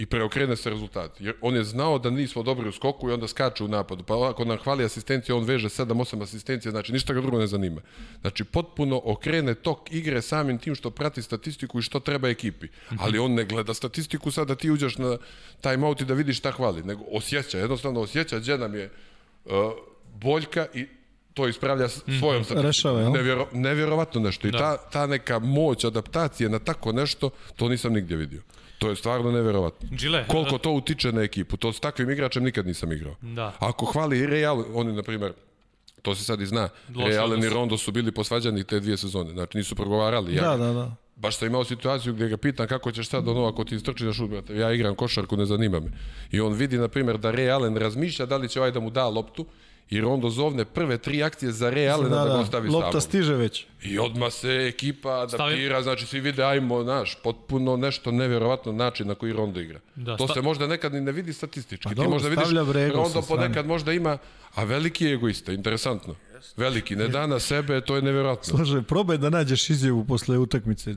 i preokrene se rezultat. Jer on je znao da nismo dobri u skoku i onda skače u napadu. Pa ako nam hvali asistencija, on veže 7-8 asistencija, znači ništa ga drugo ne zanima. Znači potpuno okrene tok igre samim tim što prati statistiku i što treba ekipi. Ali on ne gleda statistiku sad da ti uđeš na timeout i da vidiš šta hvali, nego osjeća, jednostavno osjeća gdje nam je uh, boljka i to ispravlja s- svojom statistikom. Rešava, jel? Nevjero, nevjerovatno nešto. I ta, ta neka moć adaptacije na tako nešto, to nisam nigdje vidio. To je stvarno nevjerovatno. Gile, Koliko to utiče na ekipu. To s takvim igračem nikad nisam igrao. Da. Ako hvali Real, oni, na primjer, to se sad i zna, Real i. Rondo su bili posvađani te dvije sezone. Znači nisu progovarali. Ja, Da, da, da. Baš sam imao situaciju gdje ga pitam kako ćeš sad ono ako ti istrči na šut, brate, ja igram košarku, ne zanima me. I on vidi, na primjer, da Ray Allen razmišlja da li će ovaj da mu da loptu i Rondo zovne prve tri akcije za Real da, da, da, ga ostavi lopta stiže već. I odmah se ekipa adaptira, znači svi vide, ajmo, znaš, potpuno nešto neverovatno način na koji Rondo igra. Da, to sta- se možda nekad ni ne vidi statistički. Pa Ti dobro, možda vidiš, Rondo ponekad možda ima, a veliki je egoista, interesantno. Veliki, ne da na sebe, to je neverovatno. Slaže, probaj da nađeš izjavu posle utakmice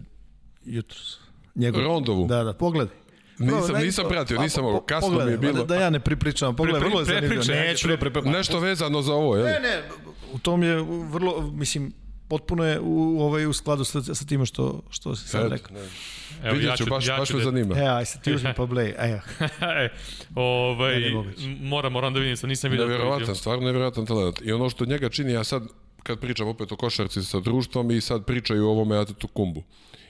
jutros. Njegov. Rondovu? Da, da, pogledaj. Nisam- nisam pratio, nisam po- kasno mi je pogledaj, bilo. Da ja ne pripričavam, pogledaj, vrlo je zanimljivo. Neću da pripričam. Nešto vezano za ovo, je? Ne, ne, u tom je vrlo, mislim, potpuno je u, ovaj, u skladu sa, sa time što, što si sad rekao. Evo, Vidjet ja ću, ću- baš, ja baš ću me da- zanima. E, aj se ti uzmi pa blej. E, e, ovaj, Ne, ne moguće. moram, moram da vidim, sam nisam vidio. Neverovatan, stvarno neverovatan talent. I ono što njega čini, ja sad, kad pričam opet o košarci sa društvom i sad pričaju o ovome Antetokumbu.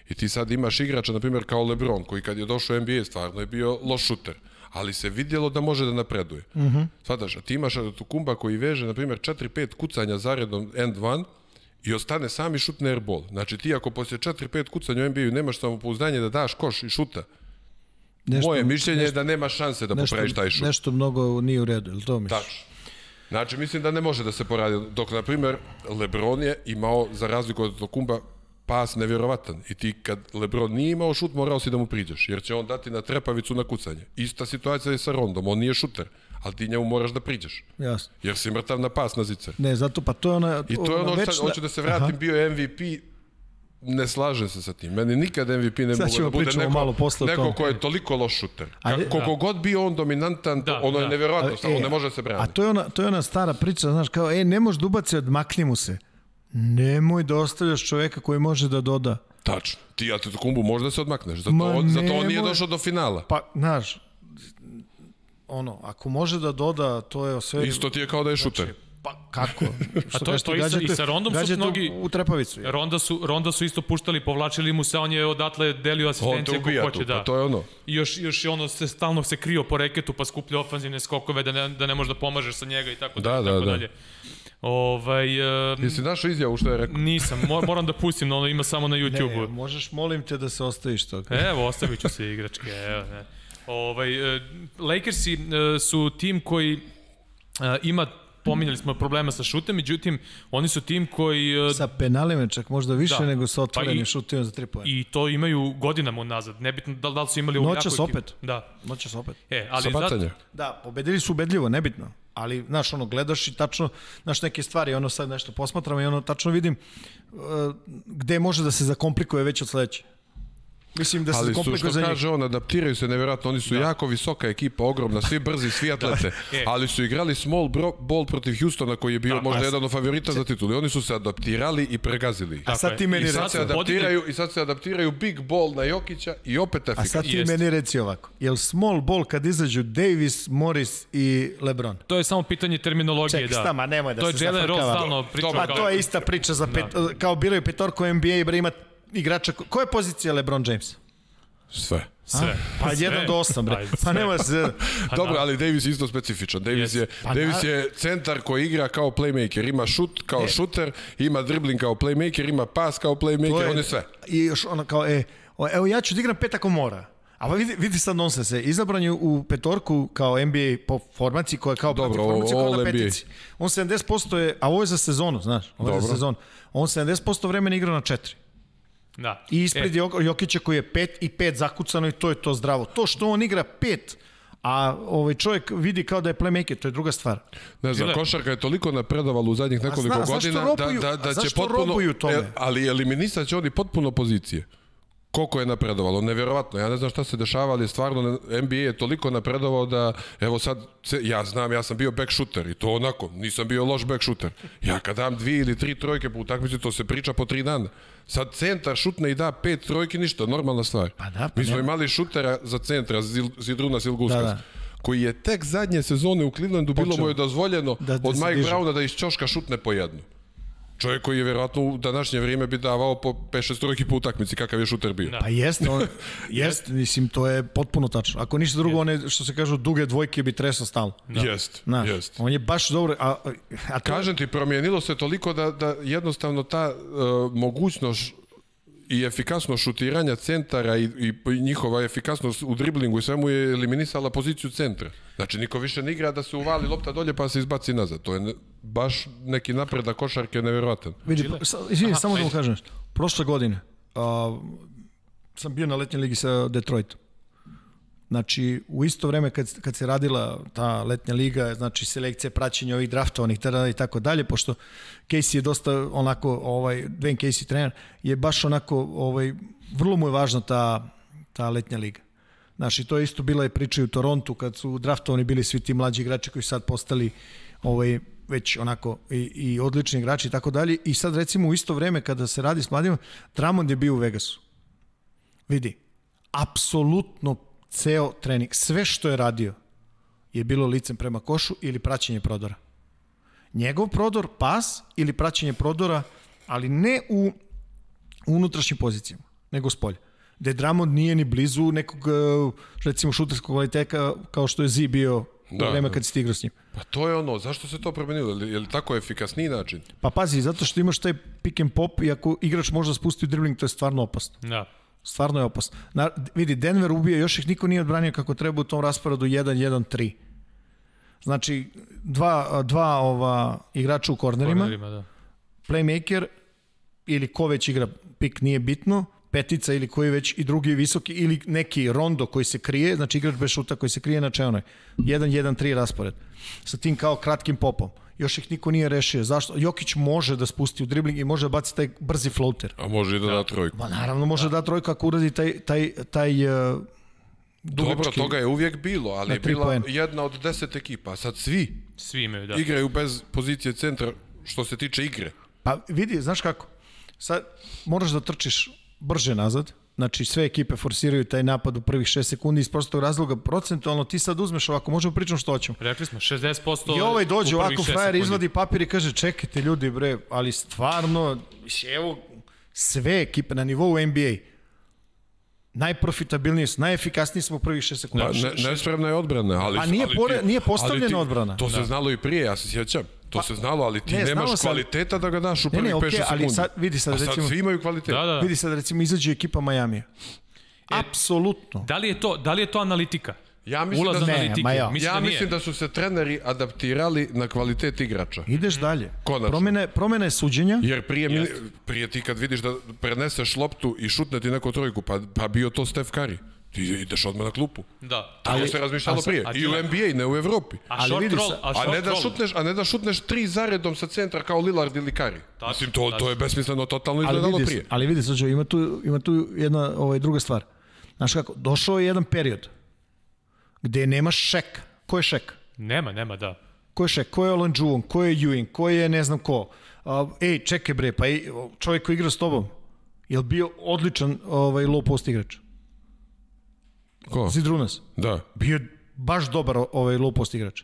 I ti sad imaš igrača, na primjer, kao LeBron, koji kad je došao u NBA stvarno je bio loš šuter ali se vidjelo da može da napreduje. Mm. -hmm. Svataš, a ti imaš Antetokumba koji veže, na primjer, 4-5 kucanja zaredom end one i ostane sami šutne airball. Znači ti ako poslije 4-5 kucanja u NBA-u nemaš samopouzdanje da daš koš i šuta, nešto, moje mišljenje je da nema šanse da nešto, popraviš taj šut. nešto mnogo nije u redu, je li to misliš? Tačno. Znači, mislim da ne može da se poradi. Dok, na primjer, Lebron je imao, za razliku od Tokumba, pas nevjerovatan. I ti kad Lebron nije imao šut, morao si da mu priđeš, jer će on dati na trepavicu na kucanje. Ista situacija je sa Rondom, on nije šuter, ali ti njemu moraš da priđeš. Jasno. Jer si mrtav na pas na zicer. Ne, zato pa to je ona... I to je ono, sad, hoću da se vratim, Aha. bio je MVP, ne slažem se sa tim. Meni nikad MVP ne mogu da bude neko, malo posle neko ko je toliko loš šuter. Ali- Koliko god bio on dominantan, Da, ono je da. nevjerovatno, samo E, ne može se A braniti. to je, ona, to je ona stara priča, znaš, kao, e, ne možeš da ubaci, odmakni mu se. Nemoj da ostavljaš čoveka koji može da doda. Tačno. Ti Antetokumbu možda se odmakneš. Zato, Ma on, zato on nije došao do finala. Pa, znaš, ono, ako može da doda, to je sve... Isto ti je kao da je šuter. Pa, kako? Što to- ti, to i sa- gađate- i sa Rondom su mnogi- U, u trepavicu. je. Ronda su, Ronda su isto puštali, povlačili mu se, on je odatle delio asistencije ko ubija hoće, tu, da. pa to je ono. I još, još je ono se stalno se krio po reketu pa skuplja ofanzivne skokove da ne, da ne možeš da pomažeš sa njega i tako Da, dalje. da, tako da. dalje. Ovaj, uh, Jesi našao izjavu što je rekao? nisam, mor, moram da pustim, ono ima samo na Ne, YouTube-u. možeš, molim te da se ostaviš to. Evo, ostavit ću se igračke, evo, ne. Ovaj, e, Lakersi e, su tim koji e, ima pominjali smo problema sa šutem, međutim, oni su tim koji... e, Sa penalima čak možda više Da. nego sa otvorenim Pa šutima za tri pojene. I to imaju godinama unazad. Nebitno da, li- da li su imali ovu Noćas opet. Da. Noćas opet. E, ali Sa zato. Da, pobedili su ubedljivo, nebitno. Ali, znaš, ono, gledaš i tačno, znaš, neke stvari, ono sad nešto posmatram i ono, tačno vidim uh, gde može da se zakomplikuje već od sledeće. Mislim da se Ali su, što za kaže on, adaptiraju se nevjerojatno. Oni su da. jako visoka ekipa, ogromna, svi brzi, svi atlete. E. Ali su igrali small bro, ball protiv Houstona koji je bio Da, možda a- jedan od favorita za titul. I oni su se adaptirali i pregazili. A sad je. ti meni I sad reci, se adaptiraju i sad se adaptiraju big ball na Jokića i opet a efikasno. sad ti Jeste. meni reci ovako. Jel small ball kad izađu Davis, Morris i LeBron? To je samo pitanje terminologije, Čekaj, da. stama, nemoj da to se je Jalen Rose zafrkava. stalno pričao. Dobro, Pa to je ista priča za pet, kao biraju petorku NBA i bre ima igrača. ko- Koja je pozicija LeBron James? Sve. Sve. Pa Sve. 1 do 8, bre. Ajde, Pa sve. nema se... Dobro, ali Davis je isto specifičan. Davis Yes. je, Pa Davis da. je centar koji igra kao playmaker. Ima šut kao šuter, ima dribbling kao playmaker, ima pas kao playmaker, on je sve. I još ono kao, e, o, evo ja ću da igram pet ako mora. A pa vidi, vidi sad nonsense. Izabran je u petorku kao NBA po formaciji koja je kao Dobro, je all na NBA. petici. On 70% je, a ovo je za sezonu, znaš, ovo je za Dobro. sezonu. On 70% vremena igra na četiri. Da. I ispred E. Jokića koji je pet i pet zakucano i to je to zdravo. To što on igra pet, a ovaj čovjek vidi kao da je playmaker, to je druga stvar. Ne znam, košarka je toliko napredovala u zadnjih nekoliko zna- godina robuju- da, da, da će potpuno... tome? E, ali eliminisat će oni potpuno pozicije. Koliko je napredovalo, nevjerovatno. Ja ne znam šta se dešava, ali stvarno NBA je toliko napredovao da, evo sad, se, ja znam, ja sam bio back shooter i to onako, nisam bio loš back shooter. Ja kad dam dvije ili tri trojke po utakmici, to se priča po tri dana. Sad centar šutne i da pet trojki, ništa, normalna stvar. Pa da, pa Mi smo nema. imali šutera za centra, Zil, Zidruna Silguskas, Da, da. koji je tek zadnje sezone u Clevelandu bilo Počeo. mu je dozvoljeno Da- da od Mike. Browna da iz ćoška šutne po jednu. Čovjek koji je vjerojatno u današnje vrijeme bi davao po 5-6 trojki po utakmici, kakav je šuter bio. Da. Pa jeste, on, jeste, mislim, to je potpuno tačno. Ako ništa drugo, one, što se kažu, duge dvojke bi tresao stalno. Jest, Znaš, jest. on je baš dobro, a, a to, Kažem ti, promijenilo se toliko da, da jednostavno ta uh, mogućnost i efikasnost šutiranja centara i, i njihova efikasnost u driblingu i svemu je eliminisala poziciju centra. Znači, niko više ne igra da se uvali lopta dolje pa se izbaci nazad. To je baš neki napredak košarke nevjerovatan. Vidi, sa, izvini, samo da mu kažem nešto. Prošle godine a, sam bio na letnjoj ligi sa Detroitom. Znači, u isto vreme kad, kad se radila ta letnja liga, znači selekcija praćenja ovih draftovanih tada i tako dalje, pošto Casey je dosta onako, ovaj, Dwayne Casey trener, je baš onako, ovaj, vrlo mu je važna ta, ta letnja liga. Znači, to je isto bila je priča i u Torontu kad su draftovani bili svi ti mlađi igrači koji su sad postali ovaj, već onako i, i odlični igrači i tako dalje. I sad recimo u isto vreme kada se radi s mladima, Dramond je bio u Vegasu. Vidi, apsolutno ceo trening, sve što je radio je bilo licem prema košu ili praćenje prodora. Njegov prodor, pas ili praćenje prodora, ali ne u unutrašnjim pozicijama, nego s polja. Gde Dramond nije ni blizu nekog, recimo, šuterskog kvaliteta kao što je Zi bio Da, u vreme da. kad si ti igrao s njim. Pa to je ono, zašto se to promenilo? Je li, je li tako efikasniji način? Pa pazi, zato što imaš taj pick and pop i ako igrač može da spusti u dribling, to je stvarno opasno. Da. Stvarno je opasno. Na, vidi, Denver ubije, još ih niko nije odbranio kako treba u tom rasporedu 1-1-3. Znači, dva, dva ova igrača u kornerima, Kornerima, da. playmaker ili ko već igra pik nije bitno, petica ili koji već i drugi visoki ili neki rondo koji se krije, znači igrač bez šuta koji se krije na čelnoj. 1-1-3 raspored. Sa tim kao kratkim popom. Još ih niko nije rešio. Zašto? Jokić može da spusti u dribling i može da baci taj brzi floater. A može i da da trojku. Ma naravno može da, da trojka ako uradi taj, taj, taj uh, Dobro, toga je uvijek bilo, ali je bila poena. jedna od deset ekipa. A sad svi Svi imaju, da. igraju bez pozicije centra što se tiče igre. Pa vidi, znaš kako? Sad moraš da trčiš brže nazad, znači sve ekipe forsiraju taj napad u prvih 6 sekundi iz prostog razloga procentualno ti sad uzmeš ovako, možemo pričati što hoćemo. Rekli smo, 60% I ovaj dođe ovako, frajer izvadi papir i kaže čekajte ljudi bre, ali stvarno, evo sve ekipe na nivou NBA najprofitabilnije su, najefikasniji smo u prvih 6 sekundi. Da, ne, nespremna je odbrana, ali... A nije ali pore- ti- nije postavljena ti- odbrana. To se znalo i prije, ja se sjećam. To se znalo, ali ti ne, nemaš ali- kvaliteta da ga daš u Ne, prvih ne, 5 okej, sekundi. ali sad, vidi sad, A sad recimo, svi imaju kvalitet. Da, da, da. vidi sad, recimo, izađe ekipa Majamija. Apsolutno. Da li je to, da li je to analitika? Ja mislim Ulaz da- Ne, analitike. ma ja. Mislim Ja da nije. mislim da su se treneri adaptirali na kvalitet igrača. Ideš dalje. Konačno. Promene, promene suđenja. Jer prije, mi, prije ti kad vidiš da preneseš loptu i šutne ti neku trojku, pa, pa bio to Steph Curry. Ti ideš odmah na klupu. Da. Tako Ali- se razmišljalo prije. a I u NBA, ne u Evropi. A Ali short vidi roll, a, A ne, da šutneš, a ne da šutneš tri zaredom sa centra kao Lillard ili Curry. Mislim, to, to je besmisleno totalno ali izgledalo vidi, prije. ali vidi, Srđo, ima tu, ima tu jedna ovaj, druga stvar. Znaš kako, došao je jedan period gde nemaš šek. Ko je šek? Nema, nema, da. Ko je šek? Ko je Olan Juvon? Ko je Ewing? Ko je ne znam ko? A, ej, čekaj bre, pa ej, čovjek koji igra s tobom, je bio odličan ovaj, low post igrač? Ko? Zidrunas. Da. Bio je baš dobar ovaj, low post igrač.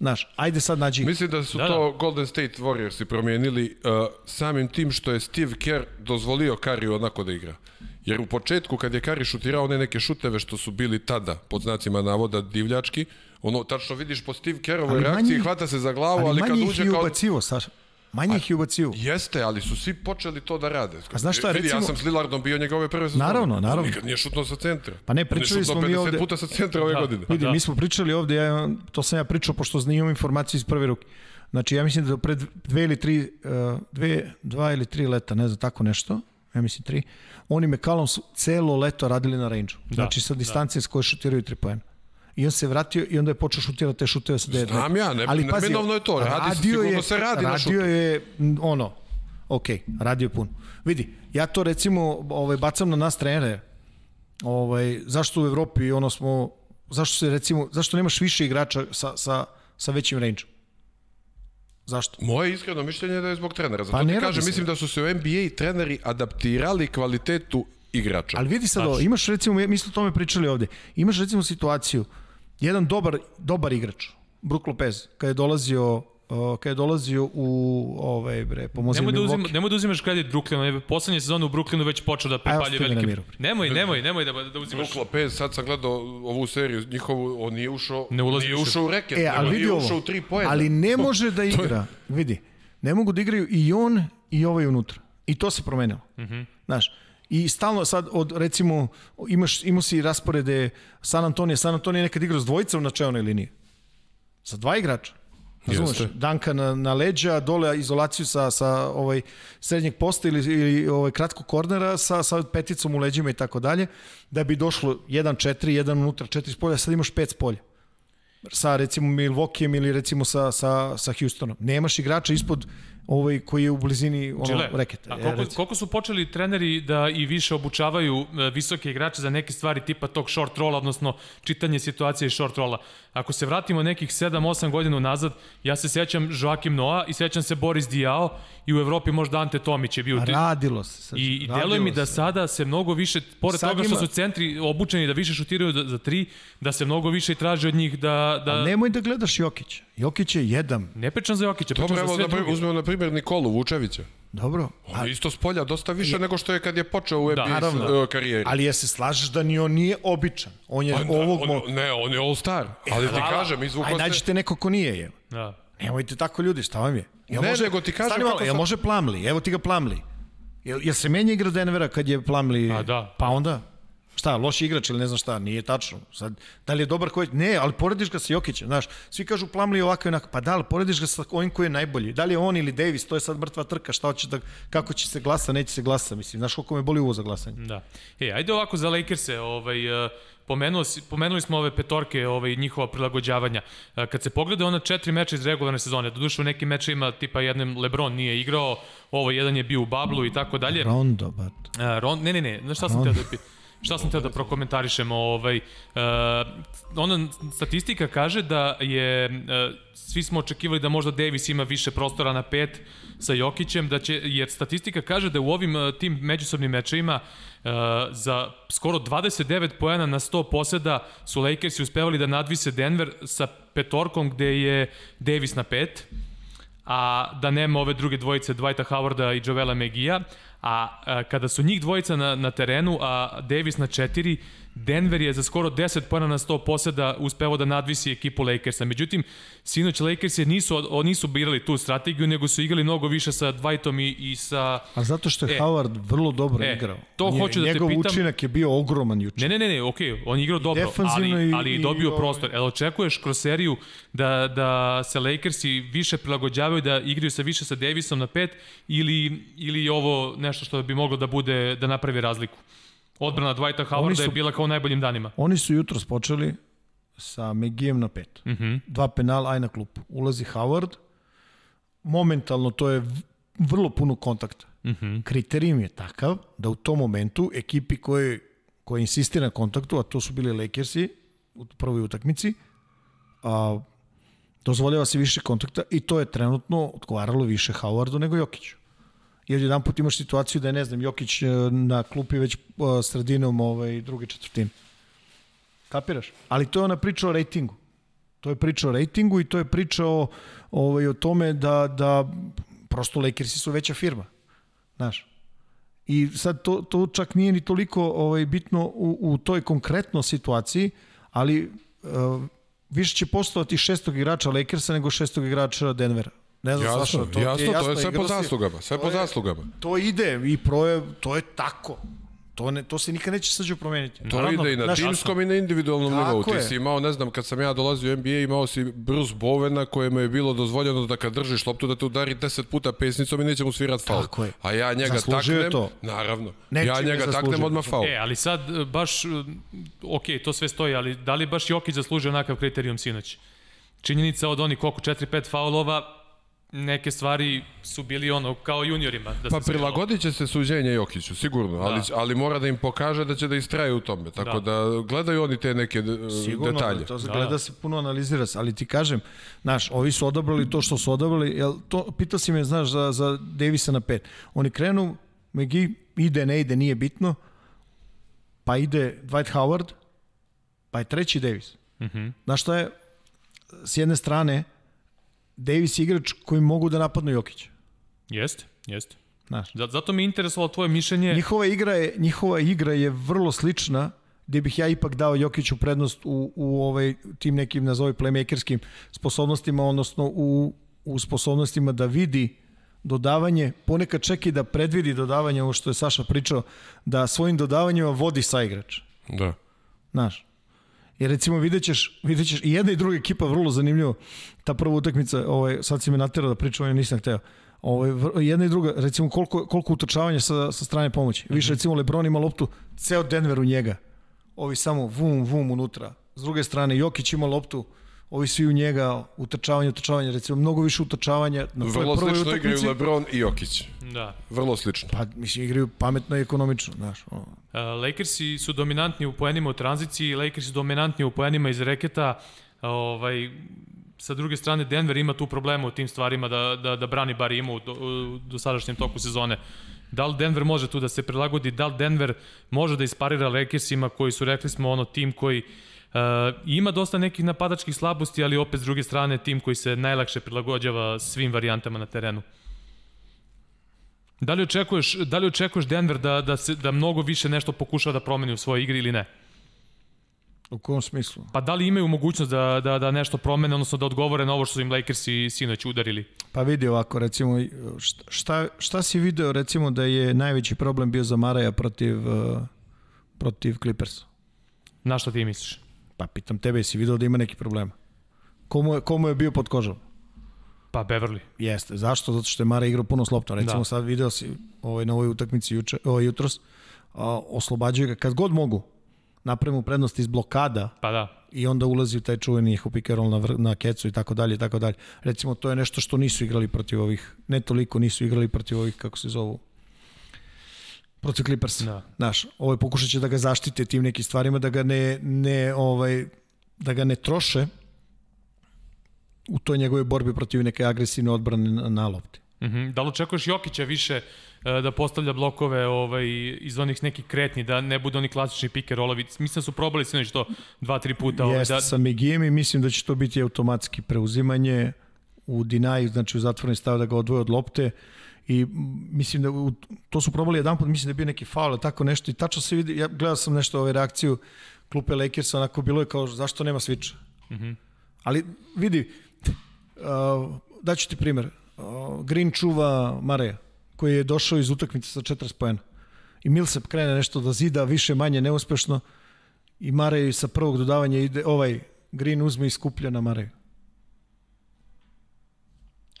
Znaš, ajde sad nađi... Mislim da su Da, to Golden State Warriorsi promijenili uh, samim tim što je Steve Kerr dozvolio Kariju onako da igra. Jer u početku kad je Kari šutirao one neke šuteve što su bili tada, pod znacima navoda, divljački, ono tačno vidiš po Steve Kerrovoj Ali reakciji, manje- hvata se za glavu, ali, ali, kad manje ih uđe je kao... ubacivo, Saša. Manje ih je ubacivo. Jeste, ali su svi počeli to da rade. A znaš šta, Vidi, ja recimo- sam s Lillardom bio njegove prve sezone. Naravno, naravno. Nikad nije šutno sa centra. Pa ne, pričali smo mi 50 ovde- puta sa centra ove Da. godine. Vidi, da. mi smo pričali ovde, ja, to sam ja pričao pošto imam informaciju iz prve ruke. Znači, ja mislim da pred dve ili tri, uh, dve, dva ili tri leta, ne znam, tako nešto, ja mislim tri, oni McCallum su celo leto radili na range-u. Znači, sa distancije s koje šutiraju tri pojena. I on se vratio i onda je počeo šutirati te šuteve sa 9 Znam ja, ne- neminovno je to, radi se, sigurno se radi na radio je, m, ono, ok, radio je puno. Vidi, ja to recimo ovaj, bacam na nas trenere, ovaj, zašto u Evropi ono smo, zašto se recimo, zašto nemaš više igrača sa, sa, sa većim range-om? Zašto? Moje iskreno mišljenje je da je zbog trenera. Zato Pa ne ti kažem, se. mislim da su se u NBA treneri adaptirali kvalitetu igrača. Ali vidi sad ovo, imaš recimo, mi smo o tome pričali ovde, imaš recimo situaciju, jedan dobar, dobar igrač, Brook Lopez, kada je dolazio uh, kada je dolazio u ovaj bre pomozi Nemoj da, uzim, Milwaukee. nemoj da uzimaš kredit Brooklynu, on je poslednje sezone u Brooklynu već počeo da na velike... miru. Nemoj, nemoj, nemoj da, da uzimaš... Brook Lopez, sad sam gledao ovu seriju njihovu, on nije ušao, Ne ulazi nije ušao u reket, E, ali vidi ušao u tri pojena. Ali ne može da igra. Vidi. Ne mogu da igraju i on i ovaj unutra. I to se promenilo. Mm Mhm. -hmm. Znaš, i stalno sad od recimo imaš imao si rasporede San Antonio, San Antonio je nekad igrao s dvojicom na čelnoj liniji. Sa dva igrača. Razumeš? Danka na, na leđa, dole izolaciju sa, sa ovaj srednjeg posta ili, ili ovaj kratkog kornera sa, sa peticom u leđima i tako dalje, da bi došlo 1-4, 1 unutra, 4 s polja, sad imaš 5 s polja sa recimo Milwaukeeom ili recimo sa, sa, sa Houstonom. Nemaš igrača ispod ovaj koji je u blizini ono, Čile, reketa. a koliko, koliko su počeli treneri da i više obučavaju e, visoke igrače za neke stvari tipa tog short rolla, odnosno čitanje situacije iz short rolla. Ako se vratimo nekih 7-8 godina unazad, ja se sećam Joakim Noa i sećam se Boris Diao i u Evropi možda Ante Tomić je bio. tri- Radilo se. Sad, I, i deluje mi da se. sada se mnogo više, pored Sad toga što ima- su centri obučeni da više šutiraju za, tri, da se mnogo više i traži od njih da... da... Ali nemoj da gledaš Jokića. Jokić je jedan. Ne pričam za Jokića, pričam Dobro, za sve da druge. uzmemo na primjer Nikolu Vučevića. Dobro. On je isto s polja dosta više nego što je kad je počeo u NBA naravno. s- karijeri. Ali ja se slažeš da ni on nije običan. On je Pa, ovog... on, mo... ne, on je all star. Ali ti kažem, izvukao se... nađite neko ko nije, je. Da. Nemojte tako ljudi, šta vam je? Jel Ne, nego ti kažem Stani malo, jel sam- može Plamli? Evo ti ga Plamli. Jel, jel se menja igra Denvera kad je Plamli? A, da. Pa onda? Šta, loš igrač ili ne znam šta, nije tačno. Sad, da li je dobar koji... Ne, ali porediš ga sa Jokićem, znaš. Svi kažu Plamli ovako i onako. Pa da, ali porediš ga sa ovim koji je najbolji. Da li je on ili Davis, to je sad mrtva trka. Šta hoće da, kako će se glasa, neće se glasa. Mislim, znaš koliko me boli uvo za glasanje. Da. E, ajde ovako za Lakers-e, ovaj, uh, pomenuo, pomenuli smo ove petorke, ovaj, njihova prilagođavanja. Uh, kad se pogleda ona četiri meča iz regularne sezone, doduše u nekim mečima tipa jednom LeBron nije igrao, ovo jedan je bio u bablu i tako dalje. Rondo, bat. Uh, Ron, ne, ne, ne, znaš šta sam teo da pi- Šta sam teo da prokomentarišemo, ovaj, uh, ona statistika kaže da je, uh, svi smo očekivali da možda Davis ima više prostora na pet sa Jokićem, da će, jer statistika kaže da u ovim uh, tim međusobnim mečevima uh, za skoro 29 poena na 100 poseda su Lakersi uspevali da nadvise Denver sa petorkom gde je Davis na pet, a da nema ove druge dvojice Dwighta Howarda i Joela Megija, a, a kada su njih dvojica na, na terenu, a Davis na četiri, Denver je za skoro 10 pojena na 100 poseda uspeo da nadvisi ekipu Lakersa. Međutim, sinoć Lakersi nisu, o, nisu birali tu strategiju, nego su igrali mnogo više sa Dwightom i, i sa... A zato što je E. Howard vrlo dobro E, igrao. to Nje- hoću da te Njegov pitam. učinak je bio ogroman juče. Ne, ne, ne, ne, okej, okay, on je igrao dobro, ali, i- ali i i dobio ovaj- prostor. Jel očekuješ kroz seriju da, da se Lakersi više prilagođavaju, da igraju sa više sa Davisom na pet ili, ili ovo nešto što bi moglo da bude, da napravi razliku? Odbrana Dwighta Howarda je bila kao najboljim danima. Oni su jutros počeli sa Megijem na pet. Mm. -hmm. Dva penala, aj na klupu. Ulazi Howard. Momentalno to je vrlo puno kontakta. Mm. -hmm. Kriterijum je takav da u tom momentu ekipi koje, koje insistira na kontaktu, a to su bili Lakersi u prvoj utakmici, a, dozvoljava se više kontakta i to je trenutno odgovaralo više Howardu nego Jokiću. Jer jedan put imaš situaciju da je, ne znam, Jokić e, na klupi već e, sredinom ovaj, druge četvrtine. Kapiraš? Ali to je ona priča o rejtingu. To je priča o rejtingu i to je priča o, ovaj, o tome da, da prosto Lakersi su veća firma. Znaš. I sad to, to čak nije ni toliko ovaj, bitno u, u toj konkretno situaciji, ali uh, više će postovati šestog igrača Lakersa nego šestog igrača Denvera. Ne znam Jasno, zašto. to, jasno, to je sve po zaslugama, sve po je- zaslugama. To ide i proje, to je tako. To, ne, to se nikad neće sađe promeniti. To ide i na znaš, timskom i na individualnom Tako nivou. Ti je. si imao, ne znam, kad sam ja dolazio u NBA, imao si Bruce Bowena kojemu je bilo dozvoljeno da kad držiš loptu da te udari 10 puta pesnicom i neće mu svirat faul. Tako je. A ja njega Zaslužio je taknem, to. naravno, Nečim ja je njega zaslužio. taknem odmah faul. E, ali sad e, baš, e, ok, to sve stoji, ali da li baš Jokić zaslužio onakav kriterijum sinoć? Činjenica od onih koliko, 4-5 faulova, neke stvari su bili ono kao juniorima. Da Pa prilagodit će se suđenje Jokiću, sigurno, ali, Da. ali mora da im pokaže da će da istraje u tome. Tako da, Da. gledaju oni te neke d- Sigurno, detalje. to se Da. gleda se puno analizira se, ali ti kažem, znaš, ovi su odabrali to što su odabrali, jel, to, pitao si me, znaš, za, za Davisa na pet. Oni krenu, Megi ide, ne ide, nije bitno, pa ide Dwight Howard, pa je treći Davis. Mm Mhm. -hmm. Znaš šta je, s jedne strane, Davis je igrač koji mogu da napadnu Jokića. Jeste, jeste. Znaš. Za- Zato mi je interesovalo tvoje mišljenje. Njihova igra je, njihova igra je vrlo slična gde bih ja ipak dao Jokiću prednost u, u ovaj, tim nekim, nazovi, playmakerskim sposobnostima, odnosno u, u sposobnostima da vidi dodavanje, ponekad čak i da predvidi dodavanje, ovo što je Saša pričao, da svojim dodavanjima vodi saigrač. Da. Znaš. Jer recimo vidjet ćeš, vidjet ćeš i jedna i druga ekipa vrlo zanimljivo. Ta prva utakmica, ovaj, sad si me naterao da pričam, ja nisam hteo. Ovaj, jedna i druga, recimo koliko, koliko utrčavanja sa, sa strane pomoći. Više recimo Lebron ima loptu, ceo Denver u njega. Ovi samo vum, vum unutra. S druge strane, Jokić ima loptu, ovi svi u njega, utrčavanje, utrčavanje, recimo mnogo više utrčavanja na Vrlo prvoj slično utakmici. igraju LeBron i Jokić. Da. Vrlo slično. Pa, mislim, igraju pametno i ekonomično, znaš. ono. Uh, Lakersi su dominantni u poenima u tranziciji, Lakersi su dominantni u poenima iz reketa. Ovaj, sa druge strane, Denver ima tu problema u tim stvarima da, da, da brani bar ima u, do, u dosadašnjem toku sezone. Da li Denver može tu da se prilagodi, da li Denver može da isparira Lakersima koji su, rekli smo, ono tim koji uh, ima dosta nekih napadačkih slabosti, ali opet s druge strane tim koji se najlakše prilagođava svim varijantama na terenu. Da li očekuješ, da li očekuješ Denver da, da, se, da mnogo više nešto pokušava da promeni u svojoj igri ili ne? U kom smislu? Pa da li imaju mogućnost da, da, da nešto promene, odnosno da odgovore na ovo što su im Lakersi sinoć udarili? Pa vidi ovako, recimo, šta, šta, si video, recimo, da je najveći problem bio za Maraja protiv, uh, protiv Clippersa? Na šta ti misliš? Pa pitam tebe, si video da ima neki problema? Komu je, komu je bio pod kožom? Pa Beverly. Jeste. Zašto? Zato što je Mara igrao puno s loptom. Recimo Da. da. sad video si ovaj, na ovoj utakmici juče, ovaj, jutros, a, oslobađaju ga kad god mogu. Napravimo prednost iz blokada Pa da. i onda ulazi u taj čuveni njihov pick and roll na, na kecu i tako dalje i tako dalje. Recimo to je nešto što nisu igrali protiv ovih, ne toliko nisu igrali protiv ovih, kako se zovu, protiv Clippersa. Da. Znaš, ovaj pokušat će da ga zaštite tim nekim stvarima, da ga ne, ne, ovaj, da ga ne troše u toj njegovoj borbi protiv neke agresivne odbrane na, na lopti. Uh -huh. Da li očekuješ Jokića više e, da postavlja blokove ovaj, iz onih nekih kretnji, da ne bude oni klasični pick and rollovi? Mislim da su probali sinoć to dva, tri puta. Ovaj, Jeste da, sa Migijem i mislim da će to biti automatski preuzimanje u dinaju, znači u zatvoreni stav da ga odvoje od lopte i mislim da u, to su probali jedan put, mislim da je bio neki faul, tako nešto i tačno se vidi, ja gledao sam nešto ove reakciju klupe Lakersa, onako bilo je kao zašto nema switcha. Mm. -hmm. Ali vidi, uh, daću ti primer, uh, Green čuva Mareja, koji je došao iz utakmice sa 40 poena. I Millsap krene nešto da zida više manje neuspešno i Marej sa prvog dodavanja ide, ovaj Green uzme i skuplja na Mareju.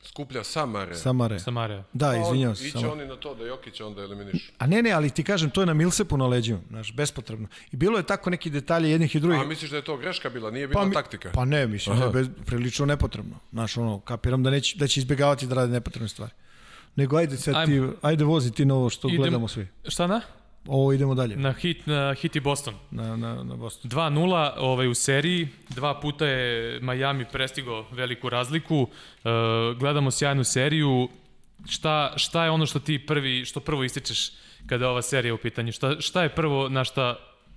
Skuplja sam Mare. Sa Mareja. Samaria. Da, izvinjavam se. Iće Samo. oni na to da Jokića onda eliminišu. A ne, ne, ali ti kažem, to je na Millsapu na leđima, znaš, bespotrebno. I bilo je tako neki detalje jednih i drugih. A misliš da je to greška bila, nije bila mi- taktika? Pa ne, mislim da je bez, prilično nepotrebno. Znaš, ono, kapiram da, neće, da će izbjegavati da rade nepotrebne stvari. Nego ajde sad ti, ajde vozi ti na ovo što Idem- gledamo svi. Šta na? Ovo idemo dalje, Na hit, na hit i Boston. na, na, na Boston. 2-0 ovaj, u seriji, dva puta je Miami prestigao veliku razliku, e, gledamo sjajnu seriju, šta, šta je ono što ti prvi, što prvo ističeš kada je ova serija u pitanju? Šta, šta je prvo na šta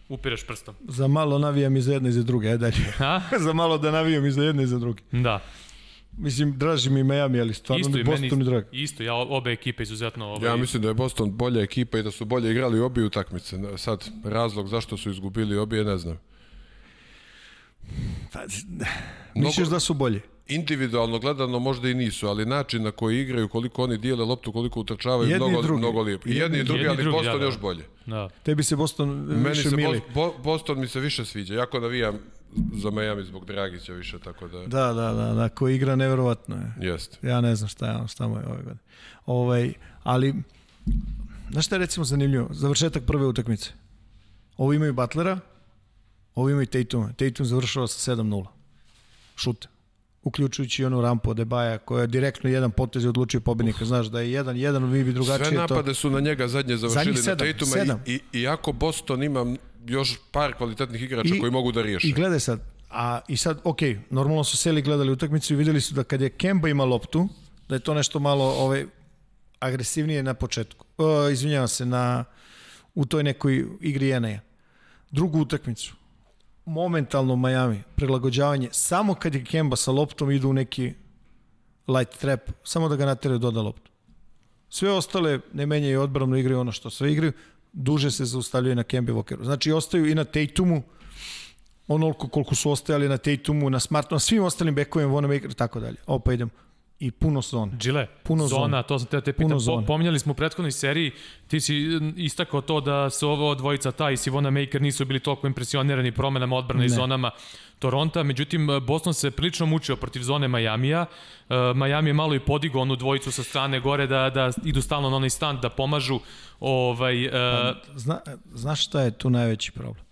upiraš prstom? Za malo navijam i za jedne i za druge, ajde dalje. Za malo da navijam i za jedne i za druge. Da, Mislim, draži mi Miami, ali stvarno isto mi Boston meni, i drag. isto, ja obe ekipe izuzetno ovaj, Ja mislim da je Boston bolja ekipa i da su bolje igrali obje utakmice. Sad, razlog zašto su izgubili obje, ne znam. Pa, misliš da su bolji? Individualno gledano možda i nisu, ali način na koji igraju, koliko oni dijele loptu, koliko utrčavaju, Jedni mnogo, drugi. mnogo lijepo. I Jedni jedni i drugi, ali Jedni i drugi, Boston da, da. još bolje. Da. Tebi se Boston Meni više se mili. Bo, Boston mi se više sviđa. Jako navijam za Miami zbog Dragića više, tako da... Da, da, da, da, ko igra nevjerovatno je. Jeste. Ja ne znam šta je, šta mu je ove godine. Ovaj, ali, znaš šta je recimo zanimljivo? Završetak prve utakmice. Ovo imaju Butlera, ovo imaju Tatuma. Tatum završava sa 7-0. Šut. Uključujući i onu rampu od Ebaja koja je direktno jedan potez i odlučio pobednika. Znaš da je jedan, jedan mi bi drugačije Sve to. napade su na njega zadnje završili Zadnjih na sedam, Tatuma sedam. i, i, iako Boston ima još par kvalitetnih igrača I- koji mogu da riješe. I gledaj sad, a i sad, ok, normalno su seli gledali utakmicu i videli su da kad je Kemba ima loptu, da je to nešto malo ovaj, agresivnije na početku. O, izvinjavam se, na, u toj nekoj igri jeneja. Drugu utakmicu, momentalno Miami, prilagođavanje, samo kad je Kemba sa loptom idu u neki light trap, samo da ga nateraju doda loptu. Sve ostale ne menjaju odbranu, igraju ono što sve igraju, duže se zaustavljaju na Kembe Walkeru. Znači, ostaju i na Tatumu, onoliko koliko su ostajali na Tatumu, na Smartu, na svim ostalim bekovima, Wanamaker i tako dalje. Opa, idem. i puno zone. Džile, Puno zona, zona. to sam te, te pitam. Po, pominjali smo u prethodnoj seriji, ti si istakao to da su ovo dvojica ta i Sivona Maker nisu bili toliko impresionirani promenama odbrane i zonama Toronta, međutim Boston se prilično mučio protiv zone Majamija. Uh, Miami je malo i podigao onu dvojicu sa strane gore da, da idu stalno na onaj stand da pomažu. Ovaj, uh, Zna, znaš šta je tu najveći problem?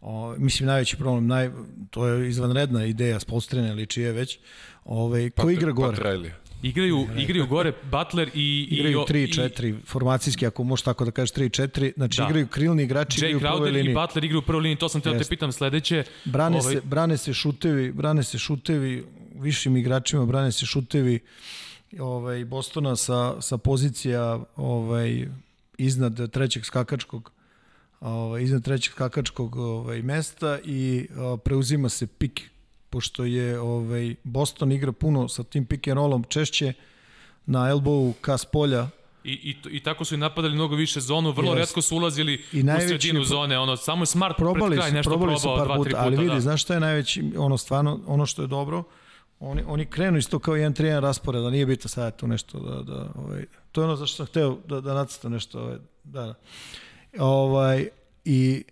O, mislim, najveći problem, naj, to je izvanredna ideja Spolstrene ili čije već. Ove, ko igra gore? Pat Riley. Igraju, igraju gore Butler i... Igraju i, 3-4, formacijski, ako možeš tako da kažeš 3-4, znači Da. igraju krilni igrači, Jay igraju u prvoj Crowder i liniji. Butler igraju u prvoj liniji, to sam teo da te pitam sledeće. Brane, Ovaj- se, brane se šutevi, brane se šutevi višim igračima, brane se šutevi ovaj, Bostona sa, sa pozicija ovaj, iznad trećeg skakačkog ovaj, iznad trećeg skakačkog ovaj, mesta i preuzima se pik pošto je ovaj, Boston igra puno sa tim pick and rollom češće na elbowu ka s polja I, i, i tako su i napadali mnogo više zonu, vrlo Jest. redko su ulazili I u sredinu zone, ono, samo je Smart probali pred kraj nešto probali su probao par dva, puta, tri puta. ali vidi, da. znaš šta je najveći, ono stvarno, ono što je dobro, oni, oni krenu isto kao jedan trijan raspored, da nije bitno sad tu nešto da, da ovaj, to je ono zašto sam hteo da, da nacrtam nešto, ovaj, da, da. Ovaj, i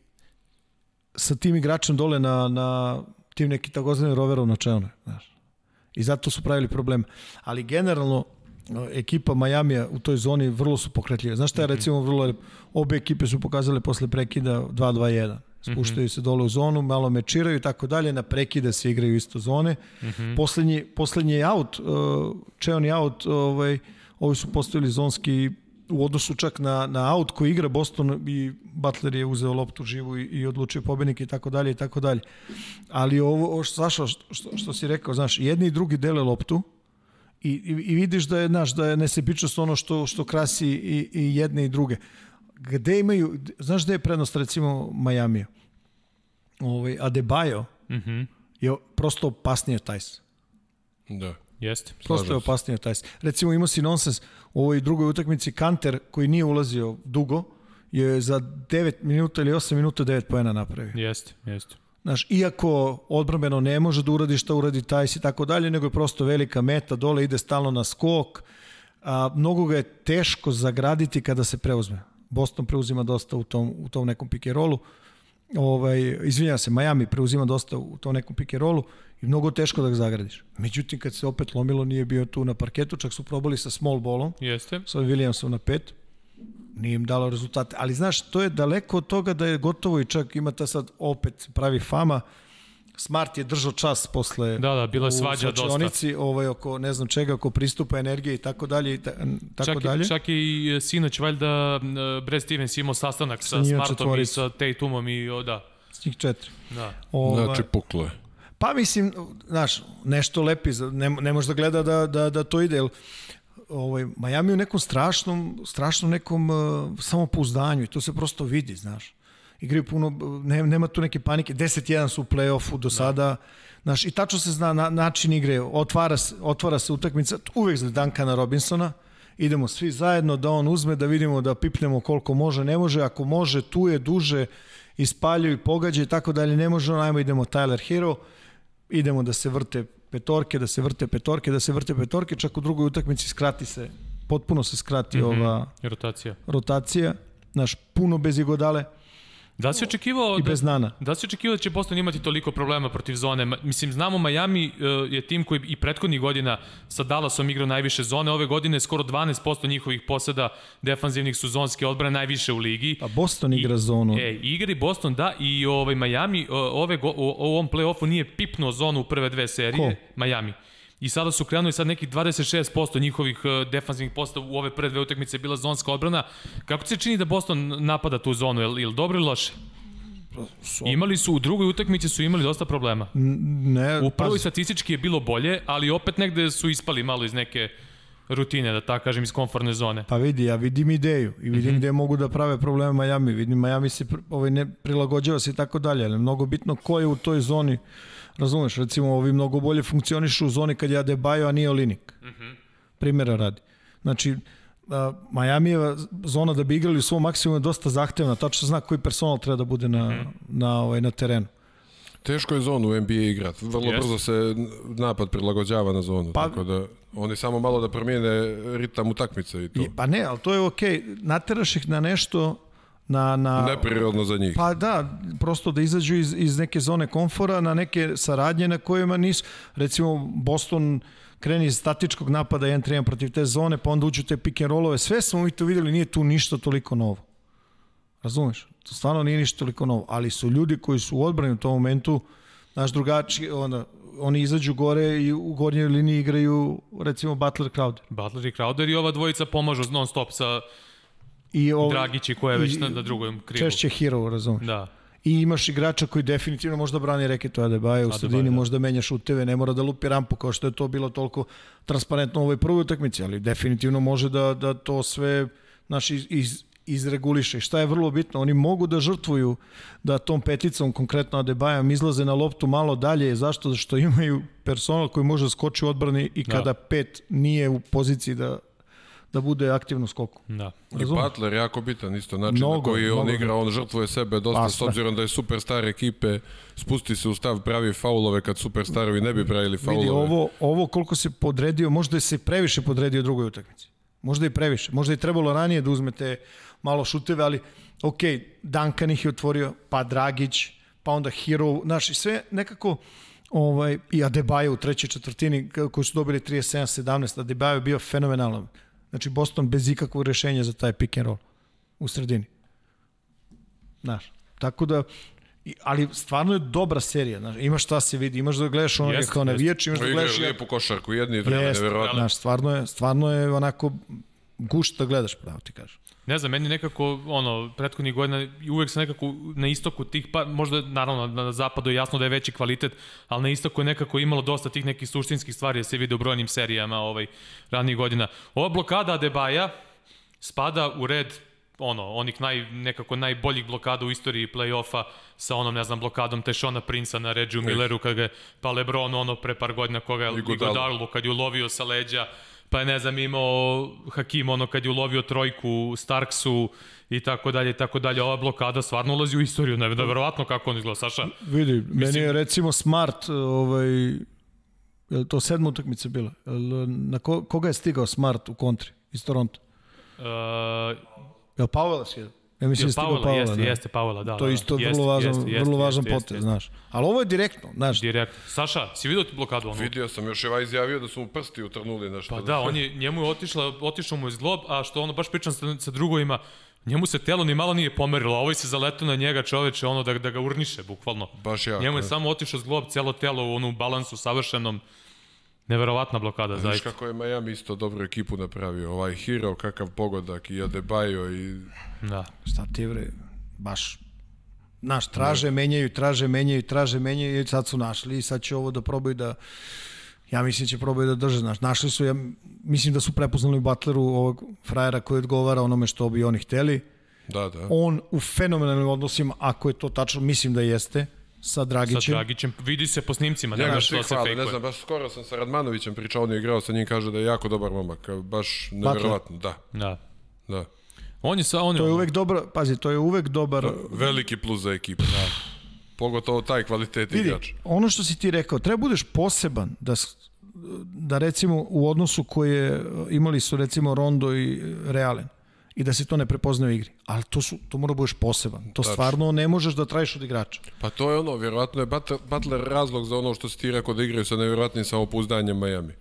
sa tim igračem dole na, na tim neki takozvani roverov na čelne, znaš. I zato su pravili problem. Ali generalno, ekipa Majamija u toj zoni vrlo su pokretljive. Znaš šta je recimo vrlo? Obe ekipe su pokazale posle prekida 2-2-1. Spuštaju se dole u zonu, malo mečiraju i tako dalje, na prekide se igraju isto zone. Poslednji, poslednji je out, uh, čeon je out, ovaj, ovi su postavili zonski u odnosu čak na, na out koji igra Boston i Butler je uzeo loptu živu i, i odlučio pobednik i tako dalje i tako dalje. Ali ovo, ovo što, Saša, što, što, što si rekao, znaš, jedni i drugi dele loptu, i, i, i vidiš da je naš da je nesebičnost ono što što krasi i, i jedne i druge. Gde imaju znaš gde je prednost recimo Miami? Ovaj Adebayo Mhm, je prosto opasniji od Tajs. Da. Jeste. Prosto je od Tajs. Recimo imao si nonsens u ovoj drugoj utakmici Kanter koji nije ulazio dugo je za 9 minuta ili 8 minuta 9 poena napravio. Jeste, jeste. Znaš, iako odbrambeno ne može da uradi šta uradi Tajs i tako dalje, nego je prosto velika meta, dole ide stalno na skok, a, mnogo ga je teško zagraditi kada se preuzme. Boston preuzima dosta u tom, u tom nekom and rollu, ovaj, izvinjam se, Miami preuzima dosta u tom nekom pick and rollu i mnogo teško da ga zagradiš. Međutim, kad se opet lomilo, nije bio tu na parketu, čak su probali sa small ballom, Jeste. sa Williamsom na pet, nije im dalo rezultate. Ali znaš, to je daleko od toga da je gotovo i čak ima ta sad opet pravi fama. Smart je držao čas posle Da, da, bilo je u svađa dosta. slačionici, ovaj, oko ne znam čega, oko pristupa energije i tako dalje i ta, tako čak, dalje. čak i e, sinoć valjda e, Brad Stevens imao sastanak sa, Smartom i četvoricu. sa Tatumom i o, da. S njih četiri. Da. Ovaj, Znači, puklo je. Pa mislim, znaš, nešto lepi, za- ne, ne može da gleda da, da, da to ide, jer ovaj, Miami u nekom strašnom, strašnom nekom uh, samopouzdanju i to se prosto vidi, znaš. Igraju puno, ne, nema tu neke panike, 10-1 su u play-offu do sada, znaš, i tačno se zna na, način igre, otvara se, otvara se utakmica, uvek za Duncana Robinsona, idemo svi zajedno da on uzme, da vidimo da pipnemo koliko može, ne može, ako može, tu je duže, ispaljuje i pogađa i tako dalje, ne može, najmo idemo Tyler Hero, idemo da se vrte petorke, da se vrte petorke, da se vrte petorke, čak u drugoj utakmici skrati se, potpuno se skrati mm -hmm. ova Rotacija. rotacija, naš puno bez igodale Da si očekivao i da, bez nana. Da li si očekivao da će Boston imati toliko problema protiv zone? Mislim, znamo Miami uh, je tim koji i prethodnih godina sa Dallasom igrao najviše zone. Ove godine skoro 12% njihovih poseda defanzivnih su zonske odbrane najviše u ligi. Pa Boston igra zonu. E, igri Boston da i ovaj Miami uh, ove go, u, u ovom play-offu nije pipnuo zonu u prve dve serije. Ko? Miami. I sada su krenuli sad nekih 26% njihovih uh, defanzivnih postava u ove prve dve utakmice je bila zonska odbrana. Kako ti se čini da Boston napada tu zonu? Je li, je li dobro ili loše? Imali su, u drugoj utakmici su imali dosta problema. Ne, U prvoj pazi, statistički je bilo bolje, ali opet negde su ispali malo iz neke rutine, da tako kažem, iz komfortne zone. Pa vidi, ja vidim ideju i vidim mm -hmm. gde mogu da prave probleme Miami. Vidim, Miami se pr- ovaj, ne prilagođava se i tako dalje, ali mnogo bitno ko je u toj zoni. Razumeš, recimo ovi mnogo bolje funkcionišu u zoni kad je Adebayo, a nije Olinik. Mm -hmm. Primjera radi. Znači, a, Majamijeva zona da bi igrali u svom maksimumu je dosta zahtevna, tačno zna koji personal treba da bude na, mm -hmm. na, ovaj, na terenu. Teško je zonu u NBA igrat. Vrlo Jest. brzo se napad prilagođava na zonu. Pa- tako da oni samo malo da promijene ritam utakmice i to. I, pa ne, ali to je okej. Nateraš ih na nešto na, na Neprirodno za njih. Pa da, prosto da izađu iz, iz neke zone komfora na neke saradnje na kojima nisu. Recimo, Boston kreni iz statičkog napada 1-3 protiv te zone, pa onda uđu te pick and rollove. Sve smo mi to videli, nije tu ništa toliko novo. Razumeš? To stvarno nije ništa toliko novo. Ali su ljudi koji su u odbrani u tom momentu, naš drugačiji, onda, oni izađu gore i u gornjoj liniji igraju, recimo, Butler Crowder. Butler i Crowder i ova dvojica pomažu non stop sa I ovo, Dragići koja je već i- na, na drugom krilu. Češće hero, razumeš? Da. I imaš igrača koji definitivno možda brani reketu Adebayo, u sredini da. možda menja šuteve, ne mora da lupi rampu kao što je to bilo toliko transparentno u ovoj prvoj utakmici, ali definitivno može da, da to sve naš, iz, iz, izreguliše. Šta je vrlo bitno, oni mogu da žrtvuju da tom peticom, konkretno Adebayom, izlaze na loptu malo dalje. Zašto? Zato što imaju personal koji može da skoči u odbrani i Da. kada pet nije u poziciji da, da bude aktivno skoku. Da. I? Butler jako bitan isto, način Mnogo, na koji on mnogo igra, on žrtvuje sebe dosta, Pa, s obzirom da je superstar ekipe, spusti se u stav, pravi faulove kad superstarovi ne bi pravili faulove. Vidi, ovo, ovo koliko se podredio, možda je se previše podredio drugoj utakmici. Možda i previše. Možda je trebalo ranije da uzmete malo šuteve, ali ok, Duncan ih je otvorio, pa Dragić, pa onda Hero, znaš, i sve nekako ovaj, i Adebayo u trećoj četvrtini koji su dobili 37-17, Adebayo je bio fenomenalan. Znači Boston bez ikakvog rešenja za taj pick and roll u sredini. Znaš, tako da ali stvarno je dobra serija, znaš, imaš šta se vidi, imaš da gledaš onoga Jeste, kao navijač, imaš da gledaš lijepu košarku, jedni i drugi, Jeste, nevjerojatno. znaš, stvarno je, stvarno je onako gušt da gledaš, pravo ti kažem. Ne znam, meni nekako, ono, prethodnih godina, uvek sam nekako na istoku tih, pa možda, naravno, na zapadu je jasno da je veći kvalitet, ali na istoku je nekako imalo dosta tih nekih suštinskih stvari da se vide u brojnim serijama ovaj, ranih godina. Ova blokada Adebaja spada u red ono, onih naj, nekako najboljih blokada u istoriji play-offa sa onom, ne znam, blokadom Tešona Princa na Regiju Milleru, kad ga je, pa Lebron ono pre par godina koga je I Godalu. Godalu, kad je ulovio sa leđa, pa je, ne znam, imao Hakim, ono, kad je ulovio trojku Starksu i tako dalje, i tako dalje. Ova blokada stvarno ulazi u istoriju, ne, neverovatno kako on izgleda, Saša. Vidi, meni je recimo Smart, ovaj, je to sedma utakmica bila? Na ko, koga je stigao Smart u kontri iz Toronto? Uh, Je li Pavela sjeda? Ja mislim da Pavela, Pavela. jeste, da. jeste Pavela, da. To da, je da. isto Jeste, vrlo važan, jeste, jeste, vrlo važan jeste, potez, jeste. znaš. Ali ovo je direktno, znaš. Direkt. Saša, si vidio tu blokadu onu? Vidio sam, još je ovaj izjavio da su mu prsti utrnuli nešto. Pa da, on je, njemu je otišla, otišao mu je zglob, a što ono baš pričam sa, sa drugovima, njemu se telo ni malo nije pomerilo, a ovaj se zaletao na njega čoveče, ono da, da ga urniše, bukvalno. Baš jako. Njemu je ne. samo otišao zglob, celo telo u onu balansu savršenom. Neverovatna blokada, zaista. kako je Miami isto dobru ekipu napravio. Ovaj Hero, kakav pogodak i Adebayo i... Da. Šta ti bre, baš Naš, traže, menjaju, traže, menjaju, traže, menjaju i sad su našli i sad će ovo da probaju da ja mislim će probaju da drže, znaš, našli su, ja mislim da su prepoznali u Butleru ovog frajera koji odgovara onome što bi oni hteli. Da, da. On u fenomenalnim odnosima, ako je to tačno, mislim da jeste, sa Sa Dragićem. Dragićem, vidi se po snimcima, Njega nema svi što se hvale, ne fejkuje. znam, baš skoro sam sa Radmanovićem pričao, on je igrao sa njim, kaže da je jako dobar momak, baš nevjerovatno, da, Da. da. On je sa, on To je uvek dobar, pazi, to je uvek dobar, Veliki plus za ekipu. Da. Pogotovo taj kvalitet Vidi, igrač. ono što si ti rekao, treba budeš poseban da, da recimo u odnosu koje imali su recimo Rondo i Realen i da se to ne prepoznaje u igri. Ali to, su, to mora da budeš poseban. To stvarno ne možeš da trajiš od igrača. Pa to je ono, vjerovatno je Butler, razlog za ono što si ti rekao da igraju sa nevjerovatnim samopouzdanjem Miami.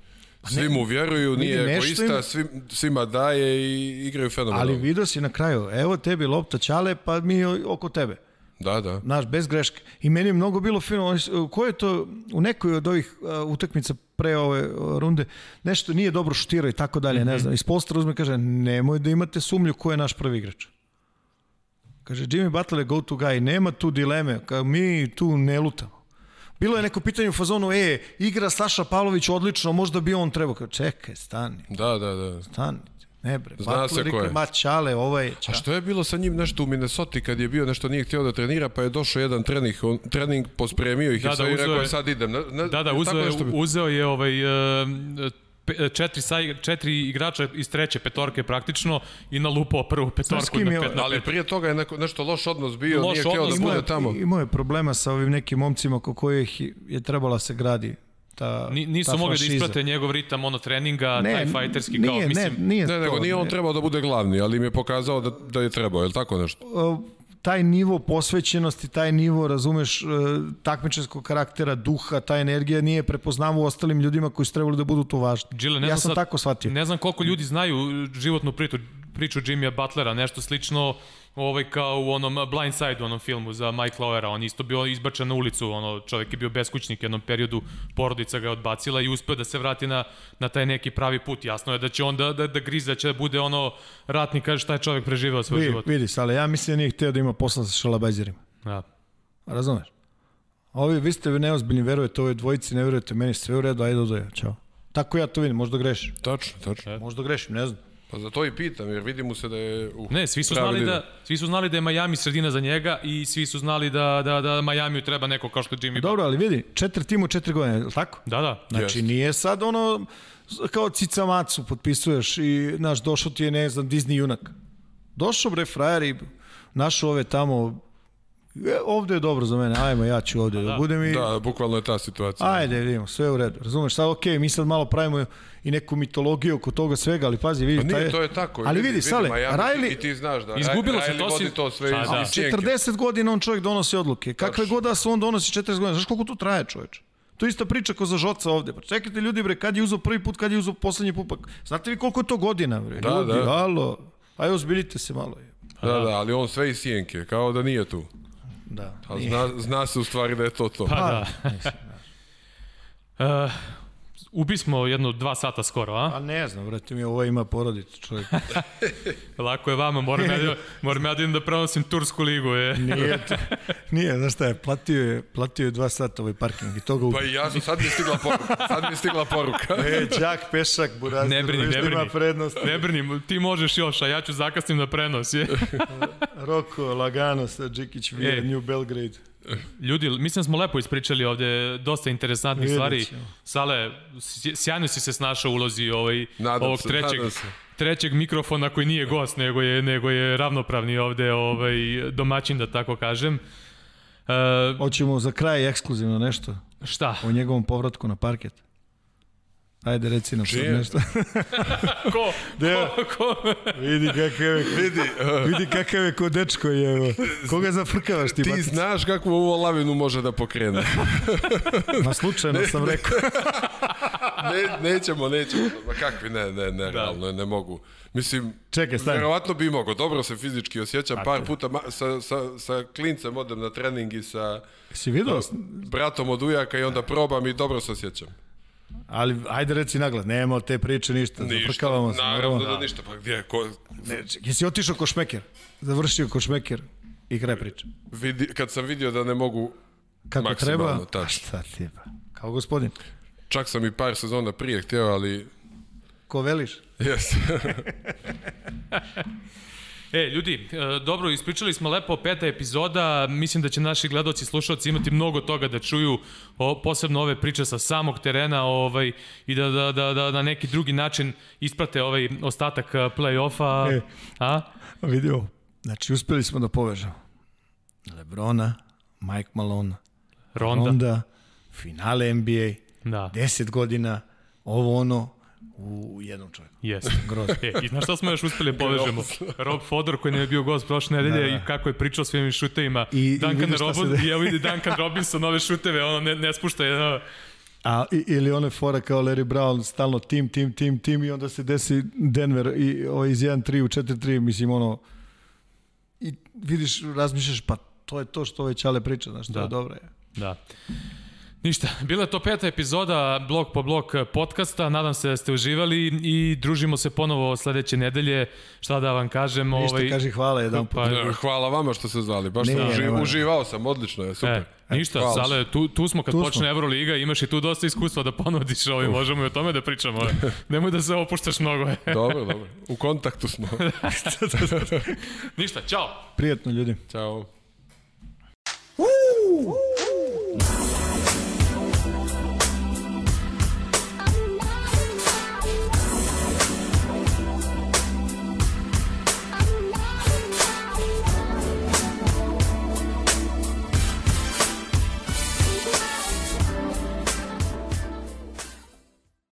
Svi mu vjeruju, nije Pa egoista, im- svim, svima daje i igraju fenomenalno. Ali vidio si na kraju, evo tebi lopta ćale, pa mi oko tebe. Da, da. Znaš, bez greške. I meni je mnogo bilo fino, ko je to, u nekoj od ovih uh, utakmica pre ove uh, runde, nešto nije dobro šutirao i tako dalje, ne znam. Iz postra uzme kaže, nemoj da imate sumnju ko je naš prvi igrač. Kaže, Jimmy Butler je go to guy, nema tu dileme, kao mi tu ne lutamo. Bilo je neko pitanje u fazonu, e, igra Saša Pavlović odlično, možda bi on trebao. Kao, čekaj, stani, Da, da, da. stani. Ne bre, Zna se Butler ko je. je. Ma čale, ovaj je A što je bilo sa njim nešto u Minnesota kad je bio nešto nije htio da trenira, pa je došao jedan trening, on, trening pospremio ih Da, i da, sad i uzeo rekao je- sad idem. Ne, ne, Da, da, uzeo je, nešto bi- uzeo je ovaj, uh, pe, četiri, saj, četiri igrača iz treće petorke praktično i nalupao prvu petorku na pet na Ali prije toga je neko, nešto loš odnos bio, Loš nije htio da bude tamo. Imao je problema sa ovim nekim momcima oko kojih je trebala se gradi ta Ni, nisu ta mogli da isprate njegov ritam ono treninga, taj fajterski kao, nije, mislim, ne, nije Ne, nego to, nije on ne. trebao da bude glavni, ali im je pokazao da, da je trebao, je li tako nešto? O, taj nivo posvećenosti, taj nivo, razumeš, e, takmičarskog karaktera, duha, ta energija nije prepoznava u ostalim ljudima koji su trebali da budu tu važni. Gile, ne ja sam sad- tako shvatio. Ne znam koliko ljudi znaju životnu priču, priču Jimmya Butlera, nešto slično ovaj kao u onom Blind Side u onom filmu za Mike Lowera, on isto bio izbačen na ulicu, ono čovjek je bio beskućnik u jednom periodu, porodica ga je odbacila i uspeo da se vrati na, na taj neki pravi put. Jasno je da će on da, da, da grize, da će da bude ono ratnik, kaže šta je čovjek preživao svoj Vi, život. vidi, ali ja mislim da nije hteo da ima posla sa šalabajzerima. Da. Razumeš? Ovi, vi ste neozbiljni, verujete ovoj dvojici, ne verujete meni, sve u redu, ajde odoja, čao. Tako ja to vidim, možda grešim. Tačno, tačno. Možda grešim, ne znam. Pa za to i pitam, jer vidi mu se da je... Uh, Ne, svi su znali lider. da svi su znali da je Miami sredina za njega i svi su znali da da da Miamiju treba neko kao što je Jimmy. Dobro, ali vidi, četiri timu, četiri godine, je li tako? Da, da. Znači, Jeste. nije sad ono kao cica macu potpisuješ i, znaš, došao ti je, ne znam, Disney junak. Došao bre frajer i našao ove tamo, e, ovde je dobro za mene, ajmo, ja ću ovde da, budem i... Da, bukvalno je ta situacija. Ajde, vidimo, sve je u redu. Razumeš, sad okej, mi sad malo pravimo i neku mitologiju oko toga svega, ali pazi, vidi, Pa nije, taj- to je tako. Ali vidi, Sale, Miami, Riley, I ti znaš da Izgubilo se, Riley to si- to sve Pa iz, da. iz sjenke. 40 godina on čovjek donosi odluke. Kakve god da su on donosi 40 godina. Znaš koliko to traje čoveče? To je ista priča ko za Žoca ovde. Pa čekajte ljudi bre, kad je uzeo prvi put, kad je uzeo poslednji put. Pa, znate vi koliko je to godina bre? Da, ljudi, da. alo. Aj ozbiljite se malo. Da, da, ali on sve iz sjenke, kao da nije tu. Da. A zna, zna se u stvari da je to to. Pa da. Uh, ubi smo jedno dva sata skoro, a? A ne znam, brate, mi ovo ima porodicu čovjek. Lako je vama, moram ja, da- moram ja da idem da prenosim Tursku ligu. Je. Nije, to, nije, znaš šta je, platio je, platio je dva sata ovaj parking i to ga ubi. Pa i ja sam, sad mi je stigla poruka. Sad mi je stigla poruka. E, đak, pešak, buraz, Ne brini, ne Ima brini. prednost. Ne brini, ti možeš još, a ja ću zakasnim na prenos. Je. Roko, lagano, sa Džikić, vije, E. New Belgrade. Ljudi, mislim da smo lepo ispričali ovde dosta interesantnih Vidjet stvari. ćemo. Sale, sj- sjajno si se snašao u ulozi ovaj, Nadam ovog se, trećeg, trećeg mikrofona koji nije gost, nego je, nego je ravnopravni ovde ovaj, domaćin, da tako kažem. E, Hoćemo za kraj ekskluzivno nešto šta? o njegovom povratku na parket. Ajde, reci nam sad nešto. Ko? Da. Ko? Ko? vidi kakav je, Vidi, uh, vidi kakav je ko dečko je. evo. Koga zafrkavaš ti, ti Batic? znaš kakvu ovo lavinu može da pokrene. Ma slučajno sam rekao. Ne, nećemo, nećemo. Ma kakvi, ne, ne, ne, realno, je, ne mogu. Mislim, Čekaj, stani. verovatno bi mogao. Dobro se fizički osjećam. Par puta ma, sa, sa, sa klincem odem na trening i sa Si vidio? bratom od ujaka i onda probam i dobro se osjećam. Ali ajde reci naglas, nema te priče ništa. Zafrkavamo se. naravno naravno. da ništa. Pa gdje, ko, Ne, jesi otišao ko šmeker? Završio ko šmeker i kraj priče. vidi, kad sam vidio da ne mogu, Kako treba? tačno. Šta ti pa? Kao gospodin. čak sam i par sezona prije htio, ali Ko veliš? jes. E, ljudi, e, dobro, ispričali smo lepo peta epizoda, mislim da će naši gledoci i slušalci imati mnogo toga da čuju, o, posebno ove priče sa samog terena ovaj, i da, da, da, da na neki drugi način isprate ovaj ostatak e, play-offa. E. A? Vidio. Znači, uspeli smo da povežemo. Lebrona, Mike Malone, Ronda. Ronda, finale NBA, Da, 10 godina, ovo ono, u jednom čovjeku. jeste. Grozno. E, I znaš šta smo još uspeli da povežemo? Rob Fodor koji nam je bio gost prošle nedelje Da, da. i kako je pričao svim šutevima. I- i Duncan se Robinson, de- i ja vidi Duncan Robinson ove šuteve, ono ne, ne spušta jedno. A, i, ili one fora kao Larry Brown, stalno tim, tim, tim, tim i onda se desi Denver i, ovaj, iz 1-3 u 4-3, mislim ono, i vidiš, razmišljaš, pa to je to što ovaj Čale priča, znaš, to Da. je dobro. Je. Da. Ništa, bila je to peta epizoda blok po blok podcasta, nadam se da ste uživali i družimo se ponovo sledeće nedelje, šta da vam kažem. Ništa, ovaj, kaži hvala jedan put. Pa, Hvala vama što ste zvali, baš sam uži, uživao sam, odlično je, super. E, ništa, hvala. Sale, tu, tu smo kad Tu počne smo. Euroliga, imaš i tu dosta iskustva da ponudiš ovaj, možemo i o tome da pričamo. Nemoj da se opuštaš mnogo. Dobro, dobro. U kontaktu smo. ništa, čao! Prijetno ljudi. Ćao. Woo!